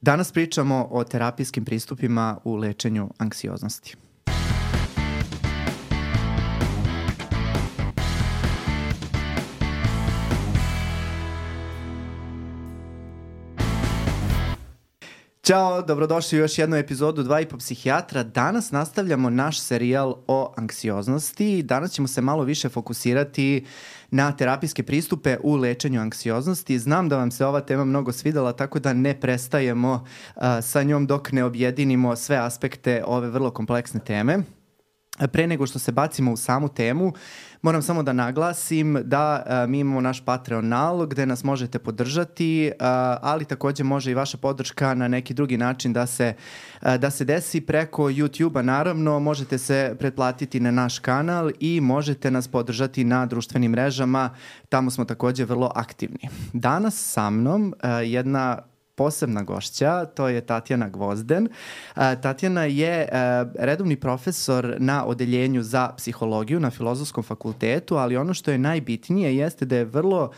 Danas pričamo o terapijskim pristupima u lečenju anksioznosti. Ćao, dobrodošli u još jednu epizodu Dva i po psihijatra. Danas nastavljamo naš serijal o anksioznosti. Danas ćemo se malo više fokusirati na terapijske pristupe u lečenju anksioznosti. Znam da vam se ova tema mnogo svidela, tako da ne prestajemo uh, sa njom dok ne objedinimo sve aspekte ove vrlo kompleksne teme. Pre nego što se bacimo u samu temu, moram samo da naglasim da a, mi imamo naš Patreon nalog gde nas možete podržati, a, ali takođe može i vaša podrška na neki drugi način da se, a, da se desi preko YouTube-a. Naravno, možete se pretplatiti na naš kanal i možete nas podržati na društvenim mrežama. Tamo smo takođe vrlo aktivni. Danas sa mnom a, jedna posebna gošća, to je Tatjana Gvozden. Tatjana je redovni profesor na odeljenju za psihologiju na Filozofskom fakultetu, ali ono što je najbitnije jeste da je vrlo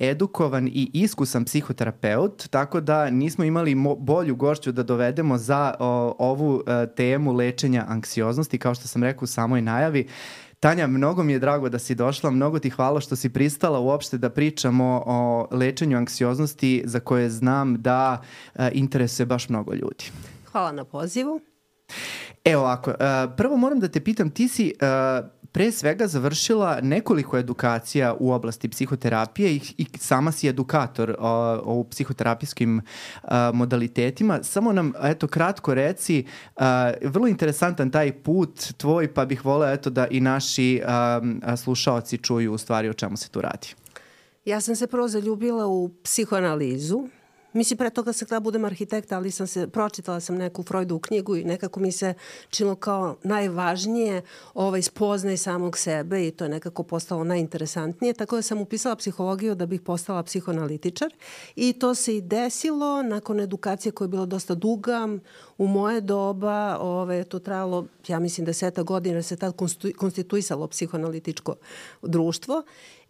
edukovan i iskusan psihoterapeut, tako da nismo imali bolju gošću da dovedemo za ovu temu lečenja anksioznosti, kao što sam rekao u samoj najavi. Tanja, mnogo mi je drago da si došla, mnogo ti hvala što si pristala uopšte da pričamo o lečenju anksioznosti za koje znam da e, interesuje baš mnogo ljudi. Hvala na pozivu. Evo ovako, e, prvo moram da te pitam, ti si e, pre svega završila nekoliko edukacija u oblasti psihoterapije i, i sama si edukator o, o psihoterapijskim a, modalitetima. Samo nam, eto, kratko reci, a, vrlo interesantan taj put tvoj, pa bih voleo, eto, da i naši a, a, slušaoci čuju u stvari o čemu se tu radi. Ja sam se prvo zaljubila u psihoanalizu, Mislim, pre toga sam htela budem arhitekta, ali sam se, pročitala sam neku Freudovu knjigu i nekako mi se činilo kao najvažnije ovaj spoznaj samog sebe i to je nekako postalo najinteresantnije. Tako da sam upisala psihologiju da bih postala psihoanalitičar i to se i desilo nakon edukacije koja je bila dosta duga. U moje doba ove, to trajalo, ja mislim, deseta godina se tad konstituisalo psihoanalitičko društvo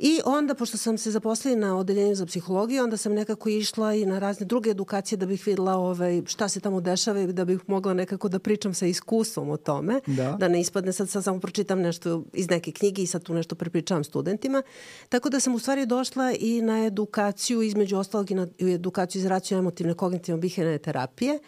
I onda, pošto sam se zaposlila na odeljenju za psihologiju, onda sam nekako išla i na razne druge edukacije da bih videla ovaj, šta se tamo dešava i da bih mogla nekako da pričam sa iskustvom o tome. Da, da ne ispadne sad, sad samo pročitam nešto iz neke knjige i sad tu nešto prepričavam studentima. Tako da sam u stvari došla i na edukaciju, između ostalog i na edukaciju iz racio-emotivne kognitivno-bihene terapije.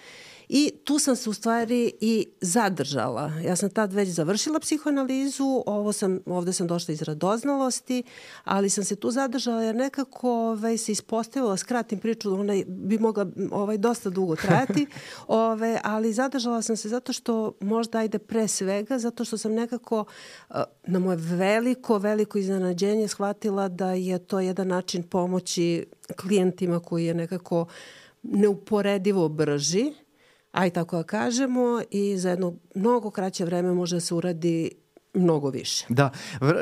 I tu sam se u stvari i zadržala. Ja sam tad već završila psihoanalizu, ovo sam, ovde sam došla iz radoznalosti, ali sam se tu zadržala jer nekako ovaj, se ispostavila, skratim priču, ona bi mogla ovaj, dosta dugo trajati, ovaj, ali zadržala sam se zato što možda ajde pre svega, zato što sam nekako eh, na moje veliko, veliko iznenađenje shvatila da je to jedan način pomoći klijentima koji je nekako neuporedivo brži aj tako da kažemo, i za jedno mnogo kraće vreme može da se uradi mnogo više. Da,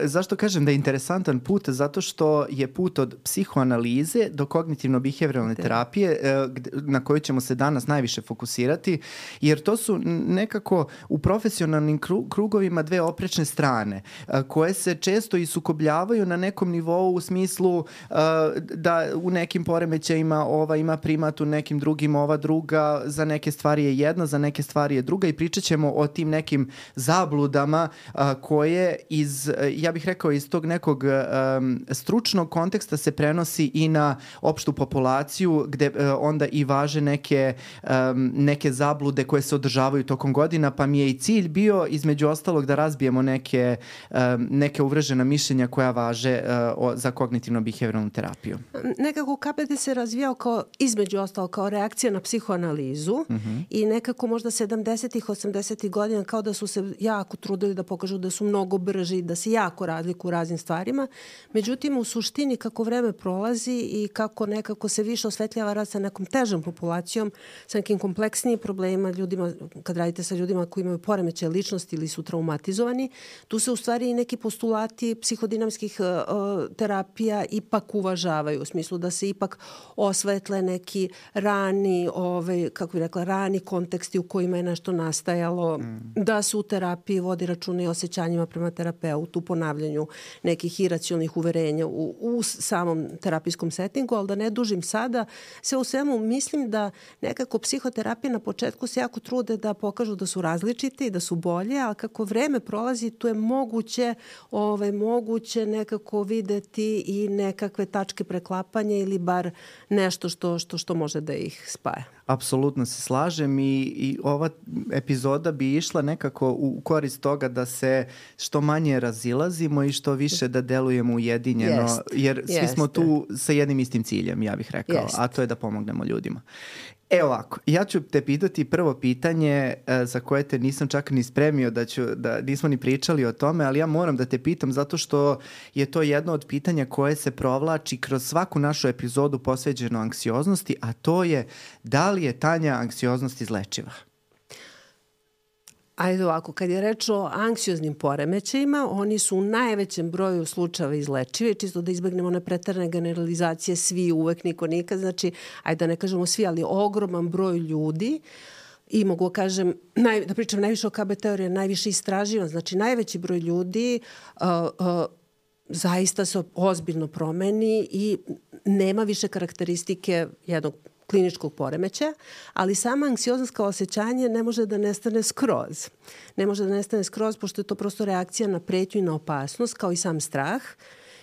zašto kažem da je interesantan put? Zato što je put od psihoanalize do kognitivno-behavioralne da. terapije e, na koju ćemo se danas najviše fokusirati, jer to su nekako u profesionalnim krugovima dve oprečne strane e, koje se često i sukobljavaju na nekom nivou u smislu e, da u nekim poremećajima ova ima primat, u nekim drugim ova druga, za neke stvari je jedna, za neke stvari je druga i pričat ćemo o tim nekim zabludama koje iz, ja bih rekao, iz tog nekog um, stručnog konteksta se prenosi i na opštu populaciju gde uh, onda i važe neke, um, neke zablude koje se održavaju tokom godina, pa mi je i cilj bio između ostalog da razbijemo neke, um, neke uvrežena mišljenja koja važe uh, o, za kognitivno-behavioralnu terapiju. Nekako KBT se razvijao kao, između ostalo, kao reakcija na psihoanalizu uh mhm. -huh. i nekako možda 70-ih, 80-ih godina kao da su se jako trudili da pokažu da su mnogo brži, da se jako razliku u raznim stvarima. Međutim, u suštini kako vreme prolazi i kako nekako se više osvetljava rad sa nekom težom populacijom, sa nekim kompleksnijim problemima, ljudima, kad radite sa ljudima koji imaju poremeće ličnosti ili su traumatizovani, tu se u stvari i neki postulati psihodinamskih uh, terapija ipak uvažavaju, u smislu da se ipak osvetle neki rani, ovaj, kako bih rekla, rani konteksti u kojima je nešto nastajalo, mm. da se u terapiji vodi računa i osjeća osjećanjima prema terapeutu, ponavljanju nekih iracionalnih uverenja u, u samom terapijskom settingu, ali da ne dužim sada, sve u svemu mislim da nekako psihoterapija na početku se jako trude da pokažu da su različite i da su bolje, ali kako vreme prolazi, tu je moguće, ovaj, moguće nekako videti i nekakve tačke preklapanja ili bar nešto što, što, što može da ih spaja. Apsolutno se slažem i, i ova epizoda bi išla nekako u korist toga da se što manje razilazimo i što više da delujemo ujedinjeno, Jest. jer svi Jeste. smo tu sa jednim istim ciljem, ja bih rekao, Jest. a to je da pomognemo ljudima. E ovako, ja ću te pitati prvo pitanje e, za koje te nisam čak ni spremio da ću, da nismo ni pričali o tome, ali ja moram da te pitam zato što je to jedno od pitanja koje se provlači kroz svaku našu epizodu posveđeno anksioznosti, a to je da li je Tanja anksioznost izlečiva? Ajde ovako, kad je reč o anksioznim poremećajima, oni su u najvećem broju slučajeva izlečivi, čisto da izbegnemo one pretarane generalizacije, svi uvek, niko nikad, znači, ajde da ne kažemo svi, ali ogroman broj ljudi i mogu da kažem, naj, da pričam najviše o KB teorije, najviše istraživan, znači najveći broj ljudi uh, uh, zaista se ozbiljno promeni i nema više karakteristike jednog kliničkog poremeća, ali sama anksioznost kao osjećanje ne može da nestane skroz. Ne može da nestane skroz pošto je to prosto reakcija na pretnju i na opasnost, kao i sam strah.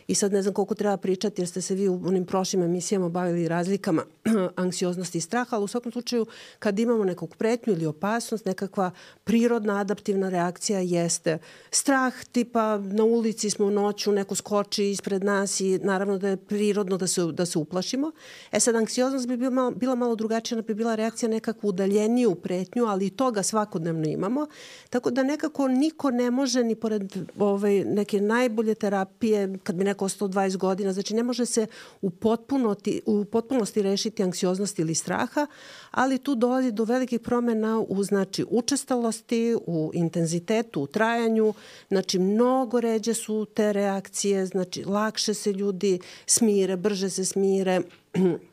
I sad ne znam koliko treba pričati jer ste se vi u onim prošlim emisijama bavili razlikama anksioznosti i straha, ali u svakom slučaju kad imamo nekog pretnju ili opasnost, nekakva prirodna adaptivna reakcija jeste strah, tipa na ulici smo noću, neko skoči ispred nas i naravno da je prirodno da se, da se uplašimo. E sad, anksioznost bi bila malo, bila malo drugačija, bi bila reakcija nekakvu udaljeniju pretnju, ali i toga svakodnevno imamo. Tako da nekako niko ne može ni pored ovaj, neke najbolje terapije, kad bi neko preko 120 godina. Znači ne može se u, potpunosti, u potpunosti rešiti anksioznost ili straha, ali tu dolazi do velikih promena u znači, učestalosti, u intenzitetu, u trajanju. Znači mnogo ređe su te reakcije, znači lakše se ljudi smire, brže se smire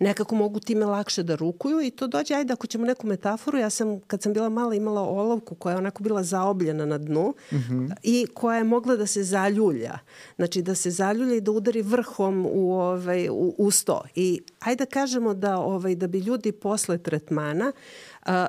nekako mogu time lakše da rukuju i to dođe, ajde ako ćemo neku metaforu, ja sam kad sam bila mala imala olovku koja je onako bila zaobljena na dnu mm -hmm. i koja je mogla da se zaljulja. Znači da se zaljulja i da udari vrhom u, ovaj, u, u sto. I ajde da kažemo da, ovaj, da bi ljudi posle tretmana a,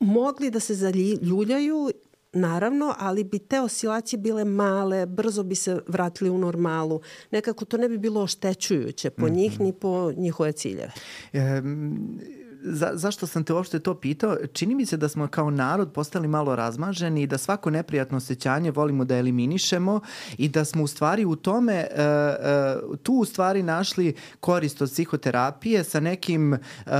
mogli da se zaljuljaju naravno, ali bi te oscilacije bile male, brzo bi se vratili u normalu. Nekako to ne bi bilo oštećujuće po njih mm -hmm. ni po njihove ciljeve. E, za, zašto sam te uopšte to pitao? Čini mi se da smo kao narod postali malo razmaženi i da svako neprijatno osjećanje volimo da eliminišemo i da smo u stvari u tome uh, uh, tu u stvari našli korist od psihoterapije sa nekim uh,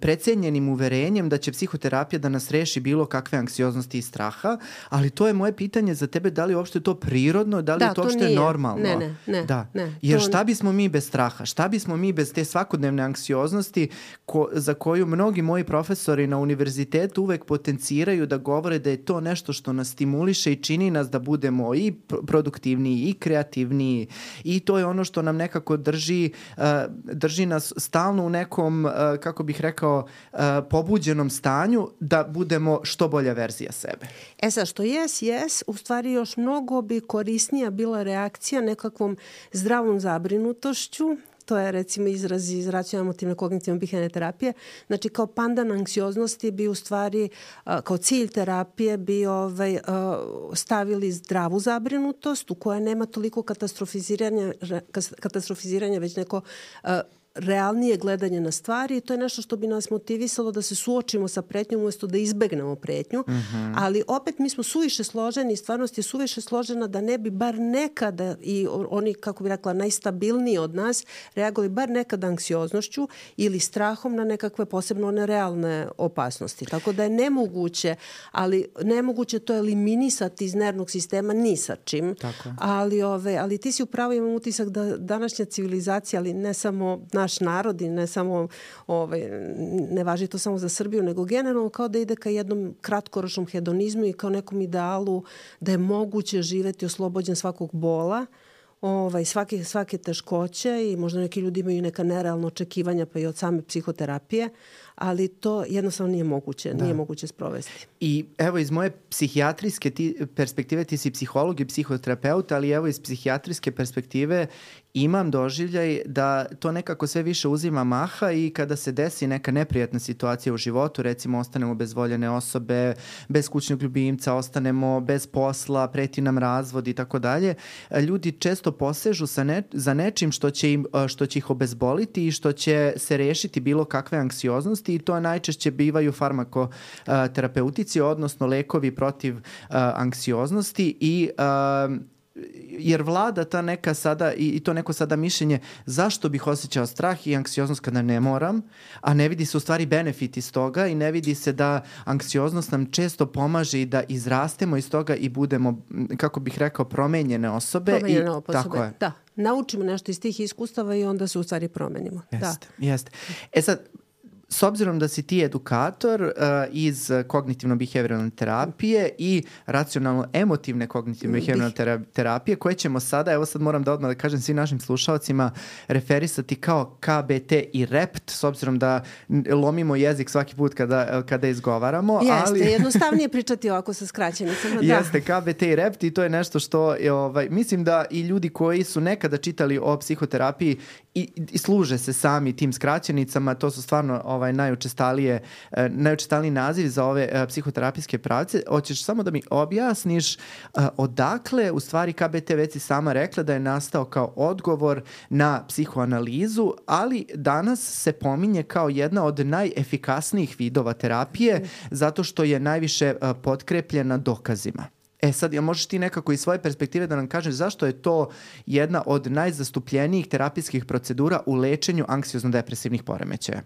precenjenim uverenjem da će psihoterapija da nas reši bilo kakve anksioznosti i straha, ali to je moje pitanje za tebe, da li uopšte to prirodno, da li da, je to uopšte nije. normalno? Ne, ne, ne. Da. ne Jer šta bismo mi bez straha? Šta bismo mi bez te svakodnevne anksioznosti ko, za za koju mnogi moji profesori na univerzitetu uvek potenciraju da govore da je to nešto što nas stimuliše i čini nas da budemo i produktivniji i kreativniji i to je ono što nam nekako drži, uh, drži nas stalno u nekom, uh, kako bih rekao, uh, pobuđenom stanju da budemo što bolja verzija sebe. E sad, što jes, jes, u stvari još mnogo bi korisnija bila reakcija nekakvom zdravom zabrinutošću to je recimo izraz iz racionalno kognitivno bihavne terapije. Znači kao pandan anksioznosti bi u stvari kao cilj terapije bi ovaj, stavili zdravu zabrinutost u kojoj nema toliko katastrofiziranja, katastrofiziranja već neko realnije gledanje na stvari i to je nešto što bi nas motivisalo da se suočimo sa pretnjom umesto da izbegnemo pretnju, mm -hmm. ali opet mi smo suviše složeni i stvarnost je suviše složena da ne bi bar nekada i oni, kako bi rekla, najstabilniji od nas reagovali bar nekada anksioznošću ili strahom na nekakve posebno one realne opasnosti. Tako da je nemoguće, ali nemoguće to eliminisati iz nervnog sistema ni sa čim. Tako. Ali, ove, ali ti si upravo imam utisak da današnja civilizacija, ali ne samo naš narod i ne samo, ovaj, ne važi to samo za Srbiju, nego generalno kao da ide ka jednom kratkoročnom hedonizmu i kao nekom idealu da je moguće živeti oslobođen svakog bola ovaj, svake, svake teškoće i možda neki ljudi imaju neka nerealna očekivanja pa i od same psihoterapije, ali to jednostavno nije moguće, da. nije moguće sprovesti. I evo iz moje psihijatrijske ti, perspektive, ti si psiholog i psihoterapeut, ali evo iz psihijatrijske perspektive imam doživljaj da to nekako sve više uzima maha i kada se desi neka neprijatna situacija u životu, recimo ostanemo bez voljene osobe, bez kućnog ljubimca, ostanemo bez posla, preti nam razvod i tako dalje, ljudi često posežu sa ne, za nečim što će, im, što će ih obezboliti i što će se rešiti bilo kakve anksioznosti i to najčešće bivaju farmakoterapeutici, odnosno lekovi protiv uh, anksioznosti i uh, jer vlada ta neka sada i, i to neko sada mišljenje zašto bih osjećao strah i anksioznost kada ne moram, a ne vidi se u stvari benefit iz toga i ne vidi se da anksioznost nam često pomaže i da izrastemo iz toga i budemo, kako bih rekao, promenjene osobe. Promenjene i, osobe, tako je. da. Naučimo nešto iz tih iskustava i onda se u stvari promenimo. Da. Jeste, da. jeste. E sad, S obzirom da si ti edukator uh, iz kognitivno-behavioralne terapije i racionalno-emotivne kognitivno-behavioralne terapije, koje ćemo sada, evo sad moram da odmah da kažem svim našim slušalcima, referisati kao KBT i REPT, s obzirom da lomimo jezik svaki put kada, kada izgovaramo. Jeste, ali... jednostavnije pričati ovako sa skraćenicama. Da. Jeste, KBT i REPT i to je nešto što, ovaj, mislim da i ljudi koji su nekada čitali o psihoterapiji i, i služe se sami tim skraćenicama, to su stvarno ovaj, najučestalije, eh, najučestaliji naziv za ove eh, psihoterapijske pravce. Hoćeš samo da mi objasniš eh, odakle, u stvari KBT već si sama rekla da je nastao kao odgovor na psihoanalizu, ali danas se pominje kao jedna od najefikasnijih vidova terapije zato što je najviše potkrepljena dokazima. E sad, ja možeš ti nekako iz svoje perspektive da nam kažeš zašto je to jedna od najzastupljenijih terapijskih procedura u lečenju anksiozno-depresivnih poremećaja?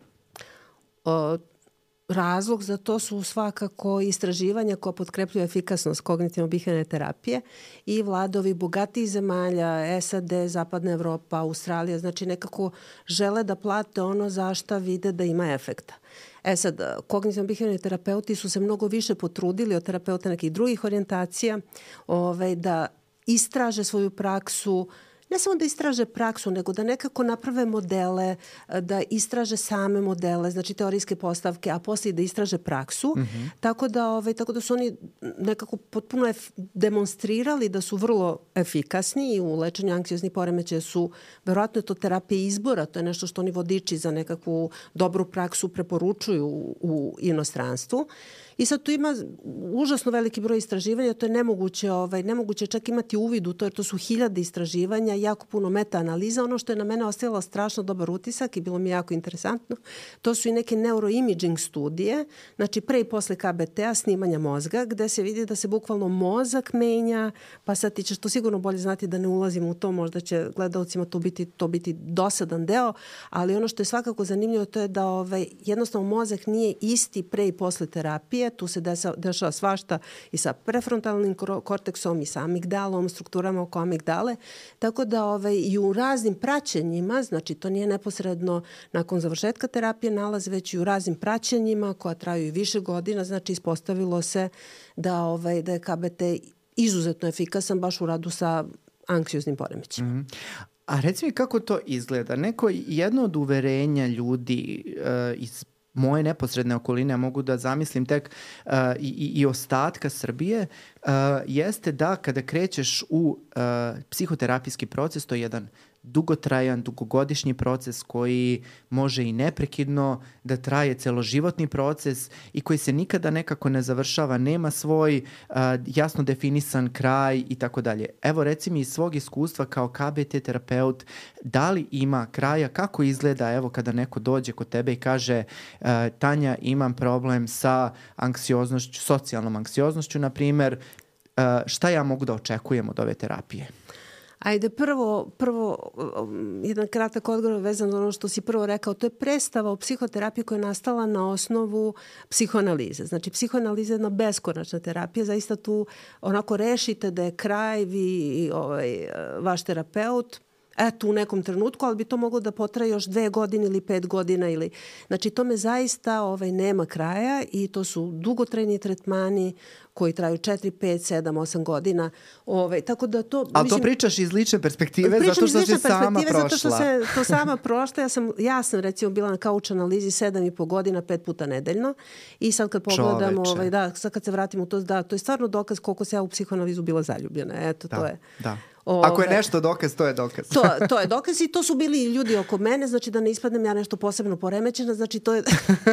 Razlog za to su svakako istraživanja koja potkrepljuju efikasnost kognitivno-bihavne terapije i vladovi bogatih zemalja, SAD, Zapadna Evropa, Australija, znači nekako žele da plate ono za šta vide da ima efekta. E sad, kognitivno behaviorni terapeuti su se mnogo više potrudili od terapeuta nekih drugih orijentacija ovaj, da istraže svoju praksu, uh, ne samo da istraže praksu, nego da nekako naprave modele, e, da istraže same modele, znači teorijske postavke, a posle da istraže praksu. Mm -hmm. Tako da ovaj tako da su oni nekako potpuno demonstrirali da su vrlo efikasni i u lečenju anksioznih poremećaja su verovatno je to terapija izbora, to je nešto što oni vodiči za nekakvu dobru praksu preporučuju u, u inostranstvu. Uh, I sad tu ima užasno veliki broj istraživanja, to je nemoguće, ovaj, nemoguće čak imati uvid u to, jer to su hiljade istraživanja, jako puno meta-analiza. Ono što je na mene ostavilo strašno dobar utisak i bilo mi jako interesantno, to su i neke neuroimaging studije, znači pre i posle KBT-a, snimanja mozga, gde se vidi da se bukvalno mozak menja, pa sad ti ćeš to sigurno bolje znati da ne ulazim u to, možda će gledalcima to biti, to biti dosadan deo, ali ono što je svakako zanimljivo to je da ovaj, jednostavno mozak nije isti pre i posle terapije, terapije, tu se dešava svašta i sa prefrontalnim korteksom i sa amigdalom, strukturama oko amigdale, tako da ovaj, i u raznim praćenjima, znači to nije neposredno nakon završetka terapije nalaz, već i u raznim praćenjima koja traju i više godina, znači ispostavilo se da, ovaj, da je KBT izuzetno efikasan baš u radu sa anksioznim poremećima. Mm -hmm. A reci mi kako to izgleda? Neko jedno od uverenja ljudi uh, iz moje neposredne okoline, mogu da zamislim tek uh, i, i ostatka Srbije, uh, jeste da kada krećeš u uh, psihoterapijski proces, to je jedan dugotrajan, dugogodišnji proces koji može i neprekidno da traje celoživotni proces i koji se nikada nekako ne završava, nema svoj uh, jasno definisan kraj i tako dalje. Evo reci mi iz svog iskustva kao KBT terapeut, da li ima kraja, kako izgleda evo kada neko dođe kod tebe i kaže uh, Tanja imam problem sa anksioznošću, socijalnom anksioznošću na primer, šta ja mogu da očekujem od ove terapije? Ajde, prvo, prvo um, jedan kratak odgovor vezan za ono što si prvo rekao, to je predstava o psihoterapiji koja je nastala na osnovu psihoanalize. Znači, psihoanaliza je jedna beskonačna terapija, zaista tu onako rešite da je kraj vi, ovaj, vaš terapeut, eto u nekom trenutku, ali bi to moglo da potraje još dve godine ili pet godina ili znači tome zaista ovaj nema kraja i to su dugotrajni tretmani koji traju 4, 5, 7, 8 godina. Ovaj, tako da to... Ali to pričaš iz lične perspektive zato što si sama prošla. Zato što se to sama prošla. Ja sam, ja sam recimo bila na kauč analizi 7 i po godina, pet puta nedeljno. I sad kad pogledamo, ovaj, da, sad kad se vratimo u to, da, to je stvarno dokaz koliko se ja u psihoanalizu bila zaljubljena. Eto, da, to je. Da. Ove, Ako je nešto dokaz, to je dokaz. to, to je dokaz i to su bili ljudi oko mene, znači da ne ispadnem ja nešto posebno poremećena, znači to je,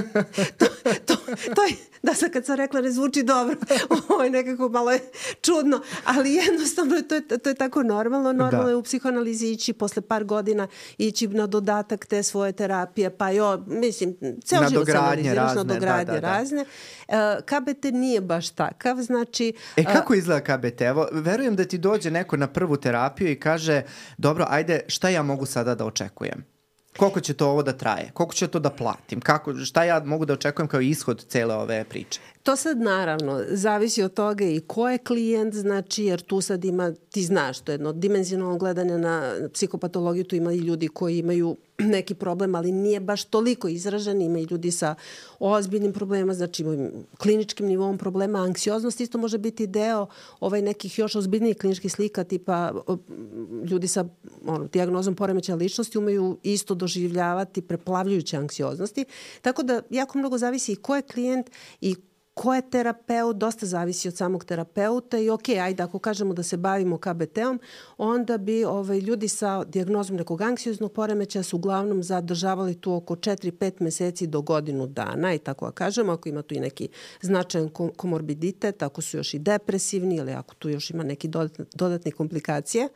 to, to, to je, da sad kad sam rekla ne zvuči dobro, ovo je nekako malo je čudno, ali jednostavno to je, to je tako normalno, normalno da. je u psihoanalizi ići posle par godina, ići na dodatak te svoje terapije, pa jo, mislim, ceo život sam analiziraš na dogradnje da, da, da. razne. Uh, e, KBT nije baš takav, znači... E, kako izgleda KBT? Evo, verujem da ti dođe neko na prvu terapiju i kaže, dobro, ajde, šta ja mogu sada da očekujem? Koliko će to ovo da traje? Koliko će to da platim? Kako, šta ja mogu da očekujem kao ishod cele ove priče? To sad naravno zavisi od toga i ko je klijent, znači jer tu sad ima, ti znaš, to je jedno dimenzionalno gledanje na psihopatologiju, tu ima i ljudi koji imaju neki problem, ali nije baš toliko izražen, ima i ljudi sa ozbiljnim problemima, znači kliničkim nivom problema, anksioznost isto može biti deo ovaj nekih još ozbiljnijih kliničkih slika, tipa ljudi sa ono, diagnozom poremeća ličnosti umeju isto doživljavati preplavljujuće anksioznosti, tako da jako mnogo zavisi i ko je klijent i ko je terapeut, dosta zavisi od samog terapeuta i ok, ajde ako kažemo da se bavimo KBT-om, onda bi ovaj, ljudi sa diagnozom nekog anksioznog poremeća su uglavnom zadržavali tu oko 4-5 meseci do godinu dana i tako da kažemo, ako ima tu i neki značajan komorbiditet, ako su još i depresivni ili ako tu još ima neki dodatne, komplikacije,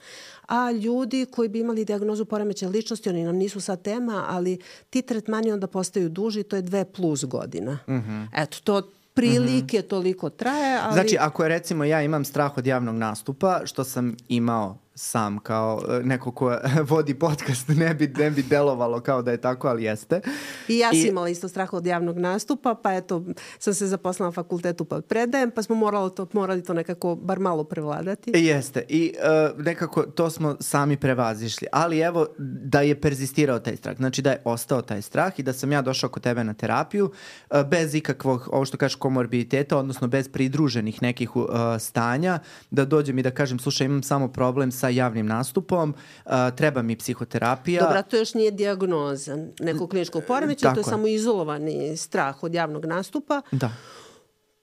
a ljudi koji bi imali diagnozu poremeća ličnosti, oni nam nisu sad tema, ali ti tretmani onda postaju duži, to je dve plus godina. Mm -hmm. Eto, to prilike mm -hmm. toliko traje. Ali... Znači, ako je recimo ja imam strah od javnog nastupa, što sam imao sam kao e, neko ko vodi podcast ne bi, ne bi delovalo kao da je tako, ali jeste. I ja sam I... imala isto strah od javnog nastupa, pa eto, sam se zaposlala na fakultetu pa predajem, pa smo morali to, morali to nekako bar malo prevladati. E, jeste. I uh, nekako to smo sami prevazišli. Ali evo, da je perzistirao taj strah. Znači da je ostao taj strah i da sam ja došao kod tebe na terapiju uh, bez ikakvog, ovo što kažeš, komorbiditeta, odnosno bez pridruženih nekih uh, stanja, da dođem i da kažem, slušaj, imam samo problem sa sa javnim nastupom, uh, treba mi psihoterapija. Dobra, to još nije diagnoza nekog kliničkog poremeća, to je, je samo izolovani strah od javnog nastupa. Da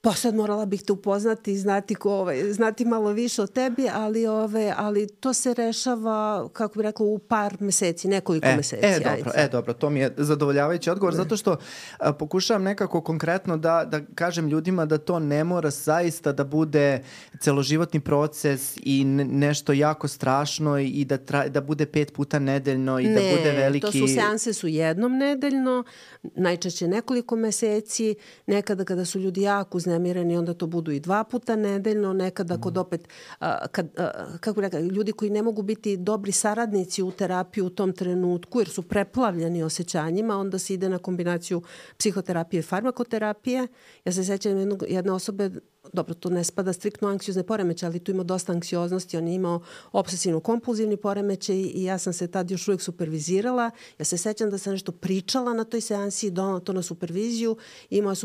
pa sad morala bih te upoznati i znati, ko, ovaj, znati malo više o tebi, ali, ove, ali to se rešava, kako bih rekla, u par meseci, nekoliko e, meseci. E, dobro, e, dobro, to mi je zadovoljavajući odgovor, zato što a, pokušavam nekako konkretno da, da kažem ljudima da to ne mora zaista da bude celoživotni proces i nešto jako strašno i da, tra, da bude pet puta nedeljno i da ne, da bude veliki... Ne, to su seanse su jednom nedeljno, najčešće nekoliko meseci, nekada kada su ljudi jako uznemireni, onda to budu i dva puta nedeljno, nekada kod opet, a, kad, a, kako rekao, ljudi koji ne mogu biti dobri saradnici u terapiju u tom trenutku, jer su preplavljeni osjećanjima, onda se ide na kombinaciju psihoterapije i farmakoterapije. Ja se sećam jednog, jedne osobe dobro, to ne spada striktno anksiozne poremeće, ali tu ima dosta anksioznosti, on je imao obsesivno-kompulzivni poremećaj i ja sam se tad još uvijek supervizirala. Ja se sećam da sam nešto pričala na toj seansi, donala to na superviziju i moja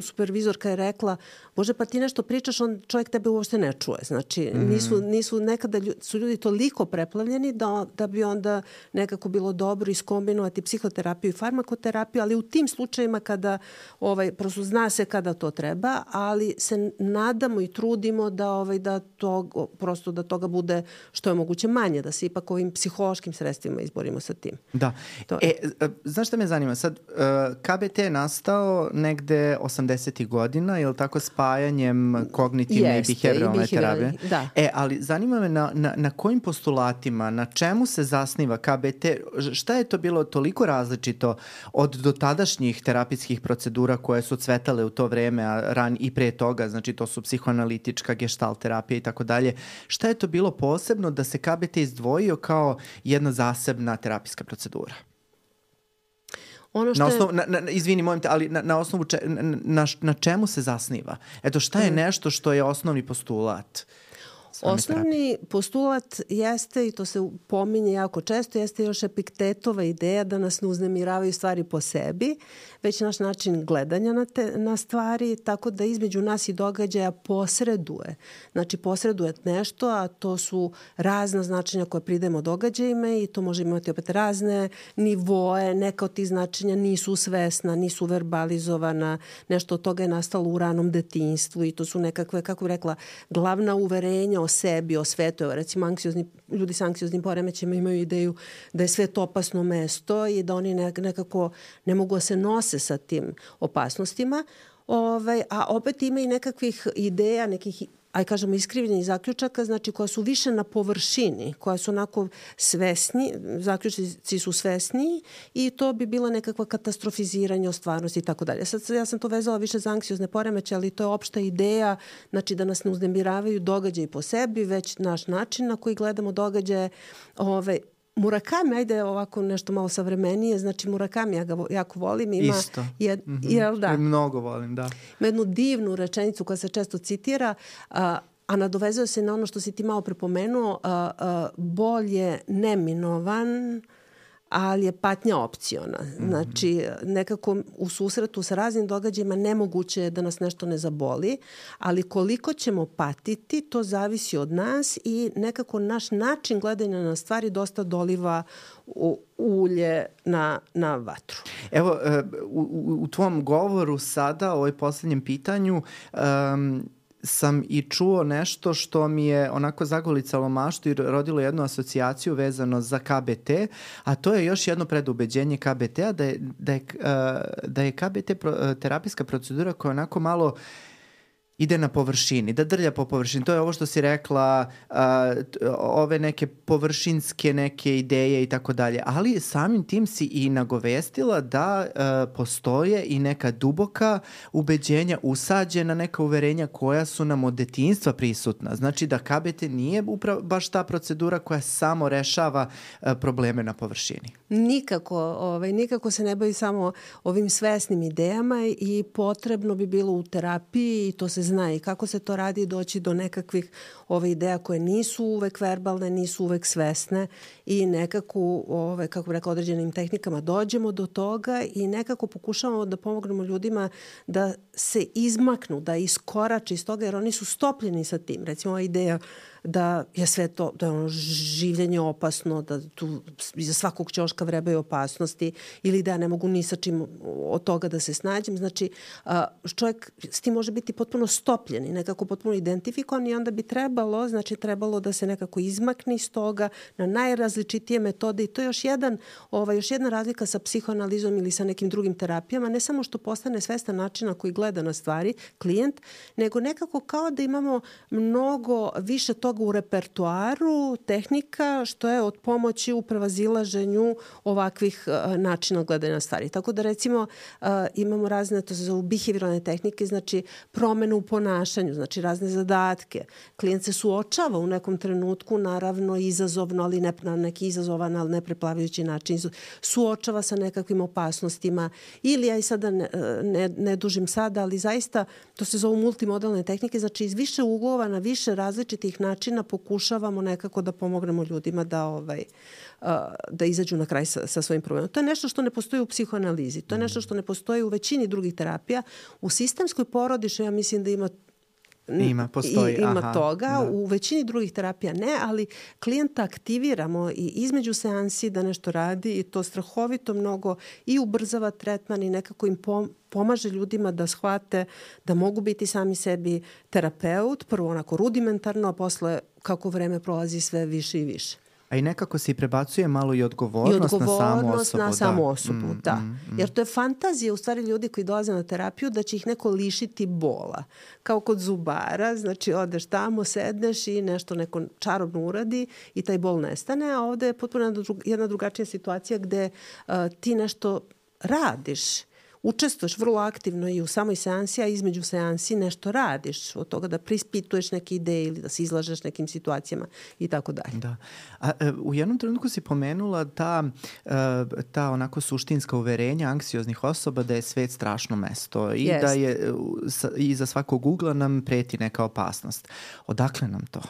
supervizorka je rekla, bože pa ti nešto pričaš, on čovjek tebe uopšte ne čuje. Znači, mm. nisu, nisu nekada ljudi, su ljudi toliko preplavljeni da, da bi onda nekako bilo dobro iskombinovati psihoterapiju i farmakoterapiju, ali u tim slučajima kada, ovaj, prosto zna se kada to treba, ali se nadamo i trudimo da ovaj da to prosto da toga bude što je moguće manje, da se ipak ovim psihološkim sredstvima izborimo sa tim. Da. To e, e znaš šta me zanima? Sad, KBT je nastao negde 80. godina, je li tako spajanjem kognitivne Jeste, i behavioralne terapije? Da. E, ali zanima me na, na, na kojim postulatima, na čemu se zasniva KBT? Šta je to bilo toliko različito od dotadašnjih terapijskih procedura koje su cvetale u to vreme, a ran i pre toga, znači to su psihoanalitička, gestalt terapija i tako dalje. Šta je to bilo posebno da se KBT izdvojio kao jedna zasebna terapijska procedura? Ono što na osnovu, je... na, na, izvini, molim te, ali na, na osnovu če, na, na, na čemu se zasniva? Eto, šta je mm. nešto što je osnovni postulat? Osnovni terapije? postulat jeste, i to se pominje jako često, jeste još epiktetova ideja da nas ne uznemiravaju stvari po sebi, već naš način gledanja na, te, na stvari, tako da između nas i događaja posreduje. Znači posreduje nešto, a to su razna značenja koje pridemo događajima i to može imati opet razne nivoe, neka od tih značenja nisu svesna, nisu verbalizovana, nešto od toga je nastalo u ranom detinstvu i to su nekakve, kako bih rekla, glavna uverenja o sebi, o svetu. Recimo, anksiozni, ljudi sa anksioznim poremećima imaju ideju da je svet opasno mesto i da oni nekako ne mogu da se nose sa tim opasnostima. Ovaj, a opet ima i nekakvih ideja, nekih aj kažemo iskrivljenih zaključaka, znači koja su više na površini, koja su onako svesni, zaključci su svesniji i to bi bilo nekakva katastrofiziranje o stvarnosti i tako dalje. Sad ja sam to vezala više za anksiozne poremeće, ali to je opšta ideja, znači da nas ne uznemiravaju događaji po sebi, već naš način na koji gledamo događaje, ovaj, Murakami, ajde ovako nešto malo savremenije, znači Murakami, ja ga jako volim. Ima Isto. Jed, mm -hmm. Jel da? Mnogo volim, da. Ima jednu divnu rečenicu koja se često citira, a, a nadovezuje se na ono što si ti malo prepomenuo, a, a, bolje neminovan, ali je patnja opciona. Mhm. Znači, nekako u susretu sa raznim događajima nemoguće je da nas nešto ne zaboli, ali koliko ćemo patiti, to zavisi od nas i nekako naš način gledanja na stvari dosta doliva u, ulje na, na vatru. Evo, e, u, u, u tvom govoru sada, o ovoj poslednjem pitanju, um, sam i čuo nešto što mi je onako zagolicalo maštu i rodilo jednu asocijaciju vezano za KBT, a to je još jedno predubeđenje KBT-a da je, da je, da je KBT terapijska procedura koja onako malo uh, ide na površini, da drlja po površini. To je ovo što si rekla, uh, ove neke površinske neke ideje i tako dalje. Ali samim tim si i nagovestila da uh, postoje i neka duboka ubeđenja, usađena neka uverenja koja su nam od detinstva prisutna. Znači da KBT nije upravo baš ta procedura koja samo rešava uh, probleme na površini. Nikako, ovaj, nikako se ne bavi samo ovim svesnim idejama i potrebno bi bilo u terapiji i to se zna i kako se to radi doći do nekakvih ove ideja koje nisu uvek verbalne, nisu uvek svesne i nekako, ove, kako bih rekla, određenim tehnikama dođemo do toga i nekako pokušavamo da pomognemo ljudima da se izmaknu, da iskorače iz toga jer oni su stopljeni sa tim. Recimo ova ideja da je sve to, da je ono življenje opasno, da tu iza svakog ćoška vrebaju opasnosti ili da ja ne mogu ni sa čim od toga da se snađem. Znači, čovjek s tim može biti potpuno stopljen i nekako potpuno identifikovan i onda bi trebalo, znači trebalo da se nekako izmakne iz toga na najrazličitije metode i to je još jedan, ovaj, još jedna razlika sa psihoanalizom ili sa nekim drugim terapijama, ne samo što postane svestan način na koji gleda na stvari klijent, nego nekako kao da imamo mnogo više toga toga u repertuaru tehnika što je od pomoći u prevazilaženju ovakvih uh, načina gledanja na stvari. Tako da recimo uh, imamo razne, to se behavioralne tehnike, znači promene u ponašanju, znači razne zadatke. Klijent se suočava u nekom trenutku, naravno izazovno, ali ne na neki izazovan, ali ne preplavajući način, suočava sa nekakvim opasnostima ili ja i sada ne, ne, ne dužim sada, ali zaista to se zove multimodalne tehnike, znači iz više uglova na više različitih načina načina pokušavamo nekako da pomognemo ljudima da ovaj da izađu na kraj sa, sa svojim problemom. To je nešto što ne postoji u psihoanalizi, to je nešto što ne postoji u većini drugih terapija. U sistemskoj porodiši ja mislim da ima Ima, postoji. I, ima Aha, toga. Da. U većini drugih terapija ne, ali klijenta aktiviramo i između seansi da nešto radi i to strahovito mnogo i ubrzava tretman i nekako im pom pomaže ljudima da shvate da mogu biti sami sebi terapeut, prvo onako rudimentarno, a posle kako vreme prolazi sve više i više. A i nekako se i prebacuje malo i odgovornost, I odgovornost na samu osobu. Na samu da. osobu, mm, da. Mm, mm. Jer to je fantazija u stvari ljudi koji dolaze na terapiju da će ih neko lišiti bola. Kao kod zubara, znači odeš tamo, sedneš i nešto neko čarobno uradi i taj bol nestane, a ovde je potpuno jedna drugačija situacija gde uh, ti nešto radiš učestvuješ vrlo aktivno i u samoj seansi, a između seansi nešto radiš od toga da prispituješ neke ideje ili da se izlažeš nekim situacijama i tako dalje. Da. A, e, u jednom trenutku si pomenula ta, e, ta onako suštinska uverenja anksioznih osoba da je svet strašno mesto i Jest. da je i za svakog ugla nam preti neka opasnost. Odakle nam to?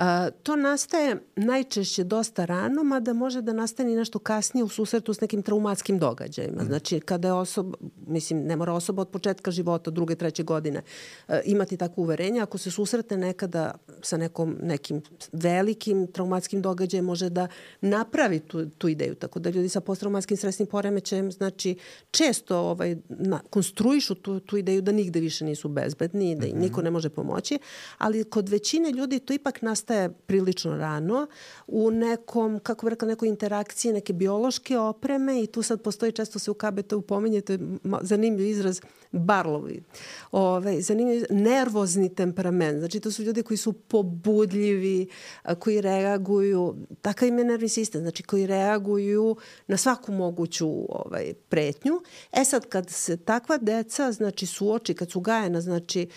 A, to nastaje najčešće dosta rano, mada može da nastane nešto kasnije u susretu s nekim traumatskim događajima. Znači, kada je osoba, mislim, ne mora osoba od početka života, druge, treće godine, a, imati takvo uverenje. Ako se susretne nekada sa nekom, nekim velikim traumatskim događajem, može da napravi tu, tu ideju. Tako da ljudi sa posttraumatskim stresnim poremećajem, znači, često ovaj, na, konstruišu tu, tu ideju da nigde više nisu bezbedni, da im mhm. niko ne može pomoći, ali kod većine ljudi to ipak nastaje prilično rano u nekom, kako bi rekla, nekoj interakciji neke biološke opreme i tu sad postoji, često se u KBT-u pominjete, zanimljiv izraz, barlovi. Ove, zanimljiv, nervozni temperament. Znači, to su ljudi koji su pobudljivi, koji reaguju, takav im je nervni sistem, znači koji reaguju na svaku moguću ovaj, pretnju. E sad, kad se takva deca, znači, suoči, kad su gajena, znači,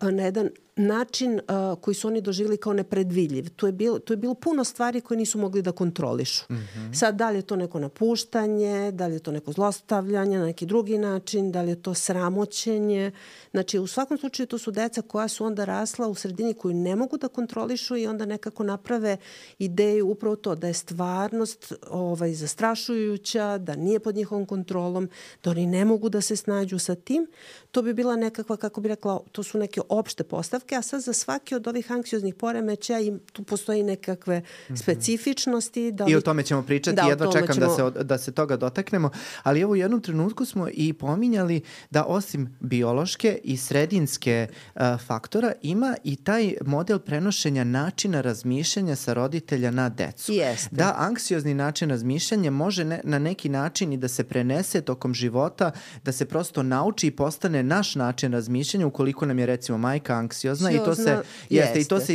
na jedan način koji su oni doživjeli kao nepredviljiv. Tu je, bilo, tu je bilo puno stvari koje nisu mogli da kontrolišu. Mm -hmm. Sad, da li je to neko napuštanje, da li je to neko zlostavljanje na neki drugi način, da li je to sramoćenje. Znači, u svakom slučaju to su deca koja su onda rasla u sredini koju ne mogu da kontrolišu i onda nekako naprave ideju upravo to da je stvarnost ovaj, zastrašujuća, da nije pod njihovom kontrolom, da oni ne mogu da se snađu sa tim. To bi bila nekakva, kako bi rekla, to su neke opšte postavke, a sad za svaki od ovih anksioznih poremeća im tu postoji nekakve mm -hmm. specifičnosti. Da li... I o tome ćemo pričati, da, jedno čekam da ćemo... da, se, da se toga dotaknemo, ali evo u jednom trenutku smo i pominjali da osim biološke i sredinske uh, faktora ima i taj model prenošenja načina razmišljanja sa roditelja na decu. Jeste. Da anksiozni način razmišljanja može ne, na neki način i da se prenese tokom života, da se prosto nauči i postane naš način razmišljanja ukoliko nam je recimo majka anksiozna i to se jeste, jeste i to se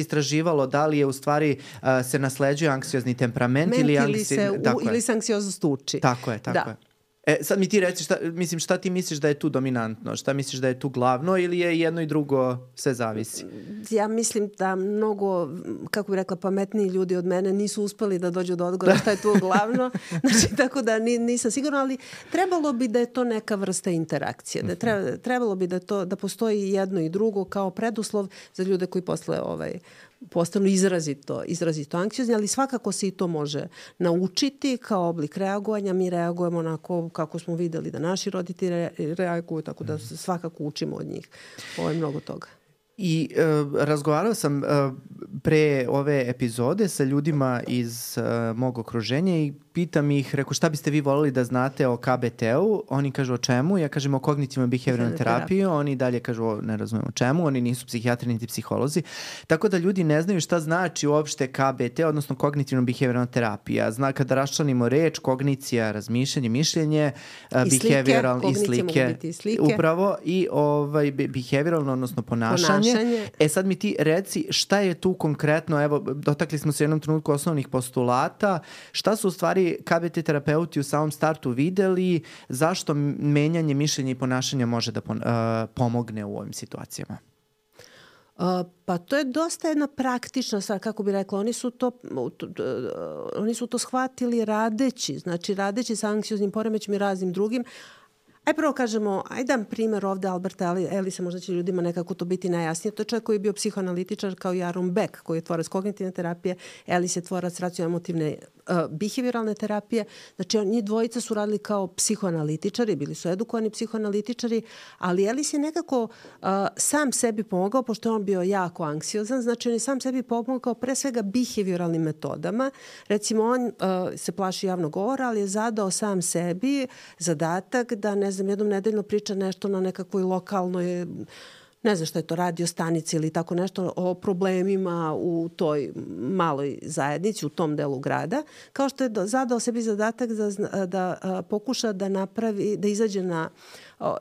istraživalo da li je u stvari uh, se nasleđuje anksiozni temperament Ment ili anksi... se u, ili se anksioznost uči. Tako je, tako da. je. E, sad mi ti reci, šta, mislim, šta ti misliš da je tu dominantno? Šta misliš da je tu glavno ili je jedno i drugo sve zavisi? Ja mislim da mnogo, kako bih rekla, pametniji ljudi od mene nisu uspeli da dođu do odgovora šta je tu glavno. Znači, tako da nisam sigurna, ali trebalo bi da je to neka vrsta interakcije. Da treba, trebalo bi da, to, da postoji jedno i drugo kao preduslov za ljude koji posle ovaj, postanu izrazito, izrazito anksiozni, ali svakako se i to može naučiti kao oblik reagovanja. Mi reagujemo onako kako smo videli da naši roditelji reaguju, tako da svakako učimo od njih. Ovo je mnogo toga. I uh, razgovarao sam uh, pre ove epizode sa ljudima iz uh, mog okruženja i pitam ih, reko šta biste vi volili da znate o KBT-u, oni kažu o čemu, ja kažem o kognitivnoj behavioralnoj terapiji, oni dalje kažu o, ne razumem o čemu, oni nisu psihijatri niti psiholozi, tako da ljudi ne znaju šta znači uopšte KBT, odnosno kognitivno behavioralna terapija. Zna kada raščlanimo reč, kognicija, razmišljanje, mišljenje, I behavioral i slike, i slike, upravo i ovaj behavioralno, odnosno ponašanje. ponašanje. E sad mi ti reci šta je tu konkretno, evo dotakli smo se u jednom trenutku osnovnih postulata, šta su u stvari KBT terapeuti u samom startu videli zašto menjanje mišljenja i ponašanja može da pomogne u ovim situacijama? Uh, pa to je dosta jedna praktična stvar, kako bi rekla, oni su to, oni su to shvatili radeći, znači radeći sa anksioznim poremećima i raznim drugim, Aj prvo kažemo, aj dam primer ovde Alberta Elisa, možda će ljudima nekako to biti najjasnije. To je čovjek koji je bio psihoanalitičar kao i Aaron Beck, koji je tvorac kognitivne terapije, Elis je tvorac racio-emotivne uh, behavioralne terapije. Znači, njih dvojica su radili kao psihoanalitičari, bili su edukovani psihoanalitičari, ali Elis je nekako uh, sam sebi pomogao, pošto je on bio jako anksiozan, znači on je sam sebi pomogao pre svega behavioralnim metodama. Recimo, on uh, se plaši javnog govora, ali je zadao sam sebi zadatak da, ne znam, jednom nedeljno priča nešto na nekakvoj lokalnoj ne znam što je to radio stanici ili tako nešto o problemima u toj maloj zajednici, u tom delu grada, kao što je zadao sebi zadatak da, da, da pokuša da napravi, da izađe na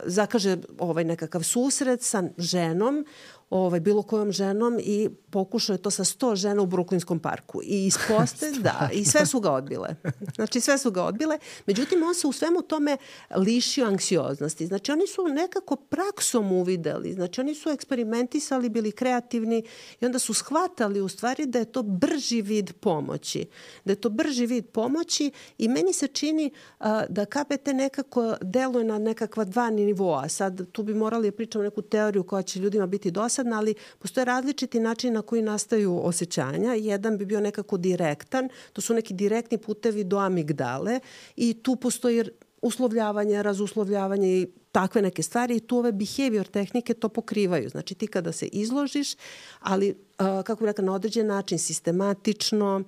zakaže ovaj nekakav susret sa ženom ovaj, bilo kojom ženom i pokušao je to sa 100 žena u Bruklinskom parku. I isposte, da, i sve su ga odbile. Znači, sve su ga odbile. Međutim, on se u svemu tome lišio anksioznosti. Znači, oni su nekako praksom uvideli. Znači, oni su eksperimentisali, bili kreativni i onda su shvatali u stvari da je to brži vid pomoći. Da je to brži vid pomoći i meni se čini a, da KBT nekako deluje na nekakva dva dva nivoa. Sad tu bi morali da pričamo neku teoriju koja će ljudima biti dosadna, ali postoje različiti načini na koji nastaju osjećanja. Jedan bi bio nekako direktan, to su neki direktni putevi do amigdale i tu postoji uslovljavanje, razuslovljavanje i takve neke stvari i tu ove behavior tehnike to pokrivaju. Znači ti kada se izložiš, ali kako bih rekla, na određen način, sistematično,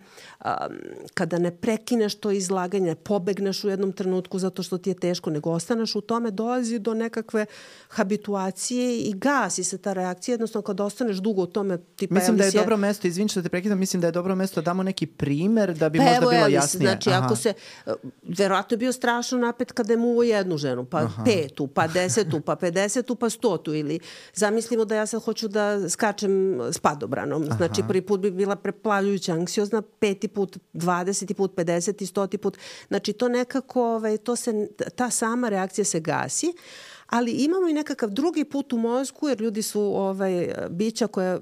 kada ne prekineš to izlaganje, pobegneš u jednom trenutku zato što ti je teško, nego ostaneš u tome, dolazi do nekakve habituacije i gasi se ta reakcija. Jednostavno, kada ostaneš dugo u tome, tipa Mislim da je dobro mesto, izvin što te prekidam, mislim da je dobro mesto da damo neki primer da bi pa možda evo, bilo jasnije. Znači, Aha. ako se, verovatno je bio strašno napet kada je muvo jednu ženu, pa Aha. petu, pa desetu, pa pedesetu, pa stotu ili zamislimo da ja sad hoću da skačem s padobranom. Znači, Aha. prvi put bi bila preplavljujuća anksiozna, peti put, dvadeseti put, pedeseti, stoti put. Znači, to nekako, ovaj, to se, ta sama reakcija se gasi ali imamo i nekakav drugi put u mozgu, jer ljudi su ovaj, bića koje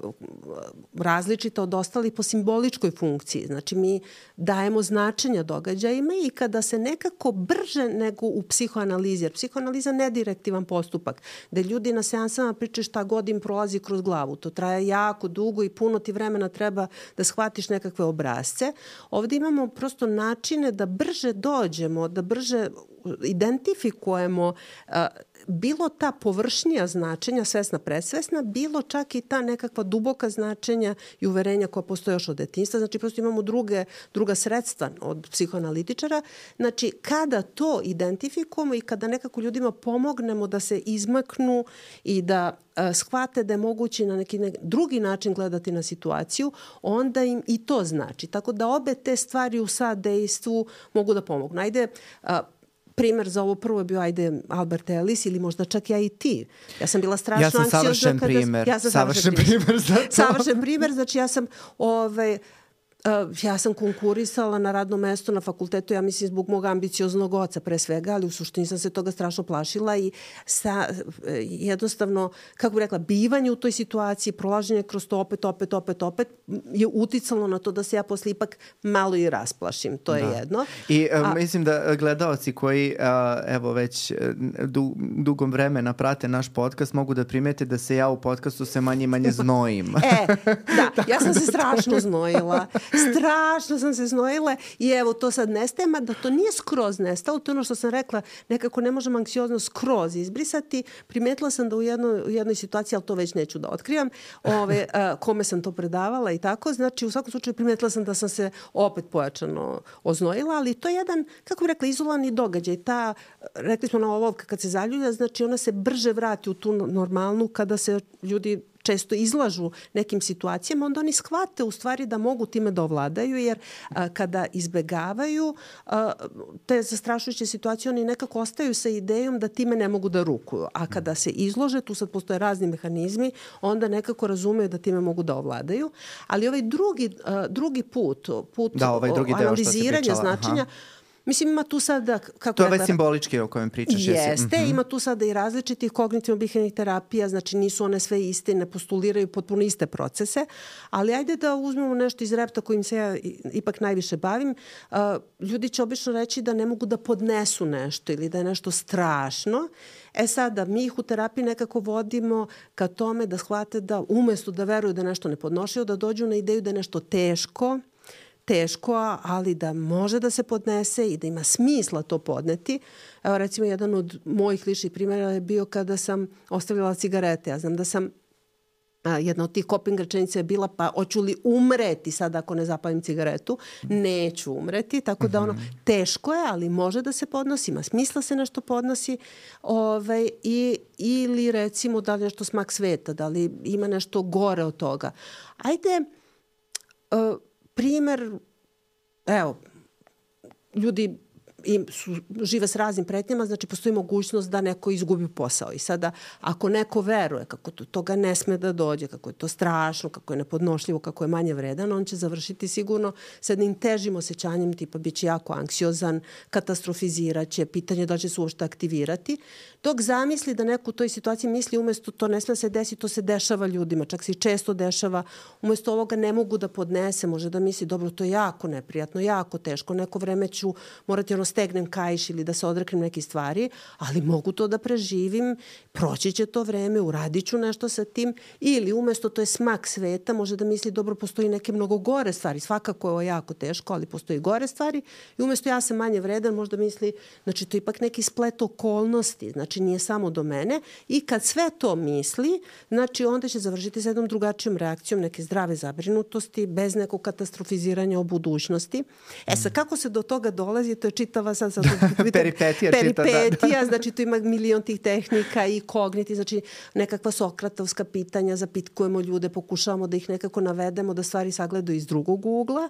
različita od ostalih po simboličkoj funkciji. Znači mi dajemo značenja događajima i kada se nekako brže nego u psihoanalizi, jer psihoanaliza ne direktivan postupak, gde ljudi na seansama pričaju šta god im prolazi kroz glavu. To traje jako dugo i puno ti vremena treba da shvatiš nekakve obrazce. Ovde imamo prosto načine da brže dođemo, da brže identifikujemo bilo ta površnija značenja, svesna, presvesna, bilo čak i ta nekakva duboka značenja i uverenja koja postoje još od detinstva. Znači, prosto imamo druge, druga sredstva od psihoanalitičara. Znači, kada to identifikujemo i kada nekako ljudima pomognemo da se izmaknu i da a, shvate da je moguće na neki ne, drugi način gledati na situaciju, onda im i to znači. Tako da obe te stvari u sadejstvu mogu da pomognu. Ajde, a, primer za ovo prvo je bio ajde Albert Ellis ili možda čak ja i ti. Ja sam bila strašno anksiozna. Ja sam savršen kada, primer. Ja sam savršen, savršen primer za to. Savršen primer, znači ja sam ovaj, Uh, ja sam konkurisala na radno mesto na fakultetu, ja mislim zbog mog ambicioznog oca pre svega, ali u suštini sam se toga strašno plašila i sa, uh, jednostavno, kako bih rekla, bivanje u toj situaciji, prolaženje kroz to opet, opet, opet, opet, je uticalo na to da se ja posle ipak malo i rasplašim. To je da. jedno. I uh, A, mislim da gledalci koji uh, evo već du, dugom vremena prate naš podcast mogu da primete da se ja u podcastu se manje manje znojim. e, da, ja sam se strašno znojila strašno sam se znojila i evo to sad nestaje, da to nije skroz nestalo, to je ono što sam rekla, nekako ne možemo anksiozno skroz izbrisati. Primetila sam da u jednoj, u jednoj situaciji, ali to već neću da otkrivam, ove, a, kome sam to predavala i tako, znači u svakom slučaju primetila sam da sam se opet pojačano oznojila, ali to je jedan, kako bih rekla, izolani događaj. Ta, rekli smo na olovka kad se zaljulja, znači ona se brže vrati u tu normalnu kada se ljudi često izlažu nekim situacijama, onda oni shvate u stvari da mogu time da ovladaju, jer a, kada izbegavaju a, te zastrašujuće situacije, oni nekako ostaju sa idejom da time ne mogu da rukuju. A kada se izlože, tu sad postoje razni mehanizmi, onda nekako razumeju da time mogu da ovladaju. Ali ovaj drugi, a, drugi put, put da, ovaj drugi analiziranja značenja, Aha Mislim, ima tu sada... Kako to je već simbolički o kojem pričaš. Jeste, mm -hmm. ima tu sada i različitih kognitivno-bihenih terapija, znači nisu one sve iste, ne postuliraju potpuno iste procese, ali ajde da uzmemo nešto iz repta kojim se ja ipak najviše bavim. Uh, ljudi će obično reći da ne mogu da podnesu nešto ili da je nešto strašno. E sada, mi ih u terapiji nekako vodimo ka tome da shvate da umesto da veruju da nešto ne podnošaju, da dođu na ideju da je nešto teško, teško, ali da može da se podnese i da ima smisla to podneti. Evo recimo jedan od mojih ličnih primjera je bio kada sam ostavljala cigarete. Ja znam da sam a, jedna od tih coping rečenica je bila pa hoću li umreti sad ako ne zapalim cigaretu? Neću umreti, tako da ono mhm. teško je, ali može da se podnosi, ima smisla se nešto podnosi ovaj, i, ili recimo da li nešto smak sveta, da li ima nešto gore od toga. Ajde, uh, primer, evo, ljudi im su, žive s raznim pretnjama, znači postoji mogućnost da neko izgubi posao. I sada, ako neko veruje kako to, toga ne sme da dođe, kako je to strašno, kako je nepodnošljivo, kako je manje vredan, on će završiti sigurno sa jednim težim osjećanjem, tipa bit će jako anksiozan, katastrofiziraće, pitanje da će se uopšte aktivirati, dok zamisli da neko u toj situaciji misli umesto to ne sme da se desi, to se dešava ljudima, čak se i često dešava, umesto ovoga ne mogu da podnese, može da misli, dobro, to je jako neprijatno, jako teško, neko vreme ću morati ono stegnem kajš ili da se odreknem neke stvari, ali mogu to da preživim, proći će to vreme, uradit ću nešto sa tim. Ili umesto to je smak sveta, može da misli dobro postoji neke mnogo gore stvari, svakako je ovo jako teško, ali postoji gore stvari. I umesto ja sam manje vredan, možda misli, znači to je ipak neki splet okolnosti, znači nije samo do mene i kad sve to misli, znači onda će završiti sa jednom drugačijom reakcijom neke zdrave zabrinutosti, bez nekog katastrofiziranja o budućnosti. E sad, kako se do toga dolazi, to je čitava sad... sad peripetija, peripetija čita, da, da. znači tu ima milion tih tehnika i kogniti, znači nekakva sokratovska pitanja, zapitkujemo ljude, pokušavamo da ih nekako navedemo, da stvari sagledaju iz drugog ugla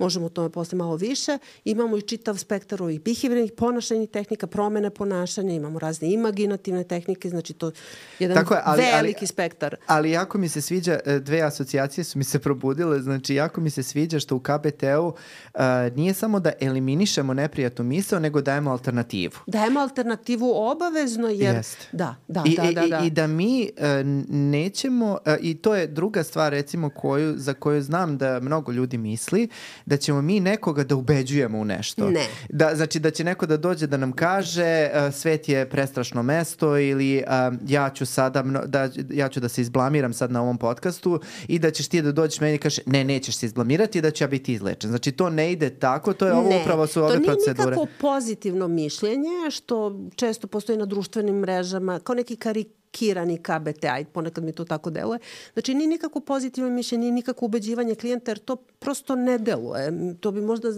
možemo o tome posle malo više. Imamo i čitav spektar ovih behaviornih ponašajnih tehnika, promene ponašanja, imamo razne imaginativne tehnike, znači to je jedan Tako je, ali, veliki ali, spektar. Ali jako mi se sviđa, e, dve asocijacije su mi se probudile, znači jako mi se sviđa što u KBT-u uh, nije samo da eliminišemo neprijatnu misao, nego dajemo alternativu. Dajemo alternativu obavezno, jer... Jest. Da, da, I, da, da, da. I, I da mi uh, nećemo, uh, i to je druga stvar recimo koju, za koju znam da mnogo ljudi misli, da ćemo mi nekoga da ubeđujemo u nešto. Ne. Da, znači da će neko da dođe da nam kaže uh, svet je prestrašno mesto ili uh, ja ću sada da, ja ću da se izblamiram sad na ovom podcastu i da ćeš ti da dođeš meni i kaže ne, nećeš se izblamirati i da ću ja biti izlečen. Znači to ne ide tako, to je ovo ne, upravo su ove procedure. To nije nikako pozitivno mišljenje što često postoji na društvenim mrežama kao neki karik kirani KBT, aj ponekad mi to tako deluje. Znači, nije nikako pozitivno mišljenje, nije nikako ubeđivanje klijenta, jer to prosto ne deluje. To bi možda,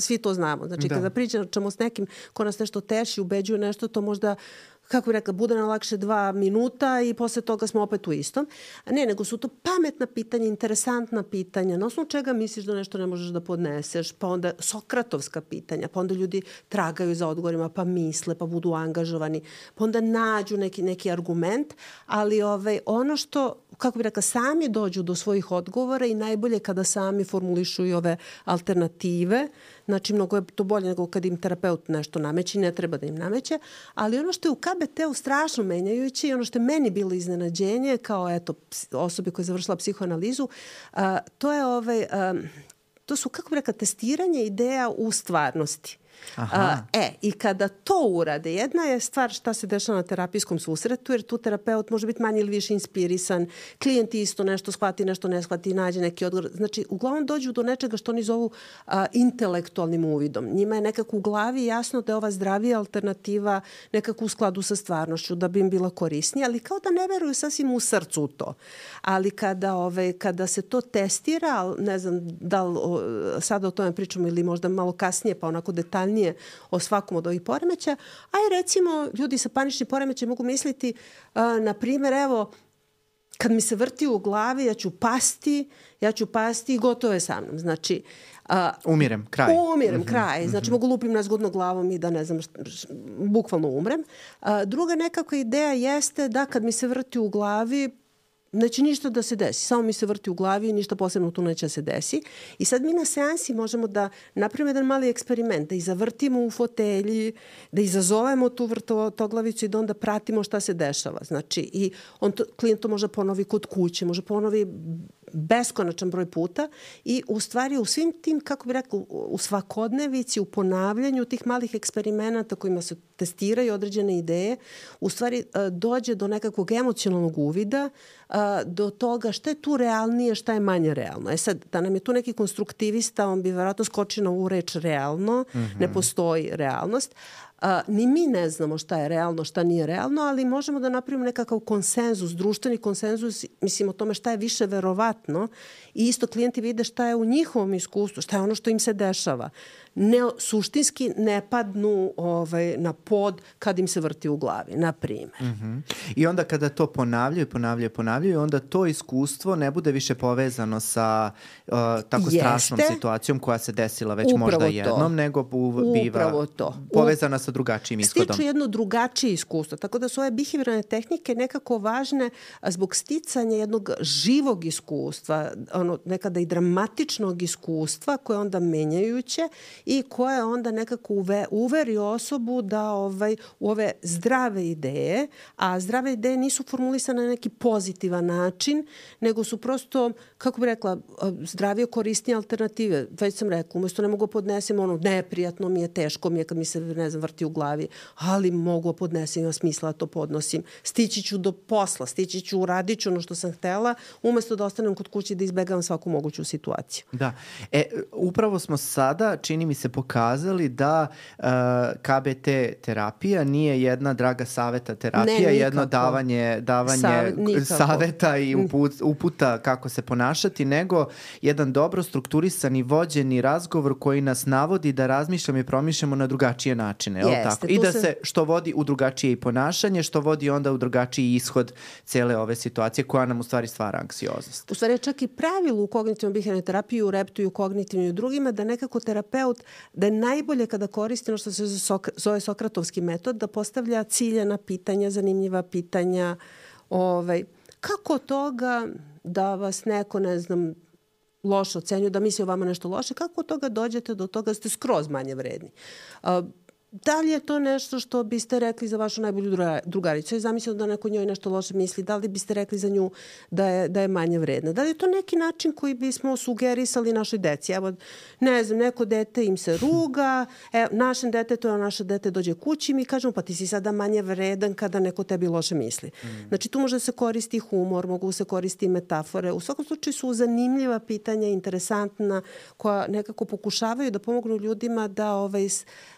svi to znamo. Znači, da. kada pričamo s nekim ko nas nešto teši, ubeđuje nešto, to možda kako bih rekla, bude nam lakše dva minuta i posle toga smo opet u istom. Ne, nego su to pametna pitanja, interesantna pitanja, na osnovu čega misliš da nešto ne možeš da podneseš, pa onda Sokratovska pitanja, pa onda ljudi tragaju za odgovorima, pa misle, pa budu angažovani, pa onda nađu neki, neki argument, ali ovaj, ono što kako bih rekla, sami dođu do svojih odgovora i najbolje kada sami formulišu i ove alternative. Znači, mnogo je to bolje nego kad im terapeut nešto nameće, ne treba da im nameće. Ali ono što je u KBT-u strašno menjajuće i ono što je meni bilo iznenađenje kao eto, osobe koja je završila psihoanalizu, a, to je ovaj, a, to su, kako bih rekla, testiranje ideja u stvarnosti. Aha. e, i kada to urade, jedna je stvar šta se dešava na terapijskom susretu, jer tu terapeut može biti manje ili više inspirisan, klijent isto nešto shvati, nešto ne shvati, nađe neki odgovor. Znači, uglavnom dođu do nečega što oni zovu a, intelektualnim uvidom. Njima je nekako u glavi jasno da je ova zdravija alternativa nekako u skladu sa stvarnošću, da bi im bila korisnija, ali kao da ne veruju sasvim u srcu u to. Ali kada, ove, kada se to testira, ne znam da li sada o tome pričamo ili možda malo kasnije, pa onako detaljno detaljnije o svakom od ovih poremeća, a i recimo ljudi sa paničnim poremećajem mogu misliti, a, na primjer, evo, kad mi se vrti u glavi, ja ću pasti, ja ću pasti i gotovo je sa mnom. Znači, a, umirem, kraj. Umirem, mm -hmm, kraj. Mhm. Znači, mm -hmm. mogu lupim nazgodno glavom i da, ne znam, bukvalno umrem. A, druga nekakva ideja jeste da kad mi se vrti u glavi, neće ništa da se desi, samo mi se vrti u glavi i ništa posebno tu neće da se desi. I sad mi na seansi možemo da napravimo jedan mali eksperiment, da i zavrtimo u fotelji, da izazovemo tu vrtoglavicu i da onda pratimo šta se dešava. Znači, i on to, klijent to može ponovi kod kuće, može ponovi beskonačan broj puta i u stvari u svim tim, kako bih rekla, u svakodnevici, u ponavljanju tih malih eksperimenata kojima se testiraju određene ideje, u stvari e, dođe do nekakvog emocionalnog uvida, e, do toga šta je tu realnije, šta je manje realno. E sad, da nam je tu neki konstruktivista, on bi verovatno skočio na ovu reč realno, mm -hmm. ne postoji realnost, A, ni mi ne znamo šta je realno, šta nije realno, ali možemo da napravimo nekakav konsenzus, društveni konsenzus, mislim o tome šta je više verovatno i isto klijenti vide šta je u njihovom iskustvu, šta je ono što im se dešava ne, suštinski ne padnu ovaj, na pod kad im se vrti u glavi, na primjer. Mm -hmm. I onda kada to ponavljaju, ponavljaju, ponavljaju, onda to iskustvo ne bude više povezano sa uh, tako Jeste. strašnom situacijom koja se desila već Upravo možda to. jednom, nego bu, biva to. povezana sa sa drugačijim ishodom. Stiču jedno drugačije iskustvo. Tako da su ove behavioralne tehnike nekako važne zbog sticanja jednog živog iskustva, ono, nekada i dramatičnog iskustva koje onda menjajuće i koje onda nekako uve, uveri osobu da ovaj, u ove zdrave ideje, a zdrave ideje nisu formulisane na neki pozitivan način, nego su prosto, kako bih rekla, zdravije korisnije alternative. Već sam rekla, umesto ne mogu podnesem ono, neprijatno mi je, teško mi je kad mi se, ne znam, vrti u glavi, ali mogu podnesem, ima smisla da to podnosim. Stići ću do posla, stići ću, uradit ću ono što sam htela, umesto da ostanem kod kuće da izbegavam svaku moguću situaciju. Da. E, upravo smo sada, čini mi se, pokazali da uh, KBT terapija nije jedna draga saveta terapija, ne, jedno davanje, davanje Savet, saveta i uput, uputa kako se ponašati, nego jedan dobro strukturisani, vođeni razgovor koji nas navodi da razmišljamo i promišljamo na drugačije načine. Jeste, tako? I da se... što vodi u drugačije i ponašanje, što vodi onda u drugačiji ishod cele ove situacije koja nam u stvari stvara anksioznost. U stvari čak i pravilo u kognitivnom bihavnoj terapiji, u reptu i u kognitivnim i u drugima, da nekako terapeut, da je najbolje kada koristi ono što se zove Sokratovski metod, da postavlja ciljena pitanja, zanimljiva pitanja, ovaj, kako toga da vas neko, ne znam, loše ocenju, da misli o vama nešto loše, kako od toga dođete do toga da ste skroz manje vredni? Da li je to nešto što biste rekli za vašu najbolju drugaricu? Ja zamislila da neko njoj nešto loše misli. Da li biste rekli za nju da je, da je manje vredna? Da li je to neki način koji bismo sugerisali našoj deci? Evo, ne znam, neko dete im se ruga, e, našem detetu, a naše dete dođe kući i mi kažemo pa ti si sada manje vredan kada neko tebi loše misli. Mm. Znači tu može se koristi humor, mogu se koristi metafore. U svakom slučaju su zanimljiva pitanja, interesantna, koja nekako pokušavaju da pomognu ljudima da ovaj,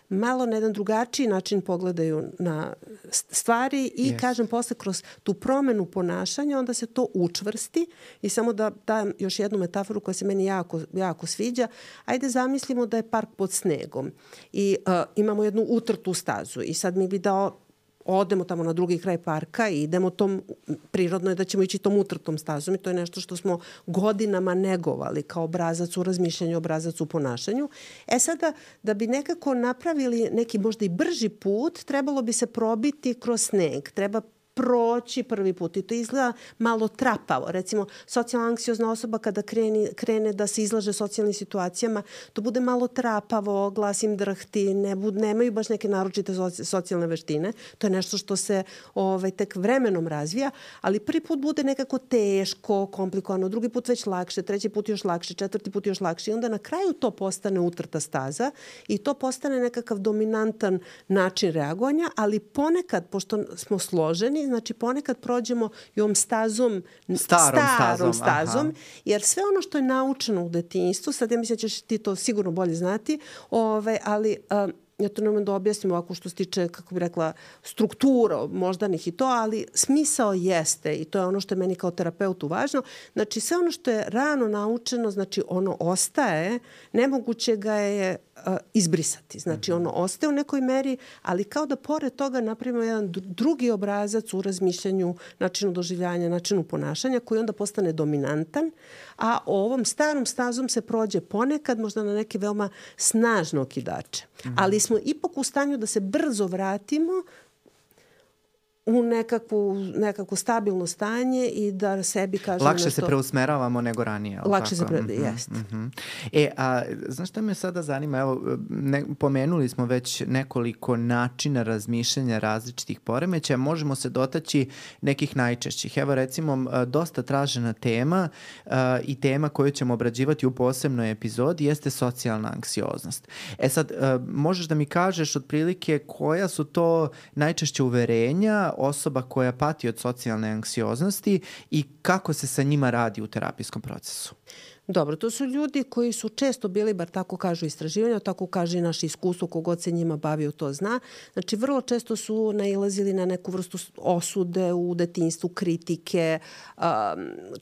malo na jedan drugačiji način pogledaju na stvari i yes. kažem posle kroz tu promenu ponašanja onda se to učvrsti i samo da dajem još jednu metaforu koja se meni jako, jako sviđa. Ajde zamislimo da je park pod snegom i uh, imamo jednu utrtu stazu i sad mi bi dao odemo tamo na drugi kraj parka i idemo tom, prirodno je da ćemo ići tom utrtom stazom i to je nešto što smo godinama negovali kao obrazac u razmišljanju, obrazac u ponašanju. E sada, da bi nekako napravili neki možda i brži put, trebalo bi se probiti kroz sneg. Treba proći prvi put i to izgleda malo trapavo. Recimo, socijalna anksiozna osoba kada kreni, krene da se izlaže socijalnim situacijama, to bude malo trapavo, glas im drhti, ne bud, nemaju baš neke naročite socijalne veštine. To je nešto što se ovaj, tek vremenom razvija, ali prvi put bude nekako teško, komplikovano, drugi put već lakše, treći put još lakše, četvrti put još lakše i onda na kraju to postane utrta staza i to postane nekakav dominantan način reagovanja, ali ponekad, pošto smo složeni, znači ponekad prođemo i ovom stazom, starom, starom stazom, stazom jer sve ono što je naučeno u detinjstvu, sad ja mislim da ćeš ti to sigurno bolje znati, ovaj, ali um, ja to nemam da objasnim ovako što se tiče, kako bih rekla, struktura moždanih i to, ali smisao jeste i to je ono što je meni kao terapeutu važno. Znači, sve ono što je rano naučeno, znači ono ostaje, nemoguće ga je izbrisati. Znači, ono ostaje u nekoj meri, ali kao da pored toga napravimo jedan drugi obrazac u razmišljanju, načinu doživljanja, načinu ponašanja, koji onda postane dominantan, a ovom starom stazom se prođe ponekad, možda na neke veoma snažne okidače. -hmm. Ali smo ipak u stanju da se brzo vratimo u nekakvu, nekakvu stabilno stanje i da sebi kažem Lakše nešto... se preusmeravamo nego ranije. Lakše tako? se pre... Mm -hmm, jest. Mm -hmm. E, a znaš šta me sada zanima? Evo, ne, pomenuli smo već nekoliko načina razmišljanja različitih poremeća. Možemo se dotaći nekih najčešćih. Evo, recimo, dosta tražena tema uh, i tema koju ćemo obrađivati u posebnoj epizodi jeste socijalna anksioznost. E sad, uh, možeš da mi kažeš otprilike koja su to najčešće uverenja osoba koja pati od socijalne anksioznosti i kako se sa njima radi u terapijskom procesu? Dobro, to su ljudi koji su često bili, bar tako kažu istraživanja, tako kaže i naše iskustvo, kogod se njima bavio to zna. Znači, vrlo često su nailazili na neku vrstu osude u detinstvu, kritike.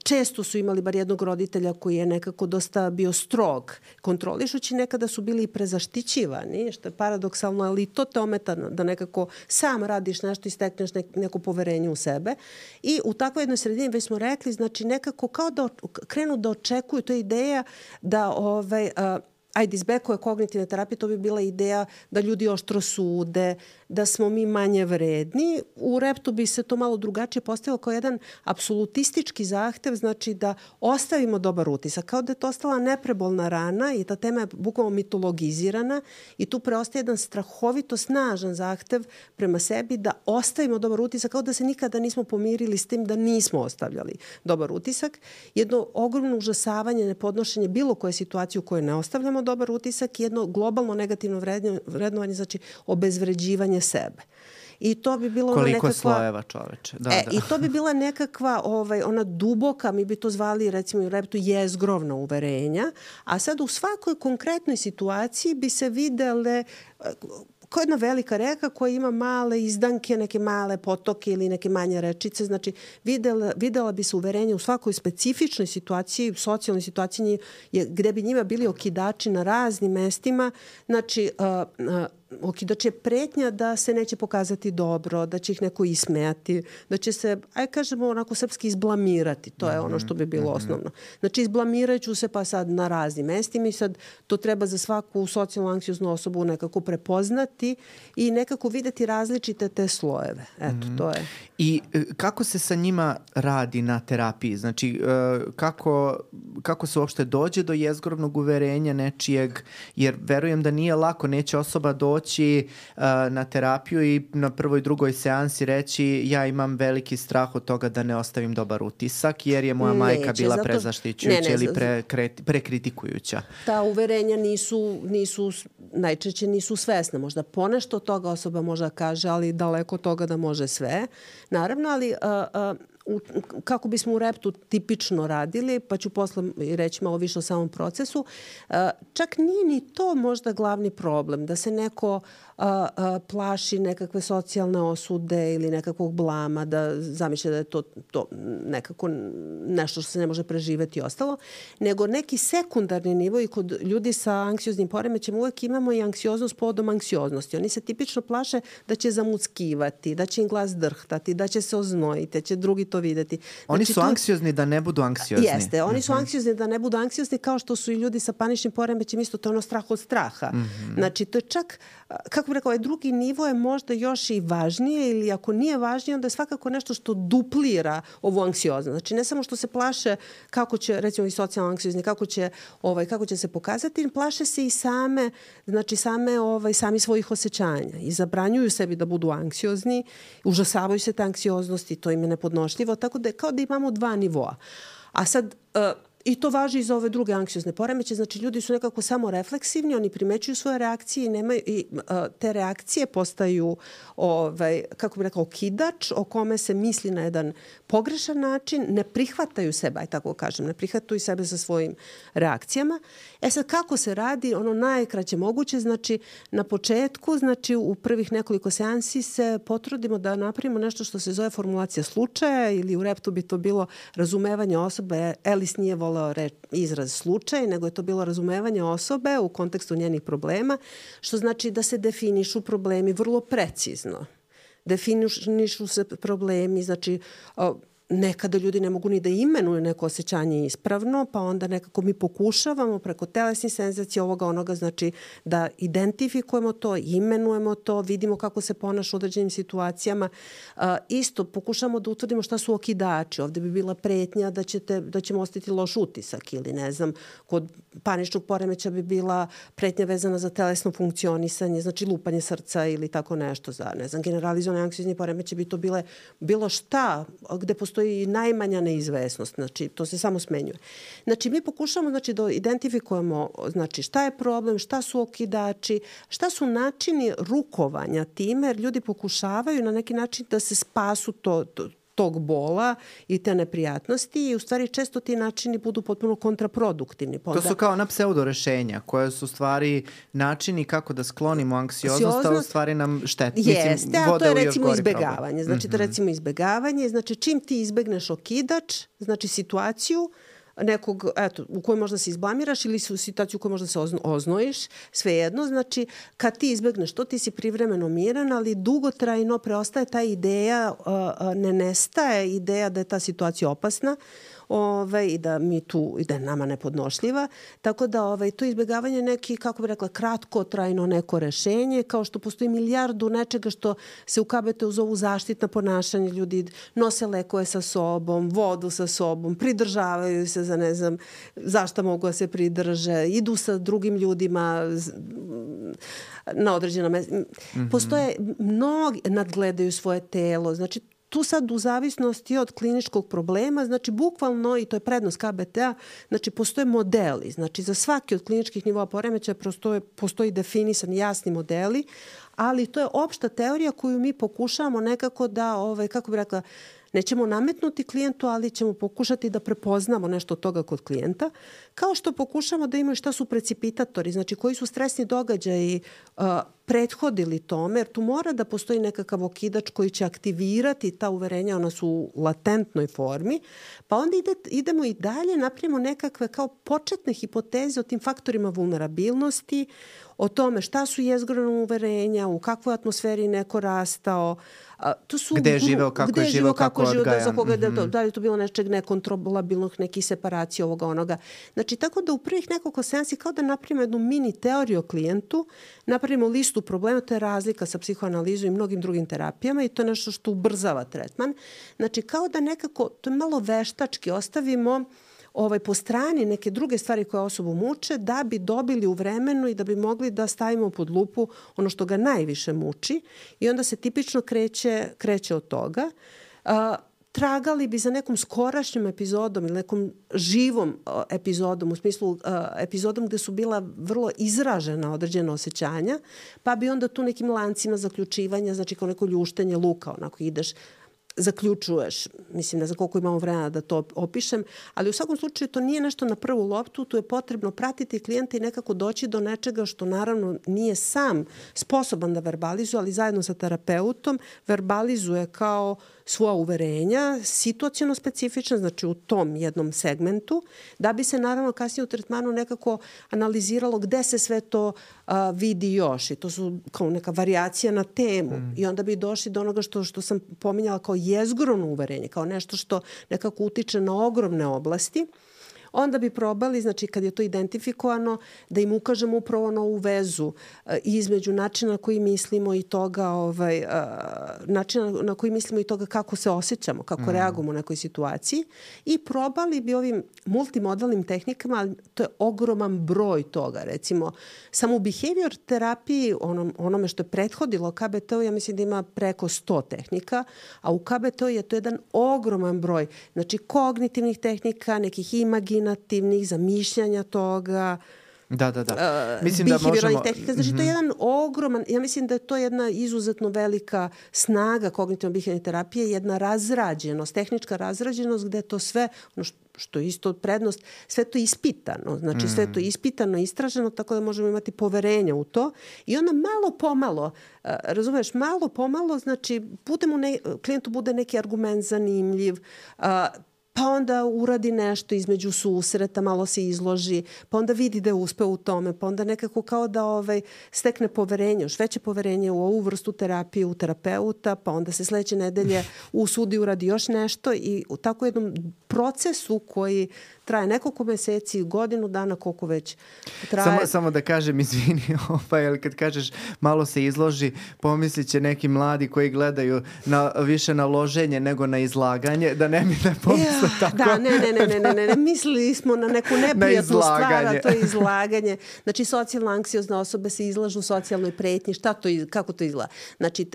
Često su imali bar jednog roditelja koji je nekako dosta bio strog, kontrolišući. Nekada su bili i prezaštićivani, što je paradoksalno, ali to te ometa da nekako sam radiš nešto i stekneš neko poverenje u sebe. I u takvoj jednoj sredini, već smo rekli, znači nekako kao da krenu da očekuju, to ideja da ovaj, ajde iz Bekove kognitivne terapije, to bi bila ideja da ljudi oštro sude, da smo mi manje vredni. U reptu bi se to malo drugačije postavilo kao jedan apsolutistički zahtev, znači da ostavimo dobar utisak, kao da je to ostala neprebolna rana i ta tema je bukvalno mitologizirana i tu preostaje jedan strahovito snažan zahtev prema sebi da ostavimo dobar utisak, kao da se nikada nismo pomirili s tim da nismo ostavljali dobar utisak. Jedno ogromno užasavanje, nepodnošenje bilo koje situacije u kojoj ne ostavljamo dobar utisak i jedno globalno negativno vrednovanje, znači obezvređivanje sebe. I to bi bilo Koliko nekakva... slojeva čoveče. Da, e, da. I to bi bila nekakva ovaj, ona duboka, mi bi to zvali recimo u reptu jezgrovna uverenja, a sad u svakoj konkretnoj situaciji bi se videle kao jedna velika reka koja ima male izdanke, neke male potoke ili neke manje rečice. Znači, videla, videla bi se uverenje u svakoj specifičnoj situaciji, socijalnoj situaciji gde bi njima bili okidači na raznim mestima. Znači, uh, uh, okidač je pretnja da se neće pokazati dobro, da će ih neko ismejati, da će se, aj kažemo onako srpski izblamirati. To je ono što bi bilo mhm. osnovno. Znači izblamiraću se pa sad na raznim mestima i sad to treba za svaku socijalno anksioznu osobu nekako prepoznati i nekako videti različite te slojeve. Eto, mm. to je. I e, kako se sa njima radi na terapiji? Znači, e, kako, kako se uopšte dođe do jezgrovnog uverenja nečijeg, jer verujem da nije lako, neće osoba doći uh, na terapiju i na prvoj, drugoj seansi reći ja imam veliki strah od toga da ne ostavim dobar utisak, jer je moja neće, majka bila zato... prezaštićujuća ne, ne, ili pre, kre, prekritikujuća. Ta uverenja nisu, nisu, najčešće nisu svesne. Možda ponešto toga osoba možda kaže, ali daleko toga da može sve naravno, ali uh, uh, u, kako bismo u reptu tipično radili, pa ću posle reći malo više o samom procesu, uh, čak nije ni to možda glavni problem, da se neko a, a, plaši nekakve socijalne osude ili nekakvog blama, da zamišlja da je to, to nekako nešto što se ne može preživeti i ostalo, nego neki sekundarni nivo i kod ljudi sa anksioznim poremećem uvek imamo i anksioznost podom anksioznosti. Oni se tipično plaše da će zamuckivati, da će im glas drhtati, da će se oznojiti, da će drugi to videti. Znači, oni su tu... anksiozni da ne budu anksiozni. Jeste, oni su mhm. anksiozni da ne budu anksiozni kao što su i ljudi sa paničnim poremećem isto to ono strah od straha. Mhm. -huh. Znači to je čak, kako bih rekao, ovaj drugi nivo je možda još i važnije ili ako nije važnije, onda je svakako nešto što duplira ovu anksioznost. Znači ne samo što se plaše kako će, recimo i socijalno anksiozni, kako će, ovaj, kako će se pokazati, plaše se i same, znači same, ovaj, sami svojih osjećanja i zabranjuju sebi da budu anksiozni, užasavaju se te anksioznosti, to im je nepodnošljivo, tako da je kao da imamo dva nivoa. A sad, uh, I to važi i za ove druge anksiozne poremeće. Znači, ljudi su nekako samo refleksivni, oni primećuju svoje reakcije i, nemaju, i uh, te reakcije postaju, ovaj, kako bih rekao, kidač o kome se misli na jedan pogrešan način, ne prihvataju sebe, aj tako kažem, ne prihvataju sebe sa svojim reakcijama. E sad, kako se radi? Ono najkraće moguće, znači, na početku, znači, u prvih nekoliko seansi se potrudimo da napravimo nešto što se zove formulacija slučaja ili u reptu bi to bilo razumevanje osobe. Elis nije volao voleo reč, izraz slučaj, nego je to bilo razumevanje osobe u kontekstu njenih problema, što znači da se definišu problemi vrlo precizno. Definišu se problemi, znači nekada ljudi ne mogu ni da imenuju neko osjećanje ispravno, pa onda nekako mi pokušavamo preko telesnih senzacija ovoga onoga, znači da identifikujemo to, imenujemo to, vidimo kako se ponaša u određenim situacijama. Isto pokušamo da utvrdimo šta su okidači. Ovde bi bila pretnja da, ćete, da ćemo ostati loš utisak ili ne znam, kod paničnog poremeća bi bila pretnja vezana za telesno funkcionisanje, znači lupanje srca ili tako nešto za, ne znam, generalizovane anksiozni poremeće bi to bile bilo šta gde postoji postoji najmanja neizvesnost, znači to se samo smenjuje. Znači mi pokušamo znači, da identifikujemo znači, šta je problem, šta su okidači, šta su načini rukovanja time, jer ljudi pokušavaju na neki način da se spasu to, to tog bola i te neprijatnosti i u stvari često ti načini budu potpuno kontraproduktivni. Pa onda... To su kao na pseudo rešenja koje su stvari načini kako da sklonimo anksioznost, a u stvari nam šteti. Jeste, Mislim, a to je recimo izbegavanje. Znači, mm -hmm. je recimo izbegavanje. Znači, čim ti izbegneš okidač, znači situaciju, nekog, eto, u kojoj možda se izblamiraš ili su situaciju u kojoj možda se ozno, oznojiš, svejedno, znači kad ti izbegneš to, ti si privremeno miran, ali dugotrajno preostaje ta ideja, ne nestaje ideja da je ta situacija opasna, ovaj, i da mi tu, i da je nama nepodnošljiva. Tako da ovaj, to izbjegavanje neki, kako bi rekla, kratko trajno neko rešenje, kao što postoji milijardu nečega što se u KBT zovu zaštitna ponašanja. Ljudi nose lekove sa sobom, vodu sa sobom, pridržavaju se za ne znam zašto mogu da se pridrže, idu sa drugim ljudima na određeno mesto. Mm -hmm. Postoje mnogi, nadgledaju svoje telo. Znači, tu sad u zavisnosti od kliničkog problema, znači bukvalno, i to je prednost KBT-a, znači postoje modeli. Znači za svaki od kliničkih nivoa poremećaja postoje, postoji definisani jasni modeli, ali to je opšta teorija koju mi pokušavamo nekako da, ovaj, kako bih rekla, Nećemo nametnuti klijentu, ali ćemo pokušati da prepoznamo nešto od toga kod klijenta, kao što pokušamo da imamo šta su precipitatori, znači koji su stresni događaji uh, prethodili tome, jer tu mora da postoji nekakav okidač koji će aktivirati ta uverenja, ona su u latentnoj formi, pa onda ide, idemo i dalje, napravimo nekakve kao početne hipoteze o tim faktorima vulnerabilnosti, o tome šta su jezgrana uverenja, u kakvoj atmosferi neko rastao, A, to su, gde je živeo, kako gde je živeo, kako, kako odgaja. Da, za koga, mm -hmm. da li je to bilo nečeg nekontrolabilnog, neki separacije ovoga onoga. Znači, tako da u prvih nekoliko seansi kao da napravimo jednu mini teoriju o klijentu, napravimo listu problema, to je razlika sa psihoanalizom i mnogim drugim terapijama i to je nešto što ubrzava tretman. Znači, kao da nekako, to je malo veštački, ostavimo ovaj, po strani neke druge stvari koje osobu muče da bi dobili u vremenu i da bi mogli da stavimo pod lupu ono što ga najviše muči i onda se tipično kreće, kreće od toga. A, tragali bi za nekom skorašnjom epizodom ili nekom živom epizodom, u smislu epizodom gde su bila vrlo izražena određena osjećanja, pa bi onda tu nekim lancima zaključivanja, znači kao neko ljuštenje luka, onako ideš zaključuješ, mislim ne znam koliko imamo vremena da to opišem, ali u svakom slučaju to nije nešto na prvu loptu, tu je potrebno pratiti klijenta i nekako doći do nečega što naravno nije sam sposoban da verbalizuje, ali zajedno sa terapeutom verbalizuje kao uh, svoja uverenja, situacijono specifična, znači u tom jednom segmentu, da bi se naravno kasnije u tretmanu nekako analiziralo gde se sve to a, vidi još. I to su kao neka variacija na temu. Mm. i onda bi došli do onoga što, što sam pominjala kao jezgrovno uverenje, kao nešto što nekako utiče na ogromne oblasti onda bi probali, znači kad je to identifikovano, da im ukažemo upravo na ovu vezu e, između načina na koji mislimo i toga, ovaj, e, načina na koji mislimo i toga kako se osjećamo, kako mm. reagujemo u nekoj situaciji i probali bi ovim multimodalnim tehnikama, ali to je ogroman broj toga. Recimo, samo u behavior terapiji, onom, onome što je prethodilo KBT-u, ja mislim da ima preko 100 tehnika, a u KBT-u je to jedan ogroman broj. Znači, kognitivnih tehnika, nekih imagina, imaginativnih zamišljanja toga, Da, da, da. Mislim da možemo... tehnika. Znači, mm -hmm. to je mhm. jedan ogroman, ja mislim da je to jedna izuzetno velika snaga kognitivno-biheviorne terapije, jedna razrađenost, tehnička razrađenost gde to sve, ono što, što je isto prednost, sve to ispitano. Znači, mm. sve to mhm. ispitano, istraženo, tako da možemo imati poverenja u to. I onda malo pomalo, uh, razumeš, malo pomalo, znači, putem u ne, klijentu bude neki argument zanimljiv, uh, pa onda uradi nešto između susreta, malo se izloži, pa onda vidi da je uspeo u tome, pa onda nekako kao da ovaj, stekne poverenje, još veće poverenje u ovu vrstu terapije, u terapeuta, pa onda se sledeće nedelje usudi uradi još nešto i u tako jednom procesu koji traje nekoliko meseci, godinu dana, koliko već traje. Samo, samo da kažem, izvini, ovaj, ali kad kažeš malo se izloži, pomislit će neki mladi koji gledaju na, više na loženje nego na izlaganje, da ne mi ne pomisle ja, tako. Da, ne, ne, ne, ne, ne, ne, ne, mislili smo na neku neprijatnu na stvar, a to je izlaganje. Znači, socijalno anksiozne osobe se izlažu socijalnoj pretnji, šta to, kako to izgleda? Znači,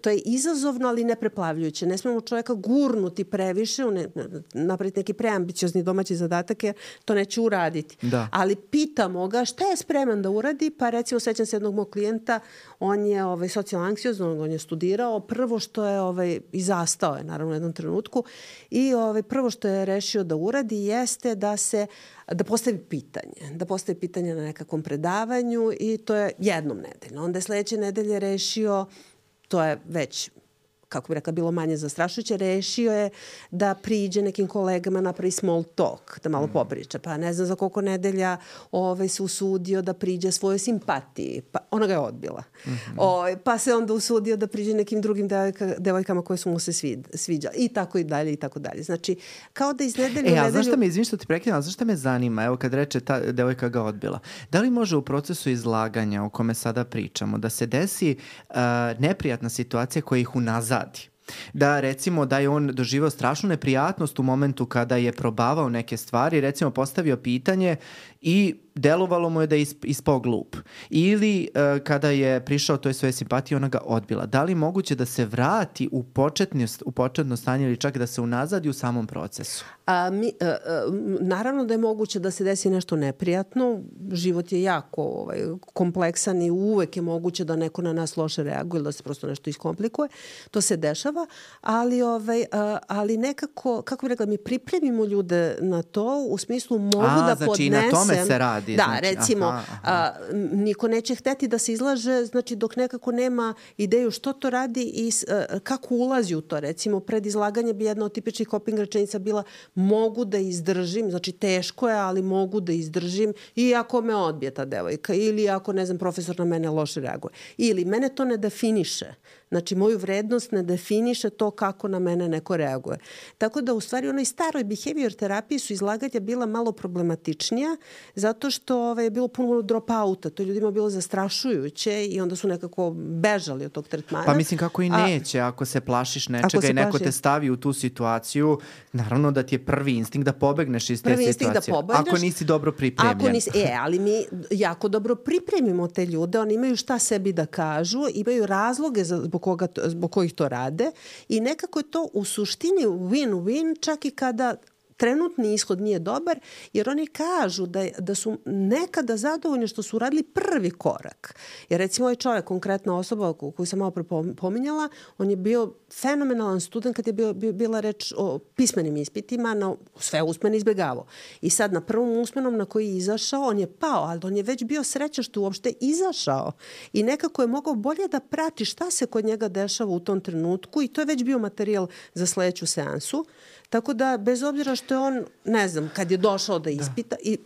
to je izazovno, ali nepreplavljujuće. Ne smemo čoveka gurnuti previše, ne, napraviti neki preambiciozni domaći domaći zadatak je to neće uraditi. Da. Ali pitamo ga šta je spreman da uradi, pa recimo sećam se jednog mog klijenta, on je ovaj, socijalno anksiozno, on je studirao, prvo što je ovaj, i zastao je naravno u jednom trenutku i ovaj, prvo što je rešio da uradi jeste da se da postavi pitanje, da postavi pitanje na nekakvom predavanju i to je jednom nedeljno. Onda je sledeće nedelje rešio, to je već kako bi rekla, bilo manje zastrašujuće, rešio je da priđe nekim kolegama, napravi small talk, da malo mm. popriča. Pa ne znam za koliko nedelja ovaj, se usudio da priđe svojoj simpatiji. Pa ona ga je odbila. Mm -hmm. o, ovaj, pa se onda usudio da priđe nekim drugim devojka, devojkama koje su mu se svid, sviđale. I tako i dalje, i tako dalje. Znači, kao da iz nedelju e, u nedelju... znaš šta me, izvim što ti prekidam, znaš šta me zanima, evo kad reče ta devojka ga odbila. Da li može u procesu izlaganja o kome sada pričamo da se desi uh, neprijatna situacija koja ih unazadi? da recimo da je on doživao strašnu neprijatnost u momentu kada je probavao neke stvari, recimo postavio pitanje i delovalo mu je da je ispao glup. Ili uh, kada je prišao toj svoje simpatije, ona ga odbila. Da li moguće da se vrati u, početno, u početno stanje ili čak da se unazadi u samom procesu? A, mi, a, a, naravno da je moguće da se desi nešto neprijatno. Život je jako ovaj, kompleksan i uvek je moguće da neko na nas loše reaguje ili da se prosto nešto iskomplikuje. To se dešava, ali, ovaj, a, ali nekako, kako bih rekla, mi pripremimo ljude na to u smislu mogu a, da znači podnesem... na tome se radi. Da, znači, recimo, aha, aha. A, niko neće hteti da se izlaže, znači dok nekako nema ideju što to radi i a, kako ulazi u to. Recimo, pred izlaganje bi jedna od tipičnih coping rečenica bila mogu da izdržim, znači teško je, ali mogu da izdržim i ako me odbije ta devojka ili ako, ne znam, profesor na mene loše reaguje. Ili mene to ne definiše. Znači, moju vrednost ne definiše to kako na mene neko reaguje. Tako da, u stvari, u onoj staroj behavior terapiji su izlaganja bila malo problematičnija, zato što ovaj, je bilo puno drop-outa. To ljudima bilo zastrašujuće i onda su nekako bežali od tog tretmana. Pa mislim, kako i neće, A, ako se plašiš nečega i neko plaši... te stavi u tu situaciju, naravno da ti je prvi instinkt da pobegneš iz te prvi situacije. Da pobegneš, ako nisi dobro pripremljen. Ako nisi, e, ali mi jako dobro pripremimo te ljude, oni imaju šta sebi da kažu, imaju razloge za, zbog, koga, zbog kojih to rade i nekako je to u suštini win-win čak i kada trenutni ishod nije dobar, jer oni kažu da, da su nekada zadovoljni što su radili prvi korak. Jer recimo ovaj čovjek, konkretna osoba koju sam malo pominjala, on je bio fenomenalan student kad je bio, bio, bila reč o pismenim ispitima, na sve usmene izbjegavao. I sad na prvom usmenom na koji je izašao, on je pao, ali on je već bio srećan što je uopšte izašao. I nekako je mogao bolje da prati šta se kod njega dešava u tom trenutku i to je već bio materijal za sledeću seansu. Tako da, bez obzira što je on, ne znam, kad je došao da, da. ispita da. i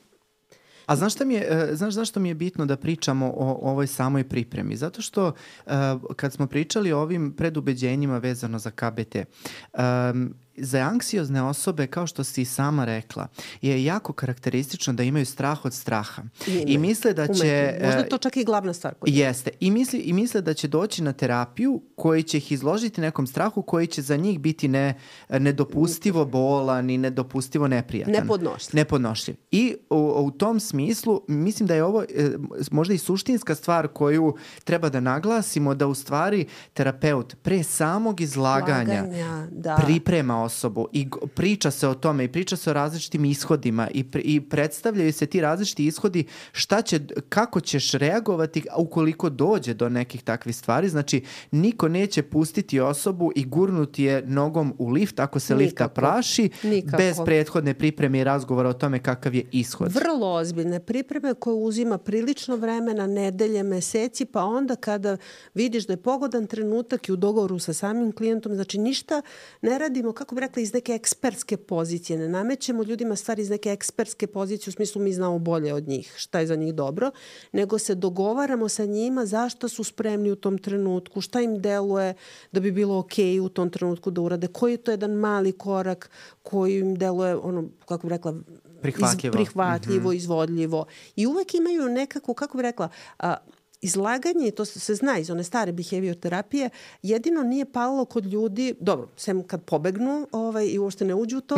A znaš šta mi je, e, znaš zašto mi je bitno da pričamo o, o ovoj samoj pripremi? Zato što uh, kad smo pričali o ovim predubeđenjima vezano za KBT, um, za anksiozne osobe, kao što si sama rekla, je jako karakteristično da imaju strah od straha. I, I misle da će... Možda je to čak i glavna stvar. Kod jeste. I, misli, I misle da će doći na terapiju koji će ih izložiti nekom strahu koji će za njih biti ne, nedopustivo bolan i nedopustivo neprijatan. Nepodnošljiv. Nepodnošljiv. I u, u tom smislu mislim da je ovo e, možda i suštinska stvar koju treba da naglasimo da u stvari terapeut pre samog izlaganja Laganja, da. priprema osobu i priča se o tome i priča se o različitim ishodima i, i predstavljaju se ti različiti ishodi šta će, kako ćeš reagovati ukoliko dođe do nekih takvih stvari. Znači, niko neće pustiti osobu i gurnuti je nogom u lift ako se Nikako. lifta praši Nikako. bez prethodne pripreme i razgovora o tome kakav je ishod. Vrlo ozbiljne pripreme koje uzima prilično vremena, nedelje, meseci, pa onda kada vidiš da je pogodan trenutak i u dogovoru sa samim klijentom, znači ništa ne radimo, kako kako bi rekla, iz neke ekspertske pozicije. Ne namećemo ljudima stvari iz neke ekspertske pozicije, u smislu mi znamo bolje od njih, šta je za njih dobro, nego se dogovaramo sa njima zašto su spremni u tom trenutku, šta im deluje da bi bilo okej okay u tom trenutku da urade, koji je to jedan mali korak koji im deluje, ono, kako bi rekla, prihvatljivo, iz, prihvatljivo mm -hmm. izvodljivo. I uvek imaju nekako, kako bi rekla, a, izlaganje, to se zna iz one stare behavior terapije, jedino nije palilo kod ljudi, dobro, sem kad pobegnu ovaj, i uopšte ne uđu u to,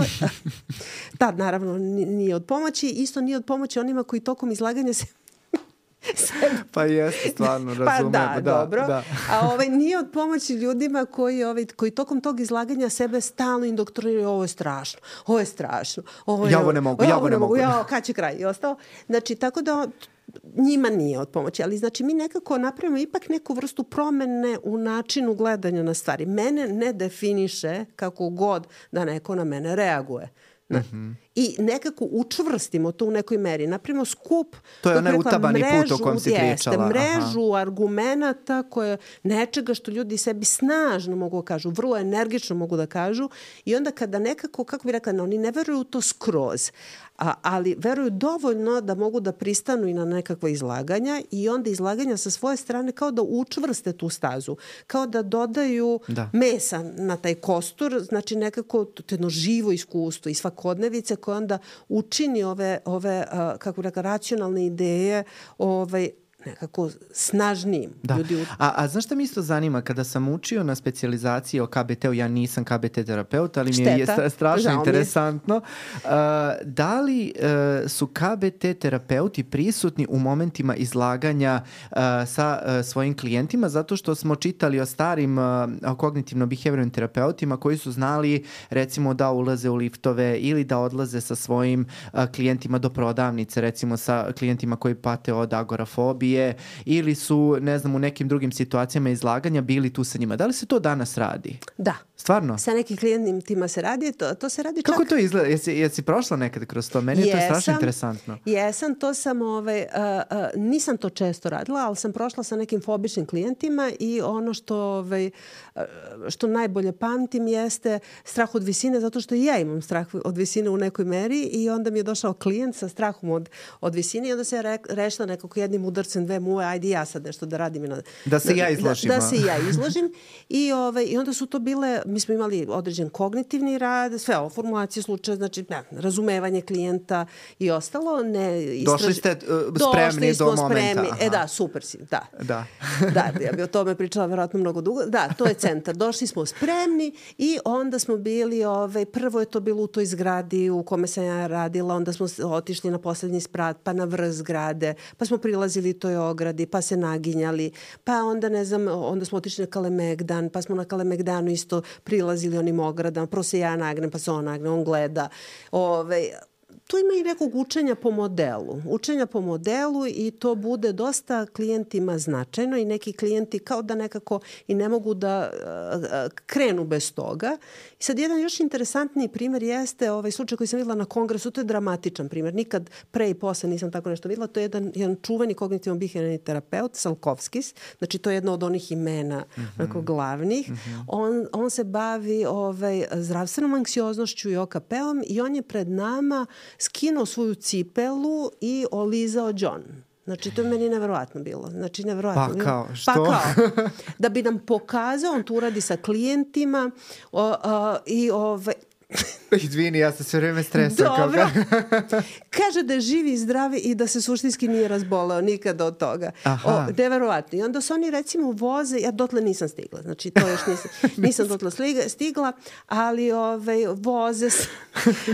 tad naravno nije od pomoći, isto nije od pomoći onima koji tokom izlaganja se pa jeste, stvarno, razumem. Pa da, da dobro. Da. A ovaj, nije od pomoći ljudima koji, ovaj, koji tokom tog izlaganja sebe stalno indoktriniraju ovo je strašno, ovo je strašno. Ovo je, ja ovo ne mogu, ja ovo ne mogu. Ja, kad će kraj i ostao. Znači, tako da njima nije od pomoći, ali znači mi nekako napravimo ipak neku vrstu promene u načinu gledanja na stvari. Mene ne definiše kako god da neko na mene reaguje. Na, uh -huh. i nekako učvrstimo to u nekoj meri. Napravimo skup, To je onaj rekla, utabani put o mrežu, kom si jeste, pričala, mrežu argumenata koje nečega što ljudi sebi snažno mogu da kažu, vrlo energično mogu da kažu i onda kada nekako, kako bi rekla, oni ne veruju to skroz, a, ali veruju dovoljno da mogu da pristanu i na nekakva izlaganja i onda izlaganja sa svoje strane kao da učvrste tu stazu, kao da dodaju Da. mesa na taj kostur, znači nekako to jedno živo iskustvo i svakodnevice koje onda učini ove, ove a, kako bi rekla, racionalne ideje ovaj, nekako snažnijim. Da. Ljudi u- A, a znaš šta mi isto zanima? Kada sam učio na specijalizaciji o KBT-u, ja nisam KBT terapeut, ali mi je Šteta. stra- strašno Žao interesantno. Uh, da li uh, su KBT terapeuti prisutni u momentima izlaganja uh, sa uh, svojim klijentima? Zato što smo čitali o starim uh, kognitivno-behaviornim terapeutima koji su znali recimo da ulaze u liftove ili da odlaze sa svojim uh, klijentima do prodavnice, recimo sa klijentima koji pate od agorafobije ili su, ne znam, u nekim drugim situacijama izlaganja bili tu sa njima. Da li se to danas radi? Da. Stvarno? Sa nekim klijentima se radi, to, to se radi Kako čak... to izgleda? Jesi, jesi prošla nekad kroz to? Meni je to strašno Jesam. interesantno. Jesam, to sam, ovaj, uh, uh, nisam to često radila, ali sam prošla sa nekim fobičnim klijentima i ono što, ovaj, uh, što najbolje pamtim jeste strah od visine, zato što i ja imam strah od visine u nekoj meri i onda mi je došao klijent sa strahom od, od visine i onda se re, rešila nekako jednim udarcem dve muve, ajde ja sad nešto da radim. i Na, Da se ja izložim, Da, da se ja izložim i, ovaj, i onda su to bile, mi smo imali određen kognitivni rad, sve ovo, formulacije slučaja, znači ne, razumevanje klijenta i ostalo. Ne, Došli ste, uh, spremni Došli do momenta, spremni. aha. E da, super si, da. Da. da, ja bi o tome pričala verovatno mnogo dugo. Da, to je centar. Došli smo spremni i onda smo bili, ovaj, prvo je to bilo u toj zgradi u kome sam ja radila, onda smo otišli na poslednji sprat, pa na vrh zgrade, pa smo prilazili toj ogradi, pa se naginjali, pa onda ne znam, onda smo otišli na Kalemegdan, pa smo na Kalemegdanu isto prilazili onim ogradama, prvo se ja nagnem, pa se on nagne, on gleda. Ove, tu ima i nekog učenja po modelu. Učenja po modelu i to bude dosta klijentima značajno i neki klijenti kao da nekako i ne mogu da krenu bez toga. I sad jedan još interesantniji primjer jeste ovaj slučaj koji sam videla na kongresu, to je dramatičan primjer. Nikad pre i posle nisam tako nešto videla. To je jedan, jedan čuveni kognitivno behaviorni terapeut, Salkovskis. Znači to je jedno od onih imena mm -hmm. onako, glavnih. Mm -hmm. on, on se bavi ovaj, zdravstvenom anksioznošću i OKP-om i on je pred nama skinuo svoju cipelu i olizao John. Znači, to je meni neverovatno bilo. Znači, neverovatno. Pa kao, što? Pa kao. Da bi nam pokazao, on to uradi sa klijentima o, o, i ove, Izvini, ja se sve vreme stresam. kao Dobro. ka- Kaže da je živi i zdravi i da se suštinski nije razboleo nikada od toga. Aha. O, neverovatno. I onda se oni recimo voze, ja dotle nisam stigla, znači to još nisam, nisam dotle sliga- stigla, ali ovaj, voze, se,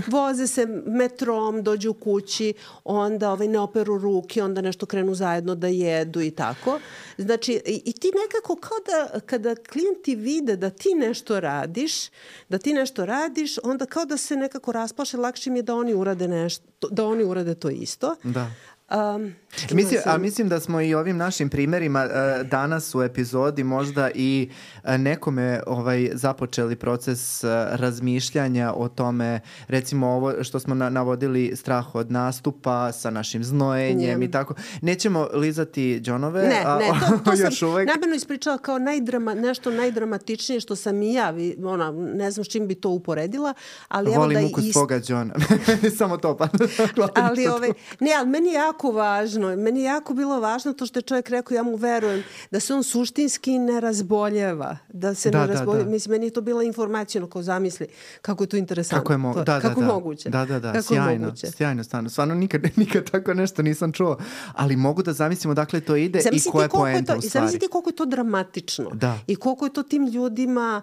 voze se metrom, dođu kući, onda ovaj, ne operu ruke, onda nešto krenu zajedno da jedu i tako. Znači, i, i ti nekako kao da kada klijenti vide da ti nešto radiš, da ti nešto radiš, onda kao da se nekako rasplaše, lakše mi je da oni urade nešto, da oni urade to isto. Da. Um, Mislim, a mislim da smo i ovim našim primerima uh, danas u epizodi možda i uh, nekome ovaj započeli proces uh, razmišljanja o tome, recimo ovo što smo na, navodili strah od nastupa sa našim znojenjem Njem. i tako. Nećemo lizati džonove, Ne, a ne, to, to još sam uvek. namerno ispričala kao najdrama, nešto najdramatičnije što sam i ja, ona, ne znam s čim bi to uporedila, ali evo Volim da ukus ist- svoga džona. Samo to pa. ali ovaj, ne, ali meni je jako važno, meni je jako bilo važno to što je čovjek rekao, ja mu verujem, da se on suštinski ne razboljeva, da se Da, ne da, razboljeva. da. Mislim, meni je to bila informacija, ko zamisli kako je to interesantno. Kako je mo da, da, kako da. moguće. Da, da, da, kako sjajno, moguće. sjajno, stvarno. Stvarno nikad, nikad tako nešto nisam čuo, ali mogu da zamislim odakle to ide i Zamisli ti koja je koliko je poenta to, u i stvari. zamisli ti koliko je to dramatično. Da. I koliko je to tim ljudima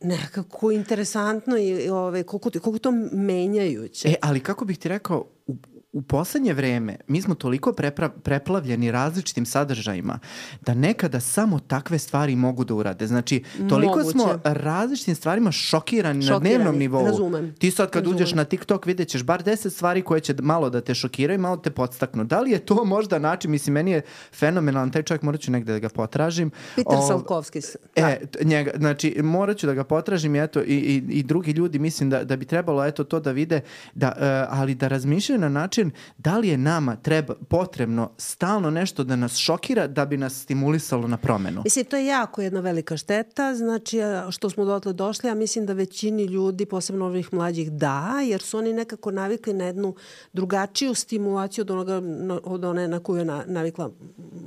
nekako interesantno i, i ove, koliko, koliko je to menjajuće. E, ali kako bih ti rekao, u, u poslednje vreme mi smo toliko prepra, preplavljeni različitim sadržajima da nekada samo takve stvari mogu da urade. Znači, toliko Moguće. smo različitim stvarima šokirani, na Šokirani, dnevnom nivou. razumem. Ti sad kad Razumem. uđeš na TikTok vidjet ćeš bar 10 stvari koje će malo da te šokiraju, malo te podstaknu. Da li je to možda način, mislim, meni je fenomenalan taj čovjek, morat ću negde da ga potražim. Peter Ov- Salkovski. s- da. E, njega, znači, morat ću da ga potražim eto, i, i, i drugi ljudi mislim da, da bi trebalo eto to da vide, da, e, ali da razmišljaju na način da li je nama treba, potrebno stalno nešto da nas šokira da bi nas stimulisalo na promenu. Mislim, to je jako jedna velika šteta, znači što smo dotle došli, a mislim da većini ljudi, posebno ovih mlađih, da, jer su oni nekako navikli na jednu drugačiju stimulaciju od, onoga, od one na koju je na, navikla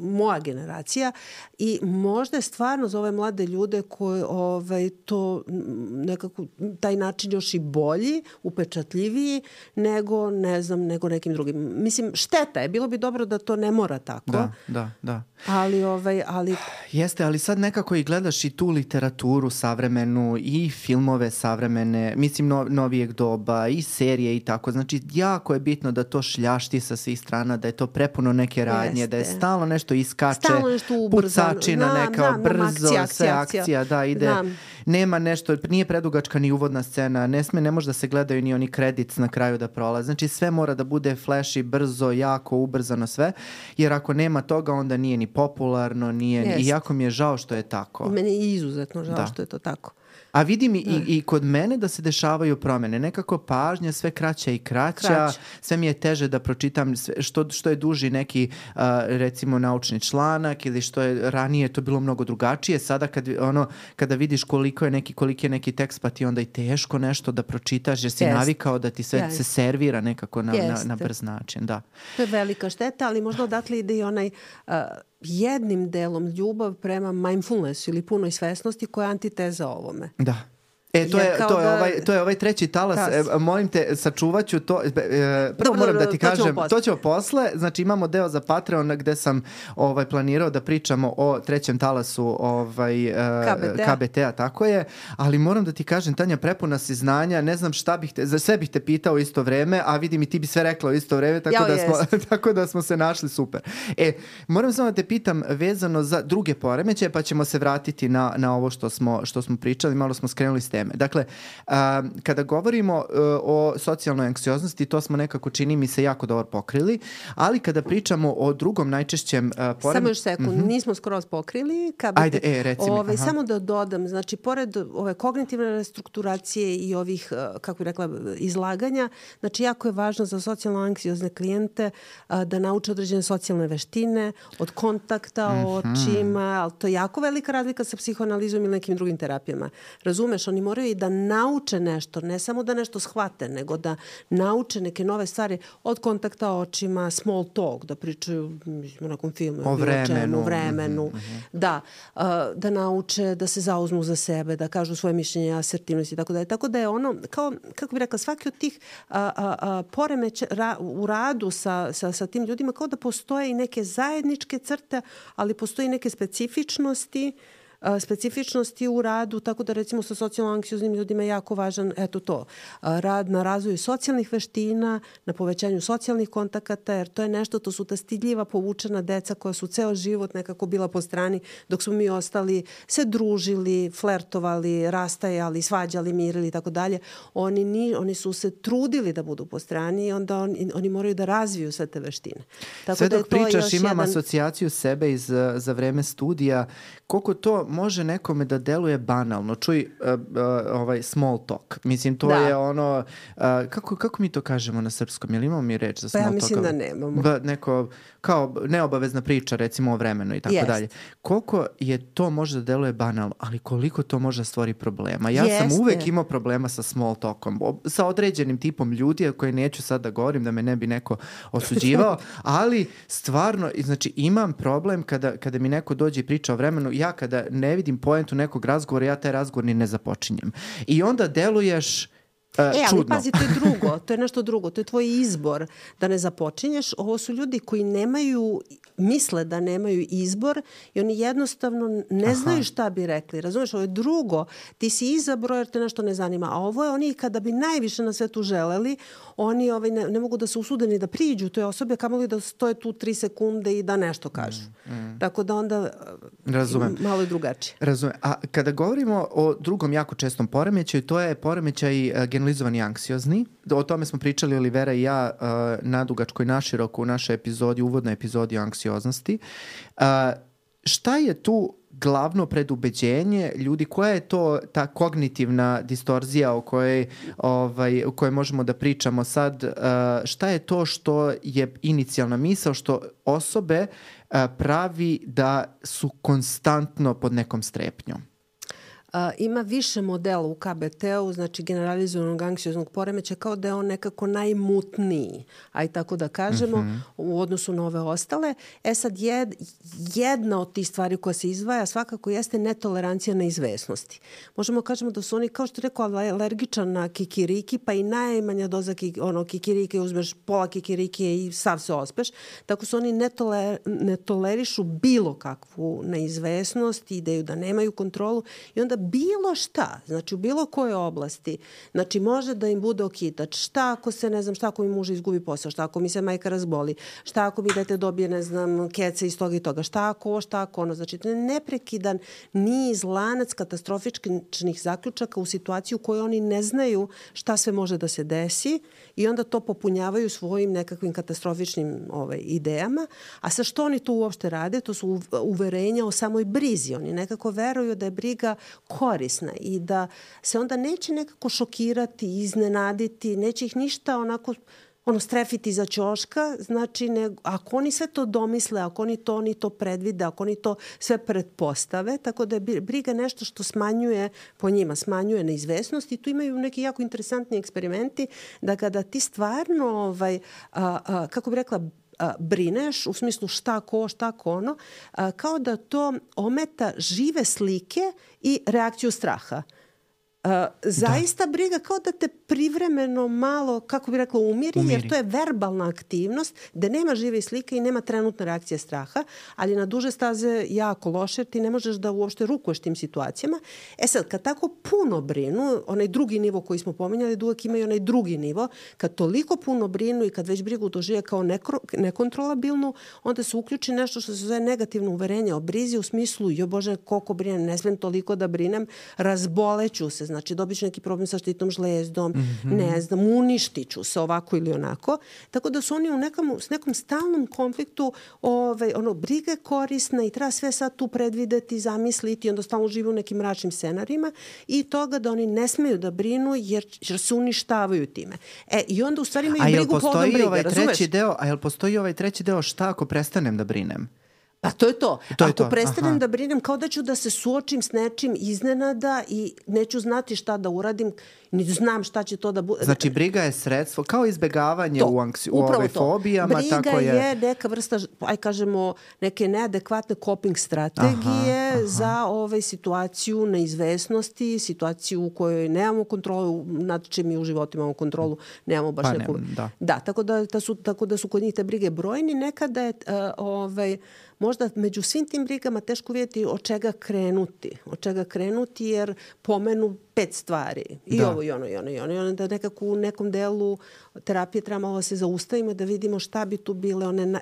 moja generacija i možda je stvarno za ove mlade ljude koje ovaj, to nekako, taj način još i bolji, upečatljiviji nego, ne znam, nego nekim drugim. Mislim, šteta je, bilo bi dobro da to ne mora tako, Da, da, da. ali, ovaj, ali Jeste, ali sad nekako i gledaš i tu literaturu savremenu i filmove savremene, mislim no, novijeg doba i serije i tako. Znači jako je bitno da to šljašti sa svih strana, da je to prepuno neke radnje, da je Jeste. stalno nešto iskače, Stalno nešto ubrzano. pucačina Znam, neka, znam, brzo, akcija, sve akcija, akcija, akcija. da, ide. Znam. Nema nešto, nije predugačka ni uvodna scena, ne sme, ne može da se gledaju ni oni kredits na kraju da prolaze. Znači sve mora da bude flashy, brzo, jako, ubrzano sve, jer ako nema toga onda nije ni popularno, nije, ni, Jeste. i jako mi je žao što je tako. Meni je izuzetno žao Da. što je to tako. A vidim i, i, i kod mene da se dešavaju promene. Nekako pažnja sve kraća i kraća. Kraća. Sve mi je teže da pročitam sve, što, što je duži neki a, recimo naučni članak ili što je ranije to bilo mnogo drugačije. Sada kad, ono, kada vidiš koliko je neki, koliki je neki tekst pa ti onda i teško nešto da pročitaš jer si Jeste. navikao da ti sve Jeste. se servira nekako na, na, na brz način. Da. To je velika šteta, ali možda odatle ide i onaj uh, jednim delom ljubav prema mindfulnessu ili punoj svesnosti koja je antiteza ovome. Da. E, to je, to, je da- ovaj, to je ovaj treći talas. E, molim te, sačuvaću to. E, prvo Dobro, moram da ti to ćemo kažem, posle. to ćemo posle. Znači imamo deo za Patreon gde sam ovaj, planirao da pričamo o trećem talasu ovaj, e, KBT-a. KBT-a, tako je. Ali moram da ti kažem, Tanja, prepuna si znanja, ne znam šta bih te, za sve bih te pitao isto vreme, a vidim i ti bi sve rekla u isto vreme, tako, Jao, da, smo, tako da smo se našli super. E, moram samo da te pitam vezano za druge poremećaje, pa ćemo se vratiti na, na ovo što smo, što smo pričali, malo smo skrenuli s teme. Dakle, a, kada govorimo e, o socijalnoj anksioznosti, to smo nekako, čini mi se, jako dobro pokrili, ali kada pričamo o drugom najčešćem uh, porem... Samo još sekund, nismo skroz pokrili. KBT, Ajde, e, reci mi, Ovaj, aha. samo da dodam, znači, pored ove kognitivne restrukturacije i ovih, uh, kako bih rekla, izlaganja, znači, jako je važno za socijalno anksiozne klijente uh, da nauče određene socijalne veštine, od kontakta, Mhm. očima, ali to je jako velika razlika sa psihoanalizom ili nekim drugim terapijama. Razumeš, oni moraju i da nauče nešto, ne samo da nešto shvate, nego da nauče neke nove stvari od kontakta očima, small talk, da pričaju o nekom filmu, O bilo čemu, vremenu. vremenu, Mhm, da, uh, da nauče da se zauzmu za sebe, da kažu svoje mišljenje, asertivnosti i tako dalje. Tako da je ono, kao, kako bih rekla, svaki od tih a, a, a, poremeća ra, u radu sa, sa, sa tim ljudima kao da postoje i neke zajedničke crte, ali postoji neke specifičnosti a, specifičnosti u radu, tako da recimo sa socijalno anksioznim ljudima je jako važan eto to, rad na razvoju socijalnih veština, na povećanju socijalnih kontakata, jer to je nešto, to su ta stidljiva povučena deca koja su ceo život nekako bila po strani, dok smo mi ostali se družili, flertovali, rastajali, svađali, mirili i tako dalje. Oni, ni, oni su se trudili da budu po strani i onda oni, oni moraju da razviju sve te veštine. Tako Sve da je dok to pričaš imam jedan... asocijaciju sebe iz, za vreme studija. Koliko to može nekome da deluje banalno? Čuj, uh, uh, ovaj small talk. Mislim, to Da. je ono... Uh, kako, kako mi to kažemo na srpskom? Jel imamo mi reč za Pa small ja talk? mislim da nemamo. Ba, neko, kao neobavezna priča, recimo o vremenu i tako Jest. dalje. Koliko je to može da deluje banalno, ali koliko to može da stvori problema? Ja sam Jeste. uvek imao problema sa small talkom. Sa određenim tipom ljudi, koje neću sad da govorim, da me ne bi neko osuđivao, ali stvarno, znači imam problem kada, kada mi neko dođe i priča o vremenu, ja kada ne vidim poentu nekog razgovora, ja taj razgovor ni ne započinjem. I onda deluješ e, e, ali čudno. pazi, to je drugo, to je nešto drugo, to je tvoj izbor da ne započinješ. Ovo su ljudi koji nemaju, misle da nemaju izbor i oni jednostavno ne Aha. znaju šta bi rekli. Razumeš, ovo je drugo, ti si izabro jer te nešto ne zanima, a ovo je oni kada bi najviše na svetu želeli, oni ovaj, ne, ne mogu da se usude ni da priđu toj osobe, kamo li da stoje tu tri sekunde i da nešto kažu. Mm, mm. Tako da onda Razumem. malo je drugačije. Razumem. A kada govorimo o drugom jako čestom poremećaju, to je poremećaj uh, generalizovani anksiozni. O tome smo pričali Olivera i ja uh, nadugačko i naširoko u našoj epizodi, uvodnoj epizodi o anksioznosti. Uh, šta je tu glavno predubeđenje ljudi, koja je to ta kognitivna distorzija o kojoj, ovaj, o kojoj možemo da pričamo sad, uh, šta je to što je inicijalna misao, što osobe uh, pravi da su konstantno pod nekom strepnjom? A, ima više modela u KBT-u, znači generalizovanog anksioznog poremeća, kao da je on nekako najmutniji, aj tako da kažemo, mm -hmm. u odnosu na ove ostale. E sad, jed, jedna od tih stvari koja se izdvaja svakako jeste netolerancija na izvesnosti. Možemo da kažemo da su oni, kao što je rekao, alergičan na kikiriki, pa i najmanja doza ki, ono, kikirike, uzmeš pola kikirike i sav se ospeš. Tako su oni netoler, ne tolerišu bilo kakvu neizvesnost, ideju da nemaju kontrolu i onda bilo šta, znači u bilo kojoj oblasti, znači može da im bude okitač, šta ako se, ne znam, šta ako mi muž izgubi posao, šta ako mi se majka razboli, šta ako mi dete dobije, ne znam, kece iz toga i toga, šta ako ovo, šta ako ono, znači neprekidan niz lanac katastrofičnih zaključaka u situaciju u kojoj oni ne znaju šta sve može da se desi i onda to popunjavaju svojim nekakvim katastrofičnim ovaj, idejama, a sa što oni to uopšte rade, to su uverenja o samoj brizi, oni nekako veruju da je briga korisna i da se onda neće nekako šokirati, iznenaditi, neće ih ništa onako ono strefiti za ćoška, znači ne, ako oni sve to domisle, ako oni to, oni to predvide, ako oni to sve pretpostave, tako da je briga nešto što smanjuje po njima, smanjuje neizvesnost i tu imaju neki jako interesantni eksperimenti da kada ti stvarno, ovaj, a, a, kako bi rekla, brineš u smislu šta ko, šta ko ono, kao da to ometa žive slike i reakciju straha. Uh, zaista da. briga kao da te privremeno malo, kako bi rekla, umiri, umiri, jer to je verbalna aktivnost gde nema žive slike i nema trenutne reakcije straha, ali na duže staze jako loše, ti ne možeš da uopšte rukuješ tim situacijama. E sad, kad tako puno brinu, onaj drugi nivo koji smo pominjali, da uvek imaju onaj drugi nivo, kad toliko puno brinu i kad već brigu dožive kao nekro, nekontrolabilnu, onda se uključi nešto što se zove negativno uverenje o brizi u smislu, jo Bože, koliko brinem, ne smem toliko da brinem, razboleću se, znači dobit ću neki problem sa štitnom žlezdom, mm -hmm. ne znam, uništit ću se ovako ili onako. Tako da su oni u nekom, s nekom stalnom konfliktu, ovaj, ono, briga je korisna i treba sve sad tu predvideti, zamisliti, onda stalno žive u nekim mračnim scenarima i toga da oni ne smeju da brinu jer, jer se uništavaju time. E, i onda u stvari imaju brigu plodom briga, ovaj razumeš? treći deo, a jel postoji ovaj treći deo šta ako prestanem da brinem? Pa to je to. to je Ako to. prestanem Aha. da brinem, kao da ću da se suočim s nečim iznenada i neću znati šta da uradim, ni znam šta će to da bude. Znači, briga je sredstvo, kao izbegavanje to, u, anksi, u ove to. fobijama. Briga tako je... je neka vrsta, aj kažemo, neke neadekvatne coping strategije aha, aha. za ovaj situaciju neizvesnosti, situaciju u kojoj nemamo kontrolu, nad čim mi u životu imamo kontrolu, nemamo baš pa neku... Ne, da. da, tako da, da su, tako da su kod njih te brige brojni. Nekada je uh, ovaj, možda među svim tim brigama teško vidjeti od čega krenuti. Od čega krenuti jer pomenu pet stvari. I da. ovo i ono i ono i ono. I onda nekako u nekom delu terapije treba malo da se zaustavimo da vidimo šta bi tu bile one, na,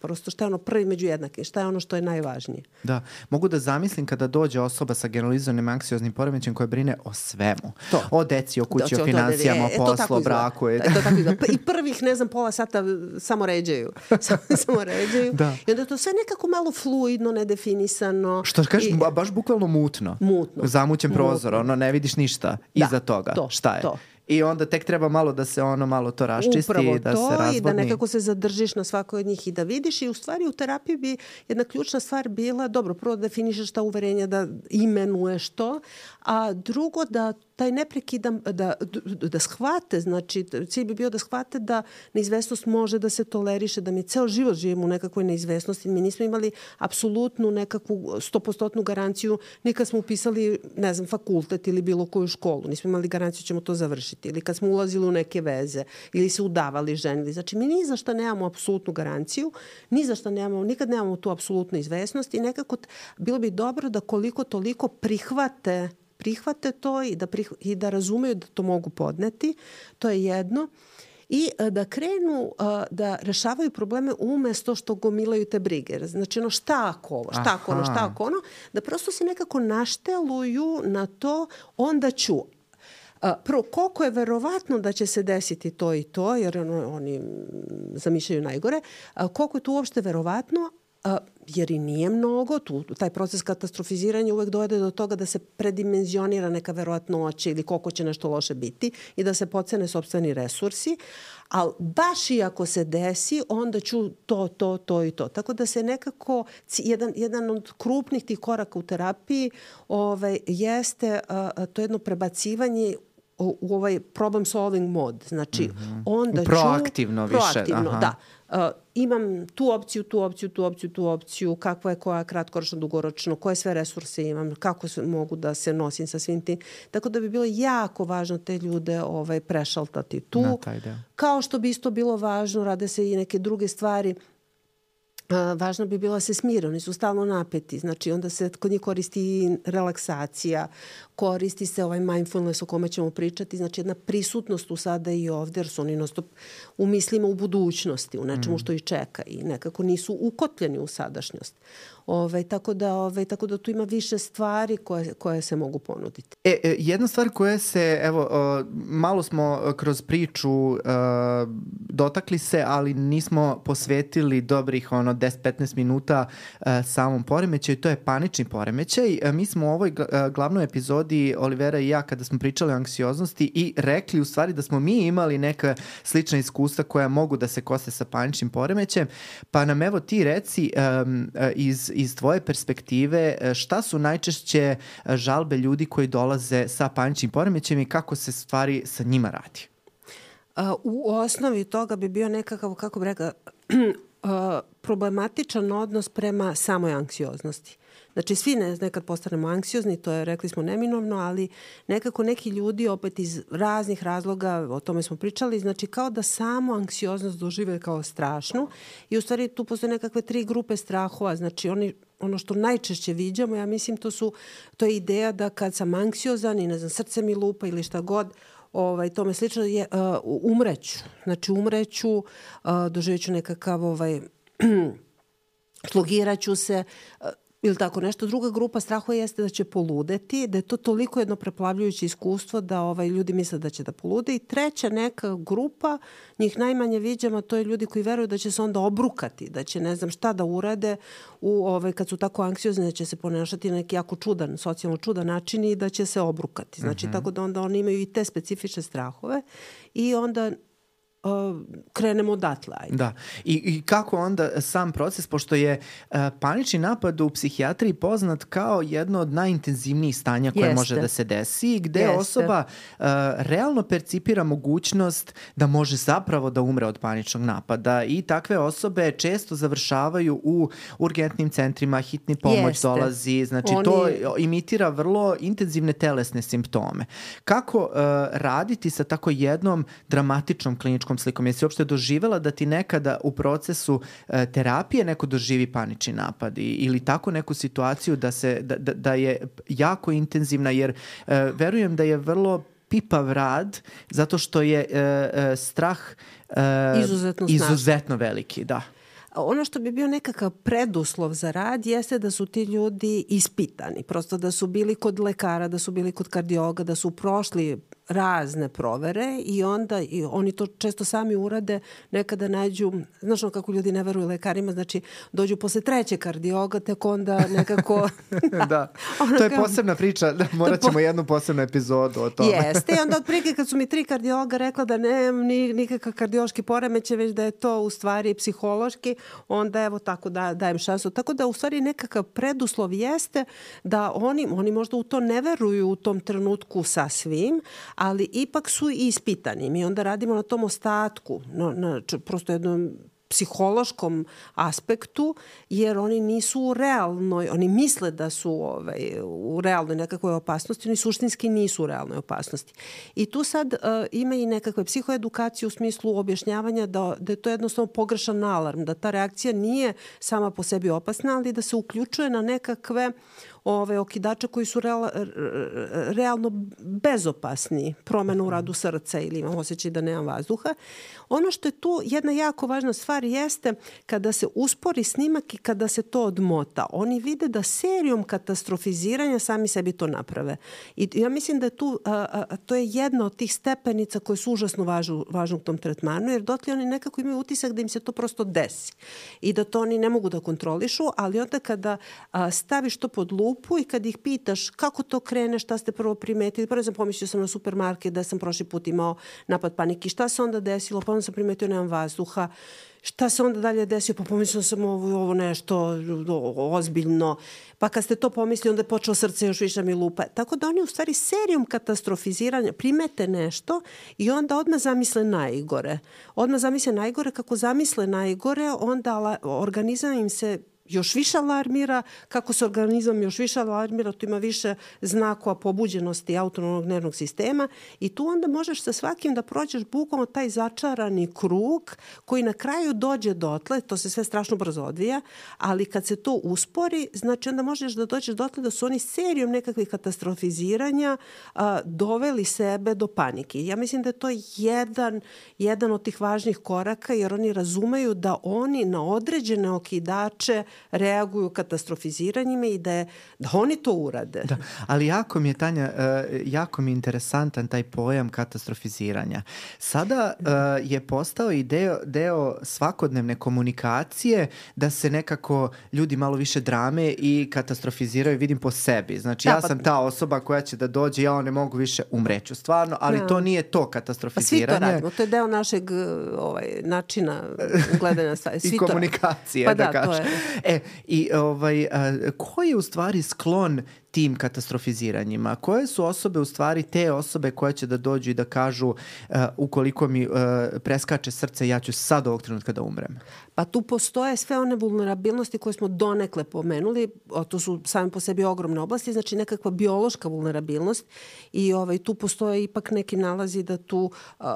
prosto šta je ono prvi među jednake, šta je ono što je najvažnije. Da, mogu da zamislim kada dođe osoba sa generalizovanim anksioznim poremećajem koja brine o svemu. To. O deci, o kući, da, o financijama, o poslu, o braku. Da, to tako izgleda. I prvih, ne znam, pola sata samo ređaju. samo, samo ređaju. Da. I onda to sve nekako malo fluidno, nedefinisano. Što kažeš, I, baš bukvalno mutno. Mutno. Zamućen mutno. prozor, ono, ne vidiš ništa da, iza toga. To, šta je? To i onda tek treba malo da se ono malo to raščisti Upravo da to, se razvodni. i da nekako se zadržiš na svakoj od njih i da vidiš i u stvari u terapiji bi jedna ključna stvar bila, dobro, prvo da definišeš ta uverenja, da imenuješ to, a drugo da taj neprekidan, da, da, shvate, znači cilj bi bio da shvate da neizvesnost može da se toleriše, da mi ceo život živimo u nekakvoj neizvesnosti. Mi nismo imali apsolutnu nekakvu stopostotnu garanciju ni kad smo upisali, ne znam, fakultet ili bilo koju školu. Nismo imali garanciju da ćemo to završiti. Ili kad smo ulazili u neke veze ili se udavali, ženili. Znači, mi ni za šta nemamo apsolutnu garanciju, ni za šta nemamo, nikad nemamo tu apsolutnu izvesnost i nekako bilo bi dobro da koliko toliko prihvate prihvate to i da, prih, i da razumeju da to mogu podneti. To je jedno i e, da krenu e, da rešavaju probleme umesto što gomilaju te brige. Znači ono šta ako ovo, šta ako ono, šta ako ono, da prosto se nekako našteluju na to, onda ću e, prvo, koliko je verovatno da će se desiti to i to, jer ono, oni zamišljaju najgore, koliko je tu uopšte verovatno, jer i nije mnogo, tu, taj proces katastrofiziranja uvek dojde do toga da se predimenzionira neka verovatnoća ili koliko će nešto loše biti i da se pocene sobstveni resursi, ali baš i ako se desi, onda ću to, to, to i to. Tako da se nekako, jedan, jedan od krupnih tih koraka u terapiji ovaj, jeste a, to jedno prebacivanje u, ovaj problem solving mod. Znači, mm -hmm. onda proaktivno ću... Proaktivno više. Proaktivno, da. Uh, imam tu opciju, tu opciju, tu opciju, tu opciju, kakva je koja kratkoročno, dugoročno, koje sve resurse imam, kako se, mogu da se nosim sa svim tim. Tako da bi bilo jako važno te ljude ovaj, prešaltati tu. Na taj deo. Kao što bi isto bilo važno, rade se i neke druge stvari važno bi bilo da se smire, oni su stalno napeti, znači onda se kod njih koristi relaksacija, koristi se ovaj mindfulness o kome ćemo pričati, znači jedna prisutnost tu sada i ovde, jer su oni nostop u mislima u budućnosti, u nečemu mm. što ih čeka i nekako nisu ukotljeni u sadašnjost. Ove, tako, da, ove, tako da tu ima više stvari koje, koje se mogu ponuditi. E, e jedna stvar koja se, evo, o, malo smo kroz priču o, dotakli se, ali nismo posvetili dobrih ono 10-15 minuta e, samom poremećaju, to je panični poremećaj. E, mi smo u ovoj glavnoj epizodi, Olivera i ja, kada smo pričali o anksioznosti i rekli u stvari da smo mi imali neka slična iskustva koja mogu da se kose sa paničnim poremećajem, pa nam evo ti reci um, iz iz tvoje perspektive e, šta su najčešće e, žalbe ljudi koji dolaze sa paničnim poremećajem i kako se stvari sa njima radi? U osnovi toga bi bio nekakav, kako bi rekao, problematičan odnos prema samoj anksioznosti. Znači, svi ne, nekad postanemo anksiozni, to je, rekli smo, neminovno, ali nekako neki ljudi opet iz raznih razloga, o tome smo pričali, znači kao da samo anksioznost dožive kao strašnu i u stvari tu postoje nekakve tri grupe strahova, znači oni ono što najčešće viđamo, ja mislim to su, to je ideja da kad sam anksiozan i ne znam, srce mi lupa ili šta god, ovaj, tome slično je uh, umreću. Znači umreću, uh, doživjeću nekakav ovaj, slogiraću se, uh, ili tako nešto. Druga grupa strahova jeste da će poludeti, da je to toliko jedno preplavljujuće iskustvo da ovaj, ljudi misle da će da polude. I treća neka grupa, njih najmanje viđamo, to je ljudi koji veruju da će se onda obrukati, da će ne znam šta da urade u, ovaj, kad su tako anksiozni, da će se ponašati na neki jako čudan, socijalno čudan način i da će se obrukati. Znači, mhm. -huh. tako da onda oni imaju i te specifične strahove i onda krenemo odatle. Ajde. Da. I, I kako onda sam proces, pošto je uh, panični napad u psihijatriji poznat kao jedno od najintenzivnijih stanja koje Jeste. može da se desi, gde Jeste. osoba uh, realno percipira mogućnost da može zapravo da umre od paničnog napada i takve osobe često završavaju u urgentnim centrima, hitni pomoć Jeste. dolazi, znači Oni... to imitira vrlo intenzivne telesne simptome. Kako uh, raditi sa tako jednom dramatičnom kliničkom paničkom slikom? Jesi uopšte doživela da ti nekada u procesu e, terapije neko doživi panični napad i, ili tako neku situaciju da, se, da, da, da je jako intenzivna jer e, verujem da je vrlo pipav rad zato što je e, e, strah e, izuzetno, izuzetno veliki, da. Ono što bi bio nekakav preduslov za rad jeste da su ti ljudi ispitani, prosto da su bili kod lekara, da su bili kod kardiologa, da su prošli razne provere i onda i oni to često sami urade, nekada nađu, znaš ono kako ljudi ne veruju lekarima, znači dođu posle treće kardioga, tek onda nekako... da, to je posebna priča, da morat ćemo po... jednu posebnu epizodu o tome. Jeste, i onda otprilike kad su mi tri kardioga rekla da nemam ni, nikakav kardiološki poremeće, već da je to u stvari psihološki, onda evo tako da dajem šansu. Tako da u stvari nekakav preduslov jeste da oni, oni možda u to ne veruju u tom trenutku sa svim, ali ipak su ispitani. Mi onda radimo na tom ostatku, na, na prosto jednom psihološkom aspektu, jer oni nisu u realnoj, oni misle da su ovaj, u realnoj nekakvoj opasnosti, oni suštinski nisu u realnoj opasnosti. I tu sad uh, ima i nekakve psihoedukacije u smislu objašnjavanja da, da je to jednostavno pogrešan alarm, da ta reakcija nije sama po sebi opasna, ali da se uključuje na nekakve uh, ove okidače koji su real, realno bezopasni, promena u mhm. radu srca ili imam osjećaj da nemam vazduha. Ono što je tu jedna jako važna stvar jeste kada se uspori snimak i kada se to odmota. Oni vide da serijom katastrofiziranja sami sebi to naprave. I ja mislim da je tu, a, a, to je jedna od tih stepenica koje su užasno važu, važne u tom tretmanu, jer dotle oni nekako imaju utisak da im se to prosto desi i da to oni ne mogu da kontrolišu, ali onda kada a, staviš to pod lup lupu i kad ih pitaš kako to krene, šta ste prvo primetili, prvo sam pomislio sam na supermarket da sam prošli put imao napad panike, šta se onda desilo, pa onda sam primetio nemam vazduha, šta se onda dalje desio, pa pomislio sam ovo, ovo nešto ozbiljno, pa kad ste to pomislili, onda je počeo srce još više da mi lupa. Tako da oni u stvari serijom katastrofiziranja primete nešto i onda odmah zamisle najgore. Odmah zamisle najgore, kako zamisle najgore, onda organizam im se još više alarmira, kako se organizam još više alarmira, tu ima više znakova pobuđenosti autonomnog nervnog sistema i tu onda možeš sa svakim da prođeš bukvalno taj začarani krug koji na kraju dođe dotle, to se sve strašno brzo odvija, ali kad se to uspori, znači onda možeš da dođeš dotle da su oni serijom nekakvih katastrofiziranja a, doveli sebe do panike. Ja mislim da je to jedan, jedan od tih važnih koraka jer oni razumeju da oni na određene okidače reaguju katastrofiziranjima i da, je, da oni to urade. Da, ali jako mi je, Tanja, uh, jako mi je interesantan taj pojam katastrofiziranja. Sada uh, je postao i deo, deo svakodnevne komunikacije da se nekako ljudi malo više drame i katastrofiziraju, vidim po sebi. Znači, da, ja pa... sam ta osoba koja će da dođe, ja ne mogu više umreću, stvarno, ali da. to nije to katastrofiziranje. Pa svi to radimo, to je deo našeg ovaj, načina gledanja stvari. Svi I komunikacije, pa da, da kažem. E, i ovaj, a, ko je u stvari sklon tim katastrofiziranjima? Koje su osobe u stvari te osobe koje će da dođu i da kažu uh, ukoliko mi uh, preskače srce ja ću sad ovog trenutka da umrem? Pa tu postoje sve one vulnerabilnosti koje smo donekle pomenuli, o, to su same po sebi ogromne oblasti, znači nekakva biološka vulnerabilnost i ovaj, tu postoje ipak neki nalazi da tu uh,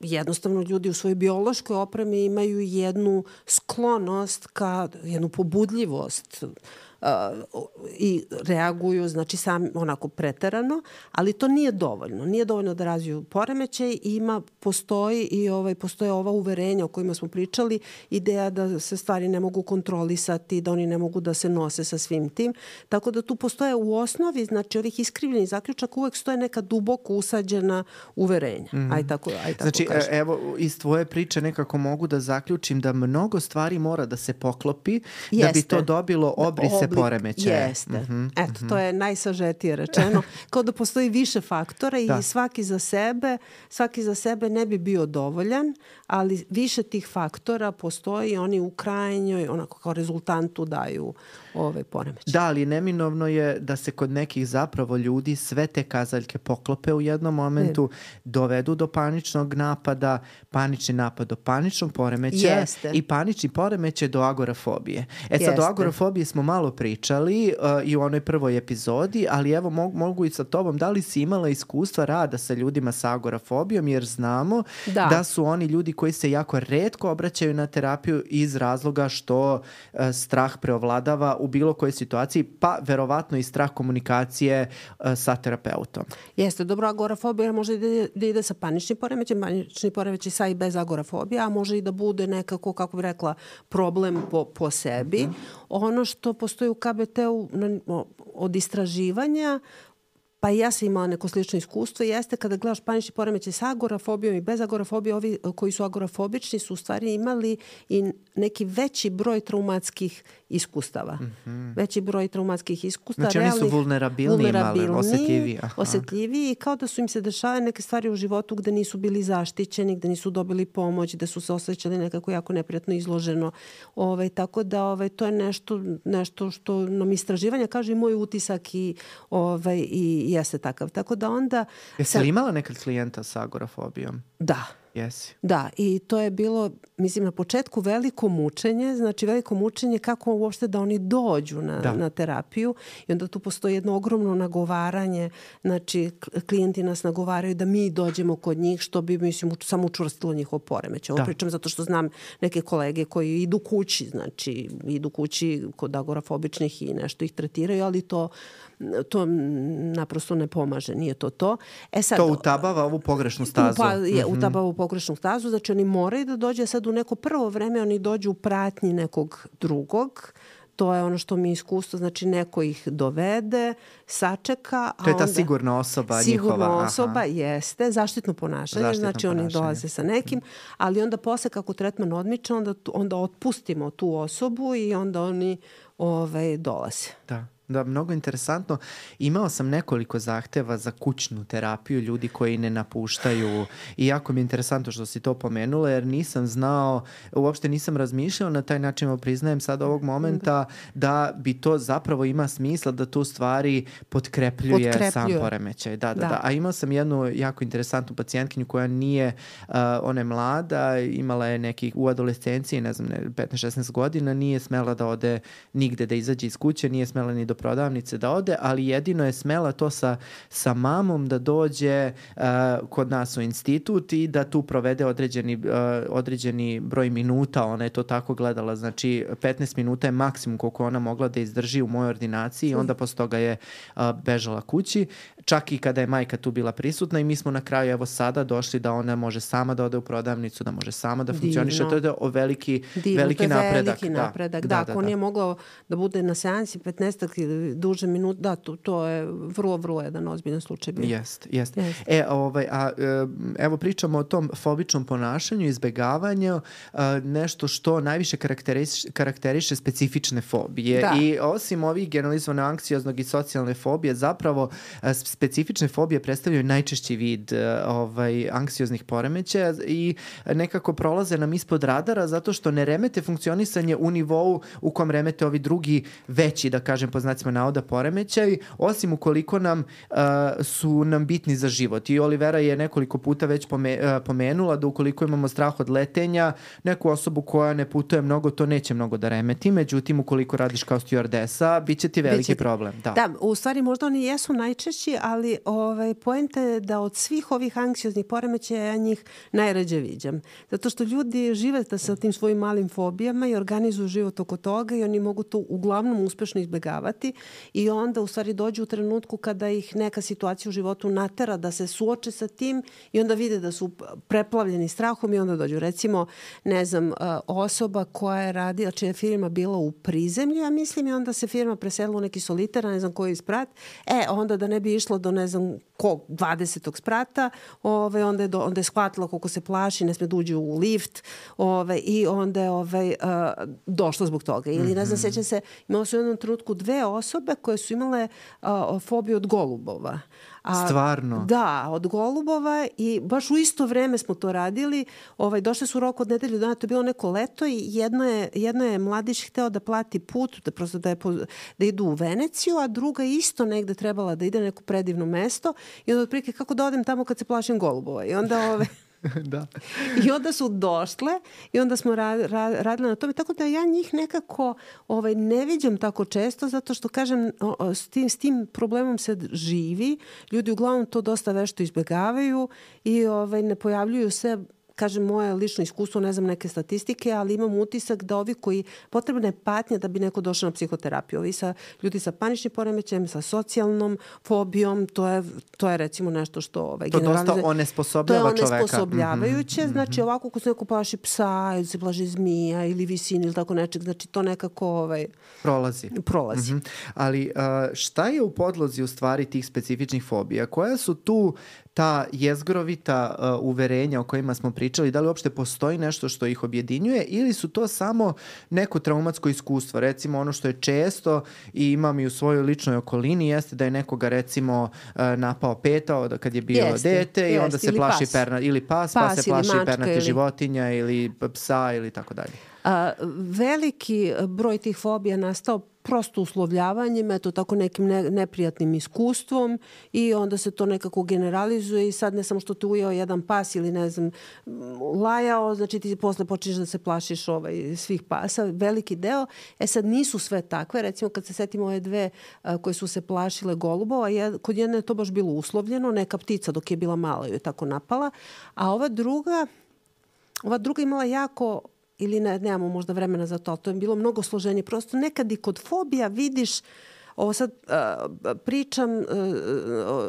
jednostavno ljudi u svojoj biološkoj opremi imaju jednu sklonost ka jednu pobudljivost i reaguju, znači sam onako preterano, ali to nije dovoljno. Nije dovoljno da razviju poremećaj, ima, postoji i ovaj, postoje ova uverenja o kojima smo pričali, ideja da se stvari ne mogu kontrolisati, da oni ne mogu da se nose sa svim tim. Tako da tu postoje u osnovi, znači ovih iskrivljenih zaključaka uvek stoje neka duboko usađena uverenja. Mm. Aj tako, aj tako znači, kažem. evo, iz tvoje priče nekako mogu da zaključim da mnogo stvari mora da se poklopi Jeste. da bi to dobilo obrise poremećaje. Jeste. Mm -hmm, Eto, mm -hmm. to je najsažetije rečeno. Kao da postoji više faktora i da. svaki za sebe, svaki za sebe ne bi bio dovoljan, ali više tih faktora postoji i oni u krajnjoj, onako kao rezultantu daju ove poremeće. Da, ali neminovno je da se kod nekih zapravo ljudi sve te kazaljke poklope u jednom momentu, ne. dovedu do paničnog napada, panični napad do paničnog poremeća Jeste. i panični poremeće do agorafobije. E sad, Jeste. o agorafobiji smo malo pričali uh, i u onoj prvoj epizodi, ali evo mogu, mogu i sa tobom, da li si imala iskustva rada sa ljudima sa agorafobijom, jer znamo da, da su oni ljudi koji se jako redko obraćaju na terapiju iz razloga što uh, strah preovladava u bilo kojoj situaciji, pa verovatno i strah komunikacije uh, sa terapeutom. Jeste, dobro, agorafobija može da ide, da ide sa paničnim poremećem, panični poremećaj sa i bez agorafobije, a može i da bude nekako, kako bih rekla, problem po, po sebi. Mm -hmm. Ono što postoji u KBT-u od istraživanja pa i ja sam imala neko slično iskustvo, jeste kada gledaš panični poremećaj sa agorafobijom i bez agorafobije, ovi koji su agorafobični su u stvari imali i neki veći broj traumatskih iskustava. Mm -hmm. Veći broj traumatskih iskustava. Znači realnih, oni su vulnerabilni, vulnerabilni imali, osetljiviji. Aha. Osetljiviji i kao da su im se dešavale neke stvari u životu gde nisu bili zaštićeni, gde nisu dobili pomoć, gde su se osjećali nekako jako neprijatno izloženo. Ovaj, tako da ovaj, to je nešto, nešto što nam istraživanja kaže i moj utisak i, ovaj, i jeste takav. Tako da onda... Jesi li imala nekad klijenta sa agorafobijom? Da. Jesi. Da, i to je bilo, mislim, na početku veliko mučenje, znači veliko mučenje kako uopšte da oni dođu na, da. na terapiju i onda tu postoji jedno ogromno nagovaranje, znači klijenti nas nagovaraju da mi dođemo kod njih, što bi, mislim, samo učvrstilo njihov poremeć. Ovo da. pričam zato što znam neke kolege koji idu kući, znači idu kući kod agorafobičnih i nešto ih tretiraju, ali to to naprosto ne pomaže, nije to to. E sad, to utabava ovu pogrešnu stazu. Pa, je, mhm. utabava ovu pogrešnu stazu, znači oni moraju da dođe sad u neko prvo vreme, oni dođu u pratnji nekog drugog, to je ono što mi iskustvo, znači neko ih dovede, sačeka. A to je ta onda, sigurna osoba sigurna njihova. Sigurna osoba aha. jeste, zaštitno ponašanje, zaštitno znači ponašanje. oni dolaze sa nekim, ali onda posle kako tretman odmiče, onda, onda otpustimo tu osobu i onda oni ovaj, dolaze. Da. Da, mnogo interesantno. Imao sam nekoliko zahteva za kućnu terapiju, ljudi koji ne napuštaju i jako mi je interesantno što si to pomenula jer nisam znao, uopšte nisam razmišljao na taj način, priznajem sad ovog momenta da bi to zapravo ima smisla da tu stvari potkrepljuje, potkrepljuje. sam poremećaj. Da, da, da, da. A imao sam jednu jako interesantnu pacijentkinju koja nije, uh, ona je mlada, imala je nekih u adolescenciji, ne znam, 15-16 godina, nije smela da ode nigde da izađe iz kuće, nije smela ni do prodavnice da ode, ali jedino je smela to sa, sa mamom da dođe uh, kod nas u institut i da tu provede određeni, uh, određeni broj minuta, ona je to tako gledala, znači 15 minuta je maksimum koliko ona mogla da izdrži u mojoj ordinaciji i onda posle toga je uh, bežala kući, čak i kada je majka tu bila prisutna i mi smo na kraju evo sada došli da ona može sama da ode u prodavnicu, da može sama da funkcioniše, to je da o veliki, Divno, veliki to je napredak. Veliki da. napredak, da, da, da, ako da, da. nije mogao da bude na seansi 15 ili duže minut, da, to, to je vrlo, vrlo jedan ozbiljan slučaj bio. Jest, jest. jest. E, ovaj, a, evo pričamo o tom fobičnom ponašanju, izbegavanju, a, nešto što najviše karakteriše, karakteriše specifične fobije. Da. I osim ovih generalizovane anksioznog i socijalne fobije, zapravo a, specifične fobije predstavljaju najčešći vid a, ovaj, anksioznih poremećaja i nekako prolaze nam ispod radara zato što ne remete funkcionisanje u nivou u kom remete ovi drugi veći, da kažem, po znacima navoda poremećaj, osim ukoliko nam uh, su nam bitni za život. I Olivera je nekoliko puta već pome, uh, pomenula da ukoliko imamo strah od letenja, neku osobu koja ne putuje mnogo, to neće mnogo da remeti. Međutim, ukoliko radiš kao stewardesa, bit će ti veliki Biće problem. Da. da, u stvari možda oni jesu najčešći, ali ovaj, pojenta je da od svih ovih anksioznih poremećaja ja njih najrađe viđam. Zato što ljudi žive da sa tim svojim malim fobijama i organizuju život oko toga i oni mogu to uglavnom uspešno izbegavati i onda u stvari dođu u trenutku kada ih neka situacija u životu natera da se suoče sa tim i onda vide da su preplavljeni strahom i onda dođu. Recimo, ne znam, e, osoba koja je radila, čija je firma bila u prizemlju, ja mislim, i onda se firma preselila u neki soliter, ne znam koji je sprat, e, onda da ne bi išlo do ne znam kog, 20. sprata, ove, onda, je do, onda je shvatila koliko se plaši, ne sme da uđe u lift ove, i onda je ove, uh, došlo zbog toga. Ili, ne znam, mhm. sećam se, imala su u jednom trenutku dve osobe koje su imale uh, fobiju od golubova. A, Stvarno? Da, od golubova i baš u isto vreme smo to radili. Ovaj, došle su rok od nedelju dana, to je bilo neko leto i jedno je, jedno je mladić hteo da plati put, da, prosto da, je, da idu u Veneciju, a druga isto negde trebala da ide na neko predivno mesto i onda otprilike kako da odem tamo kad se plašim golubova. I onda ove, da. I onda su došle i onda smo ra, ra, radile na tome. Tako da ja njih nekako ovaj, ne viđam tako često zato što kažem o, o, s, tim, s tim problemom se živi. Ljudi uglavnom to dosta vešto izbegavaju i ovaj, ne pojavljuju se kažem moje lično iskustvo, ne znam neke statistike, ali imam utisak da ovi koji potrebna je patnja da bi neko došao na psihoterapiju. Ovi sa, ljudi sa paničnim poremećajem, sa socijalnom fobijom, to je, to je recimo nešto što ovaj, to dosta onesposobljava čoveka. To je onesposobljavajuće, mm -hmm. znači ovako ako se neko plaši psa ili se plaši zmija ili visine ili tako nečeg, znači to nekako ovaj, prolazi. Prolazi. Mm -hmm. Ali uh, šta je u podlozi u stvari tih specifičnih fobija? Koja su tu ta jezgrovita uh, uverenja o kojima smo pričali, da li uopšte postoji nešto što ih objedinjuje ili su to samo neko traumatsko iskustvo? Recimo ono što je često i imam i u svojoj ličnoj okolini jeste da je nekoga recimo uh, napao petao da kad je bio jeste, dete jeste, i onda se plaši pas. perna ili pas, pas pa se plaši pernate ili... životinja ili psa ili tako dalje. Veliki broj tih fobija nastao prosto uslovljavanjem, eto tako nekim ne, neprijatnim iskustvom i onda se to nekako generalizuje i sad ne samo što te ujeo jedan pas ili ne znam lajao, znači ti posle počneš da se plašiš ovaj, svih pasa, veliki deo. E sad nisu sve takve, recimo kad se setimo ove dve a, koje su se plašile golubova, je, kod jedne je to baš bilo uslovljeno, neka ptica dok je bila mala ju je tako napala, a ova druga ova druga imala jako ili ne, nemamo možda vremena za to, to je bilo mnogo složenije. Prosto nekad i kod fobija vidiš Ovo sad uh, pričam uh,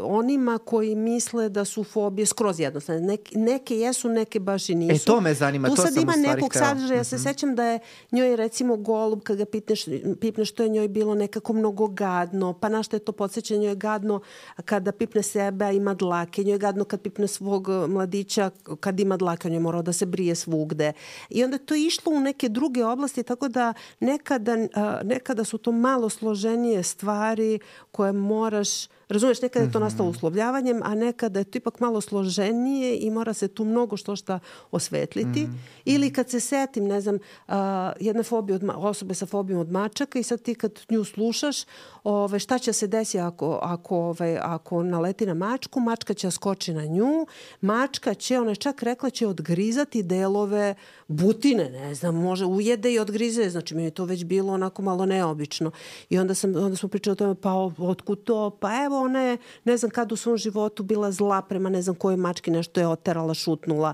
onima koji misle da su fobije skroz jednostavne. Neke, neke jesu, neke baš i nisu. E, to me zanima. Tu to sad sam ima nekog hteo. sadržaja. Ja se mm -hmm. sećam da je njoj recimo golub, kad ga pitneš, pipneš, to je njoj bilo nekako mnogo gadno. Pa na što je to podsjeća? Njoj je gadno kada pipne sebe, a ima dlake. Njoj je gadno kad pipne svog mladića, kad ima dlake. Njoj je morao da se brije svugde. I onda to je išlo u neke druge oblasti, tako da nekada, uh, nekada su to malo složenije stvari koje moraš Razumeš, nekada je to nastalo mhm. uslovljavanjem, a nekada je to ipak malo složenije i mora se tu mnogo što šta osvetliti. Mm. Ili kad se setim, ne znam, uh, jedne fobije od, osobe sa fobijom od mačaka i sad ti kad nju slušaš, ove, šta će se desiti ako, ako, ove, ako naleti na mačku, mačka će skoči na nju, mačka će, ona je čak rekla, će odgrizati delove butine, ne znam, može ujede i odgrize, znači mi je to već bilo onako malo neobično. I onda, sam, onda smo pričali o tome, pa otkud to, pa evo ona je, ne znam kad u svom životu bila zla prema ne znam kojoj mački, nešto je oterala, šutnula.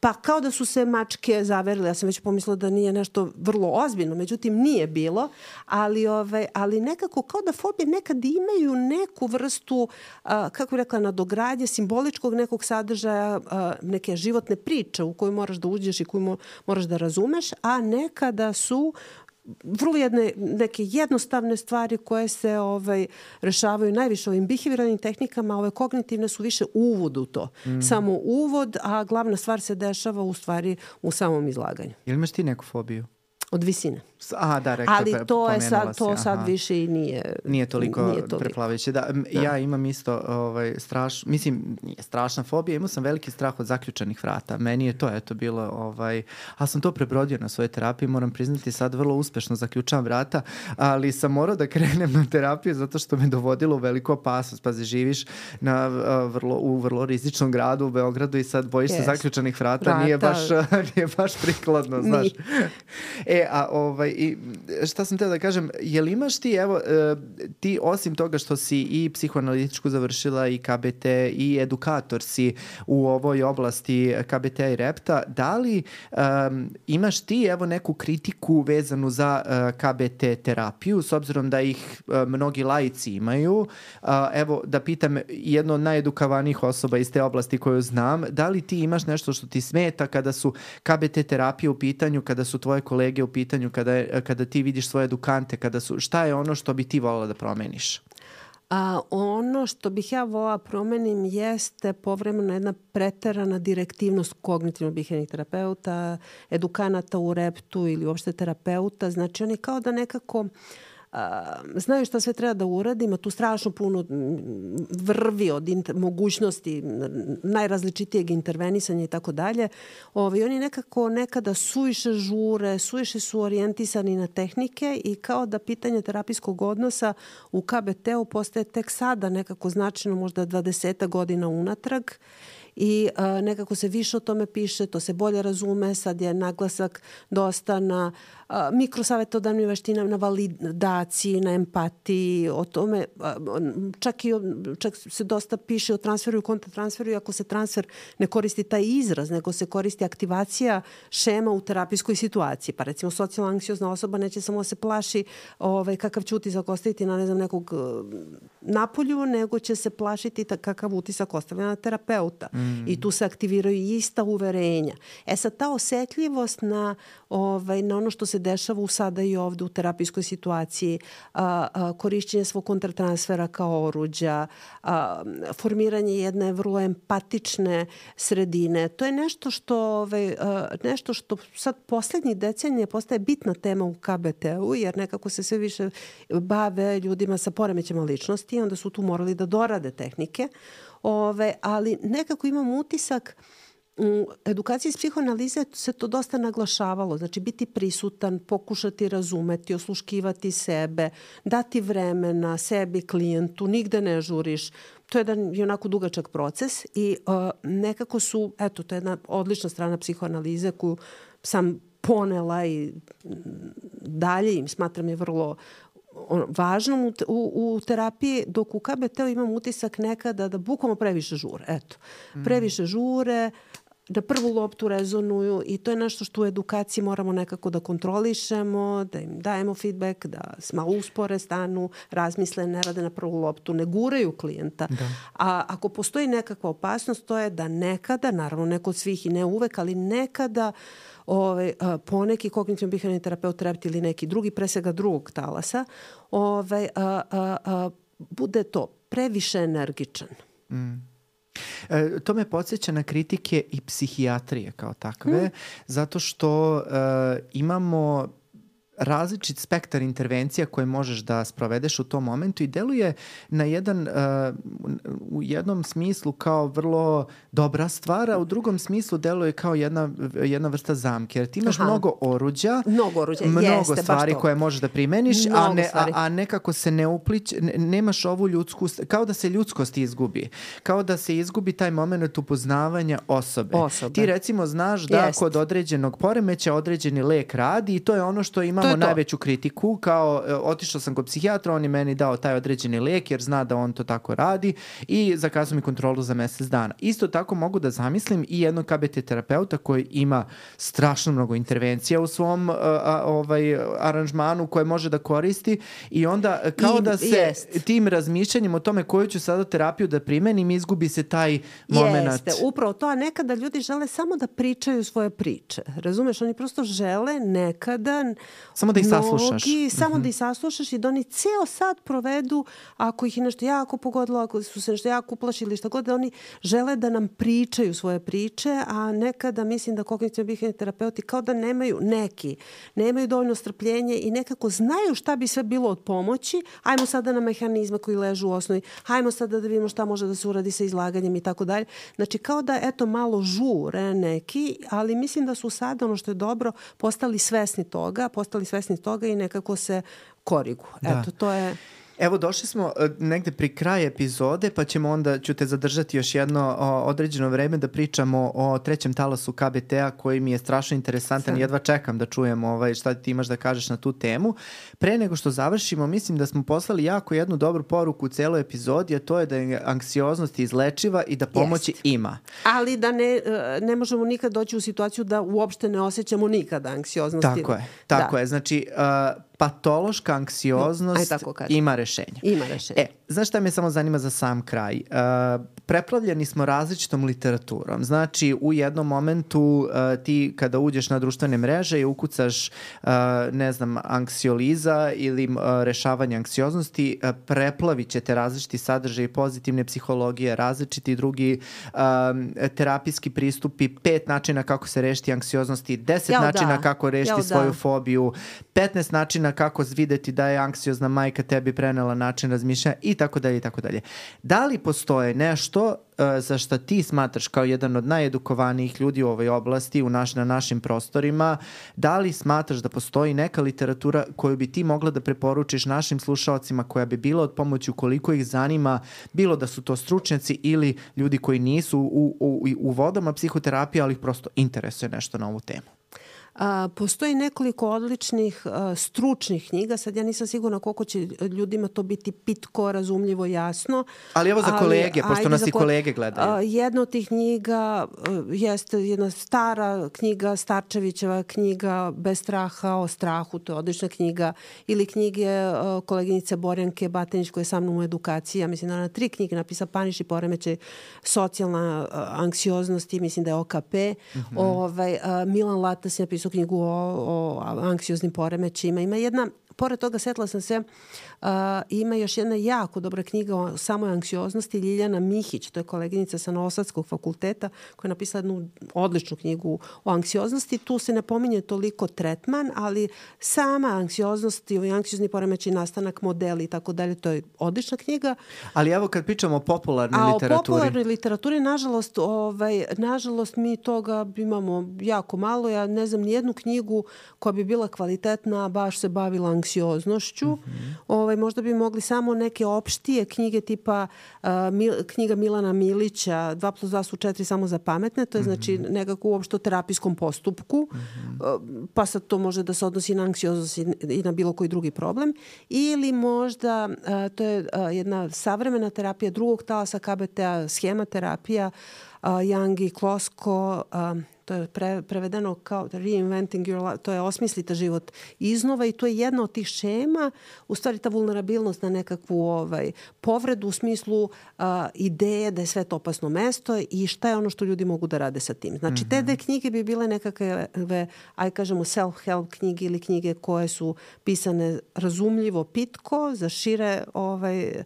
Pa kao da su se mačke zaverile, ja sam već pomislila da nije nešto vrlo ozbiljno, međutim nije bilo, ali, ove, ali nekako kao da fobije nekad imaju neku vrstu, a, kako bih rekla, nadogradnje, simboličkog nekog sadržaja, a, neke životne priče u koju moraš da uđeš i koju mo, moraš da razumeš, a nekada su vrlo jedne, neke jednostavne stvari koje se ovaj, rešavaju najviše ovim behavioralnim tehnikama, ove kognitivne su više uvod u to. Mm. Samo uvod, a glavna stvar se dešava u stvari u samom izlaganju. Ili imaš ti neku fobiju? Od visine. Aha, da, rekla, Ali to je sad, to si, sad više i nije... Nije toliko, nije toliko. preplavajuće. Da, da, ja imam isto ovaj, straš, mislim, nije strašna fobija, imao sam veliki strah od zaključanih vrata. Meni je to, eto, bilo, ovaj, a sam to prebrodio na svojoj terapiji, moram priznati, sad vrlo uspešno zaključavam vrata, ali sam morao da krenem na terapiju zato što me dovodilo u veliku opasnost. Pazi, živiš na, vrlo, u vrlo rizičnom gradu u Beogradu i sad bojiš yes. se zaključanih vrata, vrata. Nije, baš, nije baš prikladno, znaš. e, a ovaj, i šta sam teo da kažem, je li imaš ti, evo, e, ti osim toga što si i psihoanalitičku završila i KBT i edukator si u ovoj oblasti KBT i repta, da li um, imaš ti evo neku kritiku vezanu za uh, e, KBT terapiju, s obzirom da ih uh, mnogi laici imaju, uh, evo da pitam jedno od najedukavanijih osoba iz te oblasti koju znam, da li ti imaš nešto što ti smeta kada su KBT terapije u pitanju, kada su tvoje kolege u pitanju, kada, je, kada ti vidiš svoje edukante, kada su, šta je ono što bi ti volila da promeniš? A ono što bih ja volila promenim jeste povremeno jedna preterana direktivnost kognitivno-bihenih terapeuta, edukanata u reptu ili uopšte terapeuta. Znači oni kao da nekako uh, znaju šta sve treba da uradi, ima tu strašno puno vrvi od inter, mogućnosti najrazličitijeg intervenisanja i tako dalje. Ovi, oni nekako nekada suviše žure, suviše su orijentisani na tehnike i kao da pitanje terapijskog odnosa u KBT-u postaje tek sada nekako značajno možda 20 godina unatrag i uh, nekako se više o tome piše, to se bolje razume, sad je naglasak dosta na uh, mikrosavetodavnim veštinama, na validaciji, na empatiji, o tome, uh, čak, i, čak se dosta piše o transferu i kontratransferu, ako se transfer ne koristi taj izraz, nego se koristi aktivacija šema u terapijskoj situaciji. Pa recimo socijalno anksiozna osoba neće samo se plaši ovaj, kakav će utisak ostaviti na ne znam, nekog napolju, nego će se plašiti kakav utisak ostavlja na terapeuta. Mm. I tu se aktiviraju ista uverenja. E sad, ta osetljivost na, ovaj, na ono što se dešava u sada i ovde u terapijskoj situaciji, a, a, korišćenje svog kontratransfera kao oruđa, a, formiranje jedne vrlo empatične sredine, to je nešto što, ovaj, a, nešto što sad poslednjih decenija postaje bitna tema u KBT-u, jer nekako se sve više bave ljudima sa poremećama ličnosti, onda su tu morali da dorade tehnike, ove, ali nekako imam utisak u edukaciji iz psihoanalize se to dosta naglašavalo, znači biti prisutan, pokušati razumeti, osluškivati sebe, dati vremena sebi, klijentu, nigde ne žuriš. To je jedan i onako dugačak proces i uh, nekako su, eto, to je jedna odlična strana psihoanalize koju sam ponela i dalje im smatram je vrlo važnom u, u, u terapiji, dok u KBT imam utisak nekada da bukvalno previše žure. Eto, mm. previše žure, da prvu loptu rezonuju i to je nešto što u edukaciji moramo nekako da kontrolišemo, da im dajemo feedback, da malo uspore stanu, razmisle, ne rade na prvu loptu, ne guraju klijenta. Da. A ako postoji nekakva opasnost, to je da nekada, naravno neko od svih i ne uvek, ali nekada ovaj, poneki kognitivno bihavni terapeut, terapeut ili neki drugi, pre svega drugog talasa, ovaj, a, a, a, bude to previše energičan. Mm. E, to me podsjeća na kritike i psihijatrije kao takve, mm. zato što e, imamo različit spektar intervencija koje možeš da sprovedeš u tom momentu i deluje na jedan, uh, u jednom smislu kao vrlo dobra stvar, a u drugom smislu deluje kao jedna, jedna vrsta zamke. Jer ti imaš Aha. mnogo oruđa, mnogo, oruđa. mnogo Jeste, stvari koje možeš da primeniš, a, ne, a, a nekako se ne uplić, ne, nemaš ovu ljudsku, kao da se ljudskost izgubi. Kao da se izgubi taj moment upoznavanja osobe. osobe. Ti recimo znaš da Jest. kod određenog poremeća određeni lek radi i to je ono što ima imamo najveću kritiku, kao e, otišao sam kod psihijatra, on je meni dao taj određeni lek jer zna da on to tako radi i zakazao mi kontrolu za mesec dana. Isto tako mogu da zamislim i jednog KBT terapeuta koji ima strašno mnogo intervencija u svom e, a, ovaj aranžmanu koje može da koristi i onda e, kao I, da se jest. tim razmišljanjem o tome koju ću sada terapiju da primenim izgubi se taj moment. Jeste, upravo to, a nekada ljudi žele samo da pričaju svoje priče. Razumeš, oni prosto žele nekada Samo da ih saslušaš. Mnogi, samo mm -hmm. da ih saslušaš i da oni ceo sat provedu ako ih je nešto jako pogodilo, ako su se nešto jako uplašili, šta god, da oni žele da nam pričaju svoje priče, a nekada mislim da kognitivno bihani terapeuti kao da nemaju neki, nemaju dovoljno strpljenje i nekako znaju šta bi sve bilo od pomoći, ajmo sada na mehanizme koji ležu u osnovi, ajmo sada da vidimo šta može da se uradi sa izlaganjem i tako dalje. Znači kao da eto malo žure neki, ali mislim da su sada ono što je dobro postali svesni toga, postali svesni toga i nekako se korigu. Da. Eto, to je... Evo, došli smo uh, negde pri kraju epizode, pa ćemo onda, ću te zadržati još jedno o, određeno vreme da pričamo o trećem talasu KBT-a koji mi je strašno interesantan i jedva čekam da čujem ovaj, šta ti imaš da kažeš na tu temu. Pre nego što završimo, mislim da smo poslali jako jednu dobru poruku u celoj epizodi, a to je da je anksioznost izlečiva i da pomoći Jest. ima. Ali da ne, e, ne možemo nikad doći u situaciju da uopšte ne osjećamo nikada anksioznosti. Tako je, tako da. je. Znači, uh, patološka anksioznost ima rešenje. Ima rešenje. E, znaš šta me samo zanima za sam kraj? Uh, preplavljeni smo različitom literaturom. Znači, u jednom momentu uh, ti kada uđeš na društvene mreže i ukucaš, uh, ne znam, anksioliza ili uh, rešavanje anksioznosti, uh, preplavit ćete različiti sadržaj pozitivne psihologije, različiti drugi uh, terapijski pristupi, pet načina kako se rešiti anksioznosti, deset Jao, načina da. kako rešiti Jao, svoju da. fobiju, 15 načina kako videti da je anksiozna majka tebi prenela način razmišljanja i tako dalje i tako dalje. Da li postoje nešto uh, za što ti smatraš kao jedan od najedukovanijih ljudi u ovoj oblasti u naš, na našim prostorima, da li smatraš da postoji neka literatura koju bi ti mogla da preporučiš našim slušalcima koja bi bila od pomoći ukoliko ih zanima, bilo da su to stručnjaci ili ljudi koji nisu u, u, u vodama psihoterapije, ali ih prosto interesuje nešto na ovu temu? A, postoji nekoliko odličnih a, stručnih knjiga, sad ja nisam sigurna koliko će ljudima to biti pitko, razumljivo, jasno. Ali evo za ali, kolege, pošto nas i kolege gledaju. A, jedna od tih knjiga a, jeste jedna stara knjiga, Starčevićeva knjiga Bez straha o strahu, to je odlična knjiga, ili knjige a, koleginice Borjanke Batenić koja je sa mnom u edukaciji, ja mislim da na tri knjige napisa Paniš i poremeće socijalna a, anksioznost i mislim da je OKP. Mm -hmm. ovaj, a, Milan Latas je napisao knjigu o, o anksioznim poremećima. Ima jedna, pored toga setila sam se, uh, ima još jedna jako dobra knjiga o samoj anksioznosti Ljiljana Mihić, to je koleginica sa Novosadskog fakulteta koja je napisala jednu odličnu knjigu o anksioznosti. Tu se ne pominje toliko tretman, ali sama anksioznost i anksiozni poremeći nastanak modeli i tako dalje, to je odlična knjiga. Ali evo kad pričamo o popularnoj A literaturi. A o popularnoj literaturi, nažalost, ovaj, nažalost mi toga imamo jako malo. Ja ne znam nijednu knjigu koja bi bila kvalitetna, baš se bavila anksioznošću. Mm -hmm. ovaj, možda bi mogli samo neke opštije knjige tipa uh, Mil, knjiga Milana Milića 2 plus 2 su 4 samo za pametne, to je mm -hmm. znači nekako uopšte o terapijskom postupku, mm -hmm. uh, pa sad to može da se odnosi na anksioznost i na bilo koji drugi problem. Ili možda, uh, to je uh, jedna savremena terapija drugog talasa KBT-a, schema terapija, uh, Young i Klosko, uh, to je pre, prevedeno kao reinventing your life, to je osmislite život iznova i to je jedna od tih šema, u stvari ta vulnerabilnost na nekakvu ovaj, povredu u smislu uh, ideje da je sve to opasno mesto i šta je ono što ljudi mogu da rade sa tim. Znači, mm -hmm. te dve knjige bi bile nekakve, aj kažemo, self-help knjige ili knjige koje su pisane razumljivo, pitko, za šire ovaj,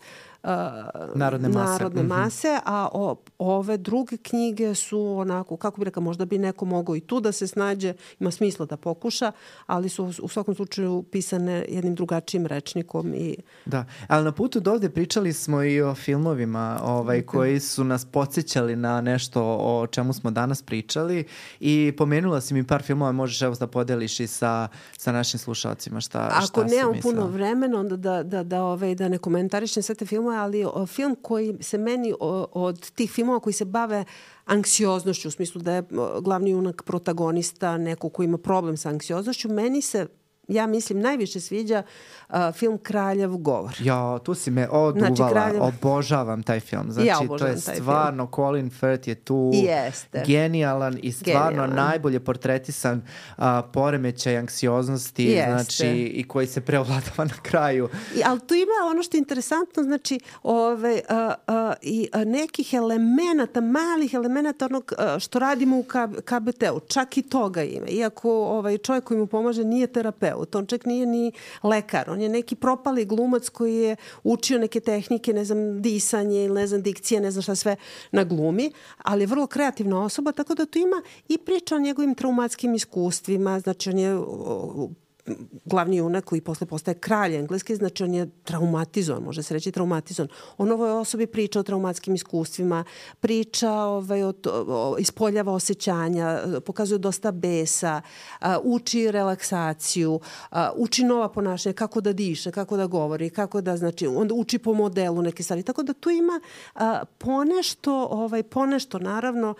narodne mase, narodne mhm. mase mm -hmm. a o, ove druge knjige su onako, kako bi rekao, možda bi neko mogao i tu da se snađe, ima smisla da pokuša, ali su u svakom slučaju pisane jednim drugačijim rečnikom. I... Da, ali na putu do ovde pričali smo i o filmovima ovaj, okay. koji su nas podsjećali na nešto o čemu smo danas pričali i pomenula si mi par filmova, možeš evo da podeliš i sa, sa našim slušalcima šta, Ako šta nemam puno vremena, onda da, da, da, ovaj, da ne komentarišem sve te filmove, filmova, ali film koji se meni od tih filmova koji se bave anksioznošću, u smislu da je glavni junak protagonista, neko ko ima problem sa anksioznošću, meni se ja mislim, najviše sviđa uh, film Kraljev govor. Ja, tu si me oduvala. Znači, Kraljev... Obožavam taj film. Znači, ja to je stvarno, film. Colin Firth je tu Jeste. genijalan i stvarno genijalan. najbolje portretisan uh, poremećaj anksioznosti Jeste. znači, i koji se preovladava na kraju. I, ali tu ima ono što je interesantno, znači, ove, uh, uh, i uh, nekih elemenata, malih elemenata onog uh, što radimo u KBT-u. Čak i toga ima. Iako ovaj, čovjek koji mu pomaže nije terapeut terapeut, on čak nije ni lekar, on je neki propali glumac koji je učio neke tehnike, ne znam, disanje ili ne znam, dikcije, ne znam šta sve na glumi, ali je vrlo kreativna osoba, tako da tu ima i priča o njegovim traumatskim iskustvima, znači on je glavni junak koji posle postaje kralj engleski, znači on je traumatizovan, može se reći traumatizovan. On ovoj osobi priča o traumatskim iskustvima, priča ovaj, o, o, ispoljava osjećanja, pokazuje dosta besa, a, uči relaksaciju, a, uči nova ponašanja, kako da diše, kako da govori, kako da, znači, onda uči po modelu neke stvari. Tako da tu ima a, ponešto, ovaj, ponešto naravno,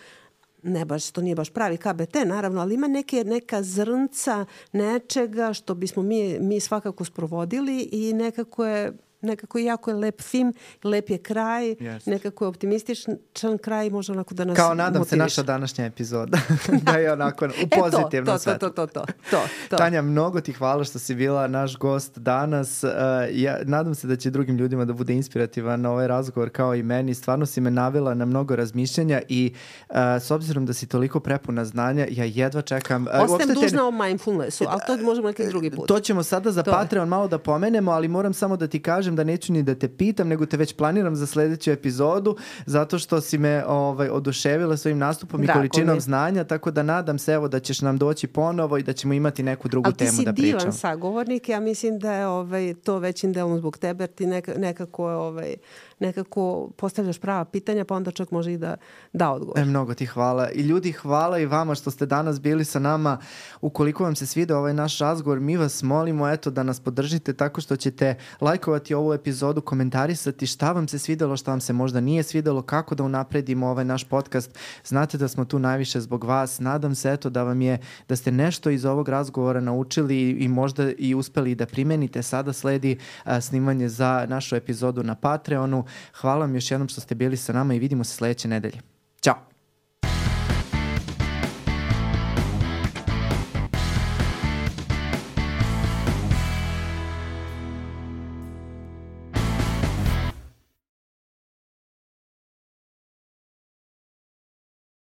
ne baš, to nije baš pravi KBT naravno, ali ima neke, neka zrnca nečega što bismo mi, mi svakako sprovodili i nekako je nekako jako je lep film, lep je kraj, yes. nekako je optimističan kraj, može onako da nas Kao nadam motiviš. se naša današnja epizoda, da je onako u pozitivnom e to, to, to, to, to, to, to. Tanja, mnogo ti hvala što si bila naš gost danas. Uh, ja nadam se da će drugim ljudima da bude inspirativan ovaj razgovor kao i meni. Stvarno si me navela na mnogo razmišljanja i uh, s obzirom da si toliko prepuna znanja, ja jedva čekam. Uh, Ostajem dužna te... o mindfulnessu, ali to možemo neki drugi put. To ćemo sada za to Patreon je. malo da pomenemo, ali moram samo da ti kažem kažem da neću ni da te pitam, nego te već planiram za sledeću epizodu, zato što si me ovaj, oduševila svojim nastupom i količinom mi. znanja, tako da nadam se evo da ćeš nam doći ponovo i da ćemo imati neku drugu temu da pričamo. Ali ti si divan sagovornik, ja mislim da je ovaj, to većim delom zbog tebe, jer ti neka, nekako ovaj, nekako postavljaš prava pitanja, pa onda čak može i da da odgovor. E, mnogo ti hvala. I ljudi, hvala i vama što ste danas bili sa nama. Ukoliko vam se svide ovaj naš razgovor, mi vas molimo eto da nas podržite tako što ćete lajkovati ovu epizodu, komentarisati šta vam se svidelo, šta vam se možda nije svidelo, kako da unapredimo ovaj naš podcast. Znate da smo tu najviše zbog vas. Nadam se eto da vam je, da ste nešto iz ovog razgovora naučili i možda i uspeli da primenite. Sada sledi a, snimanje za našu epizodu na Patreonu. Hvala vam još jednom što ste bili sa nama i vidimo se sledeće nedelje. Ćao!